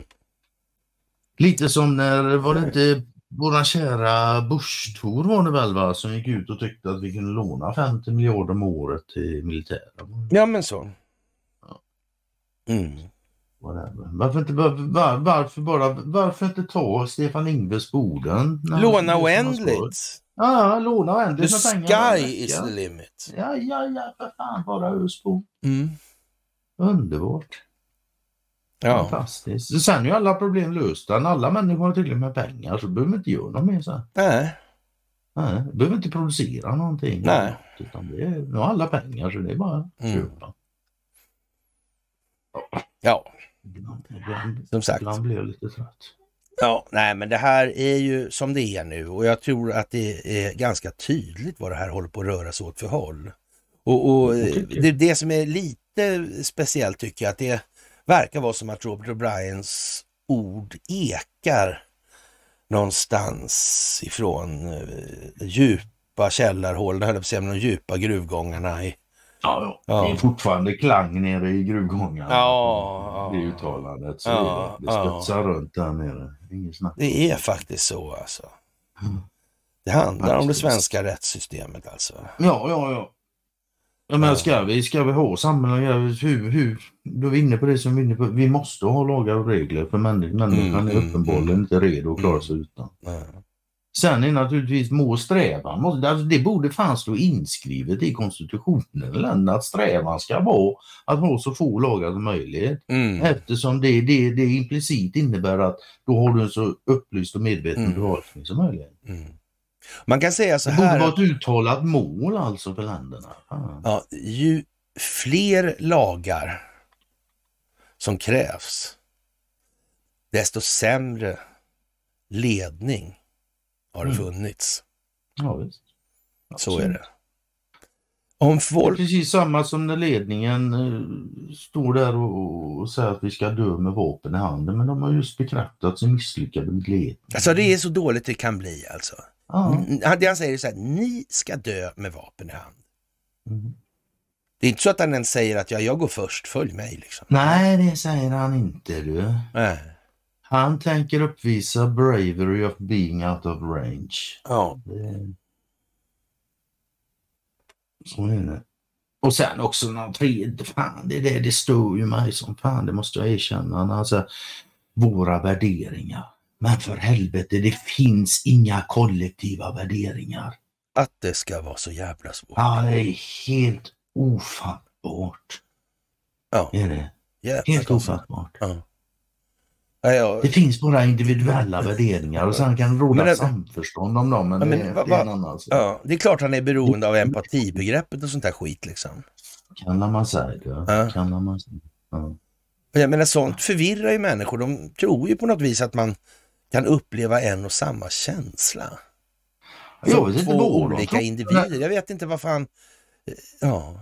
Lite som när, var det inte våran kära Bush-Tor var det väl va, som gick ut och tyckte att vi kunde låna 50 miljarder om året till militären. Ja, men så. Mm. Varför inte, var, var, varför bara, varför inte ta Stefan Ingves han- Låna oändligt. Ja, låna The oändligt varje sky is the limit. Ja, ja, ja, för fan bara ös på. Mm. Underbart. Ja. Fantastiskt. Sen är ju alla problem lösta. När alla människor har tillräckligt med pengar så behöver vi inte göra något mer sen. Nej. Nej, behöver inte producera någonting. Nej. Utan det är, nu har alla pengar så det är bara att Mm. köpa. Ja, Ibland, som sagt. ibland blir jag lite trött. Ja, nej, men det här är ju som det är nu och jag tror att det är ganska tydligt vad det här håller på att röra sig åt för håll. Och, och det, det som är lite speciellt tycker jag att det verkar vara som att Robert O'Briens ord ekar någonstans ifrån eh, djupa källarhål, höll jag på att säga, de djupa gruvgångarna i Ja, Ja. Det är fortfarande klang nere i gruvgångarna. Ja, Det ja. uttalandet. Så Ja, det, det studsar runt där nere. Inget snack. Det är faktiskt så alltså. Mm. Det handlar om det svenska rättssystemet alltså. Ja, ja, ja. Jag menar, ska vi, ska vi ha samhällen, hur, hur, då är vi inne på det som vi är inne på. Vi måste ha lagar och regler för människan, Mm, är mm, uppenbarligen mm. inte redo att klara sig utan. Nej. Sen är naturligtvis må strävan, måste, alltså det borde fan stå inskrivet i konstitutionen länderna att strävan ska vara att ha så få lagar som möjligt. Mm. Eftersom det, det, det implicit innebär att då har du en så upplyst och medveten Mm. befolkning som möjligt. Mm. Man kan säga så Det borde här. vara ett uttalat mål alltså för länderna. Fan. Ja, ju fler lagar som krävs, desto sämre ledning har det Mm. funnits. Ja, visst. Så är det. Om Det är folk... precis samma som när ledningen eh, står där och, och säger att vi ska dö med vapen i handen. Men de har just bekräftat sin misslyckade ledning. Alltså det är så dåligt det kan bli alltså. Ja. Det han säger är så här, ni ska dö med vapen i hand. Mm. Det är inte så att han ens säger att ja, jag går först, följ mig liksom. Nej, det säger han inte du. Nej. Han tänker uppvisa bravery of being out of range. Ja. Det... Så är det. Och sen också den tredje, fan det, det, det stör ju mig som fan, det måste jag erkänna. Alltså, våra värderingar. Men för helvete, det finns inga kollektiva värderingar. Att det ska vara så jävla svårt. Ja, det är helt ofattbart. Ja. Är det? Jävla Helt ofattbart. Ja. Ja. Det finns bara individuella värderingar och sen kan det råda Men det- samförstånd om dem. Men, Ja, men det, vad- det är en vad- annan sak. ja, det är klart han är beroende av empatibegreppet och sånt där skit liksom. Kan man säga det? Ja. Kan man säga. Ja. Och Jag menar sånt förvirrar ju människor. De tror ju på något vis att man kan uppleva en och samma känsla. Jag Som vet inte två vad de olika tror. individer. Jag vet inte vad fan... Ja,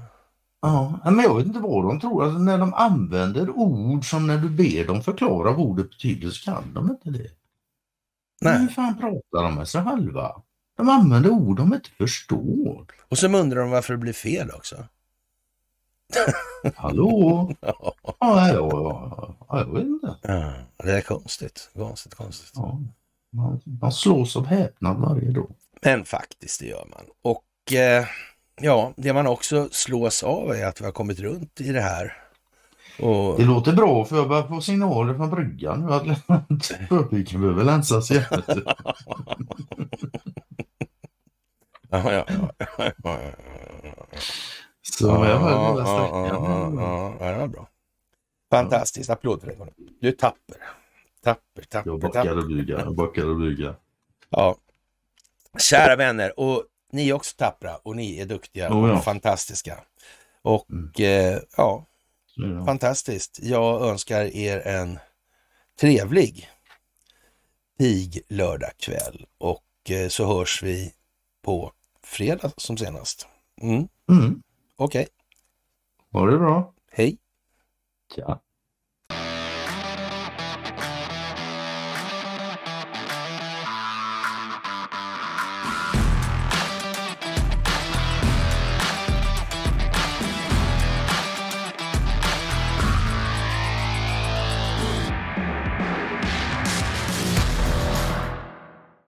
Ja, men jag vet inte vad de tror. Alltså, när de använder ord som när du ber dem förklara vad ordet betyder så kan de inte det. Men Hur nej. fan pratar de med sig själva? De använder ord de inte förstår. Och så undrar de varför det blir fel också. Hallå? Ja, ja, ja, ja, jag vet inte. Ja, det är konstigt. Konstigt, konstigt. Ja, man, man slås av häpnad varje dag. Men faktiskt, det gör man. Och eh, ja, det man också slås av är att vi har kommit runt i det här. Och, Det låter bra för jag börjar få signaler från bryggan nu att förpiken behöver länsas igen. ja, ja, ja, ja, ja, ja. Så jag hör hela ja, sträckan. det var bra. Fantastiskt, applåd för dig. Du är tapper. Tapper, tapper, Jag tapper. backar och blyga, jag backar och blyga. Ja. Kära vänner, och ni är också tappra och ni är duktiga Oh, ja. och fantastiska. Och Mm. eh, ja, det. fantastiskt. Jag önskar er en trevlig pig lördagkväll och eh, så hörs vi på fredag som senast. Mm. Mm. Okej, Ha det bra. hej. Tja.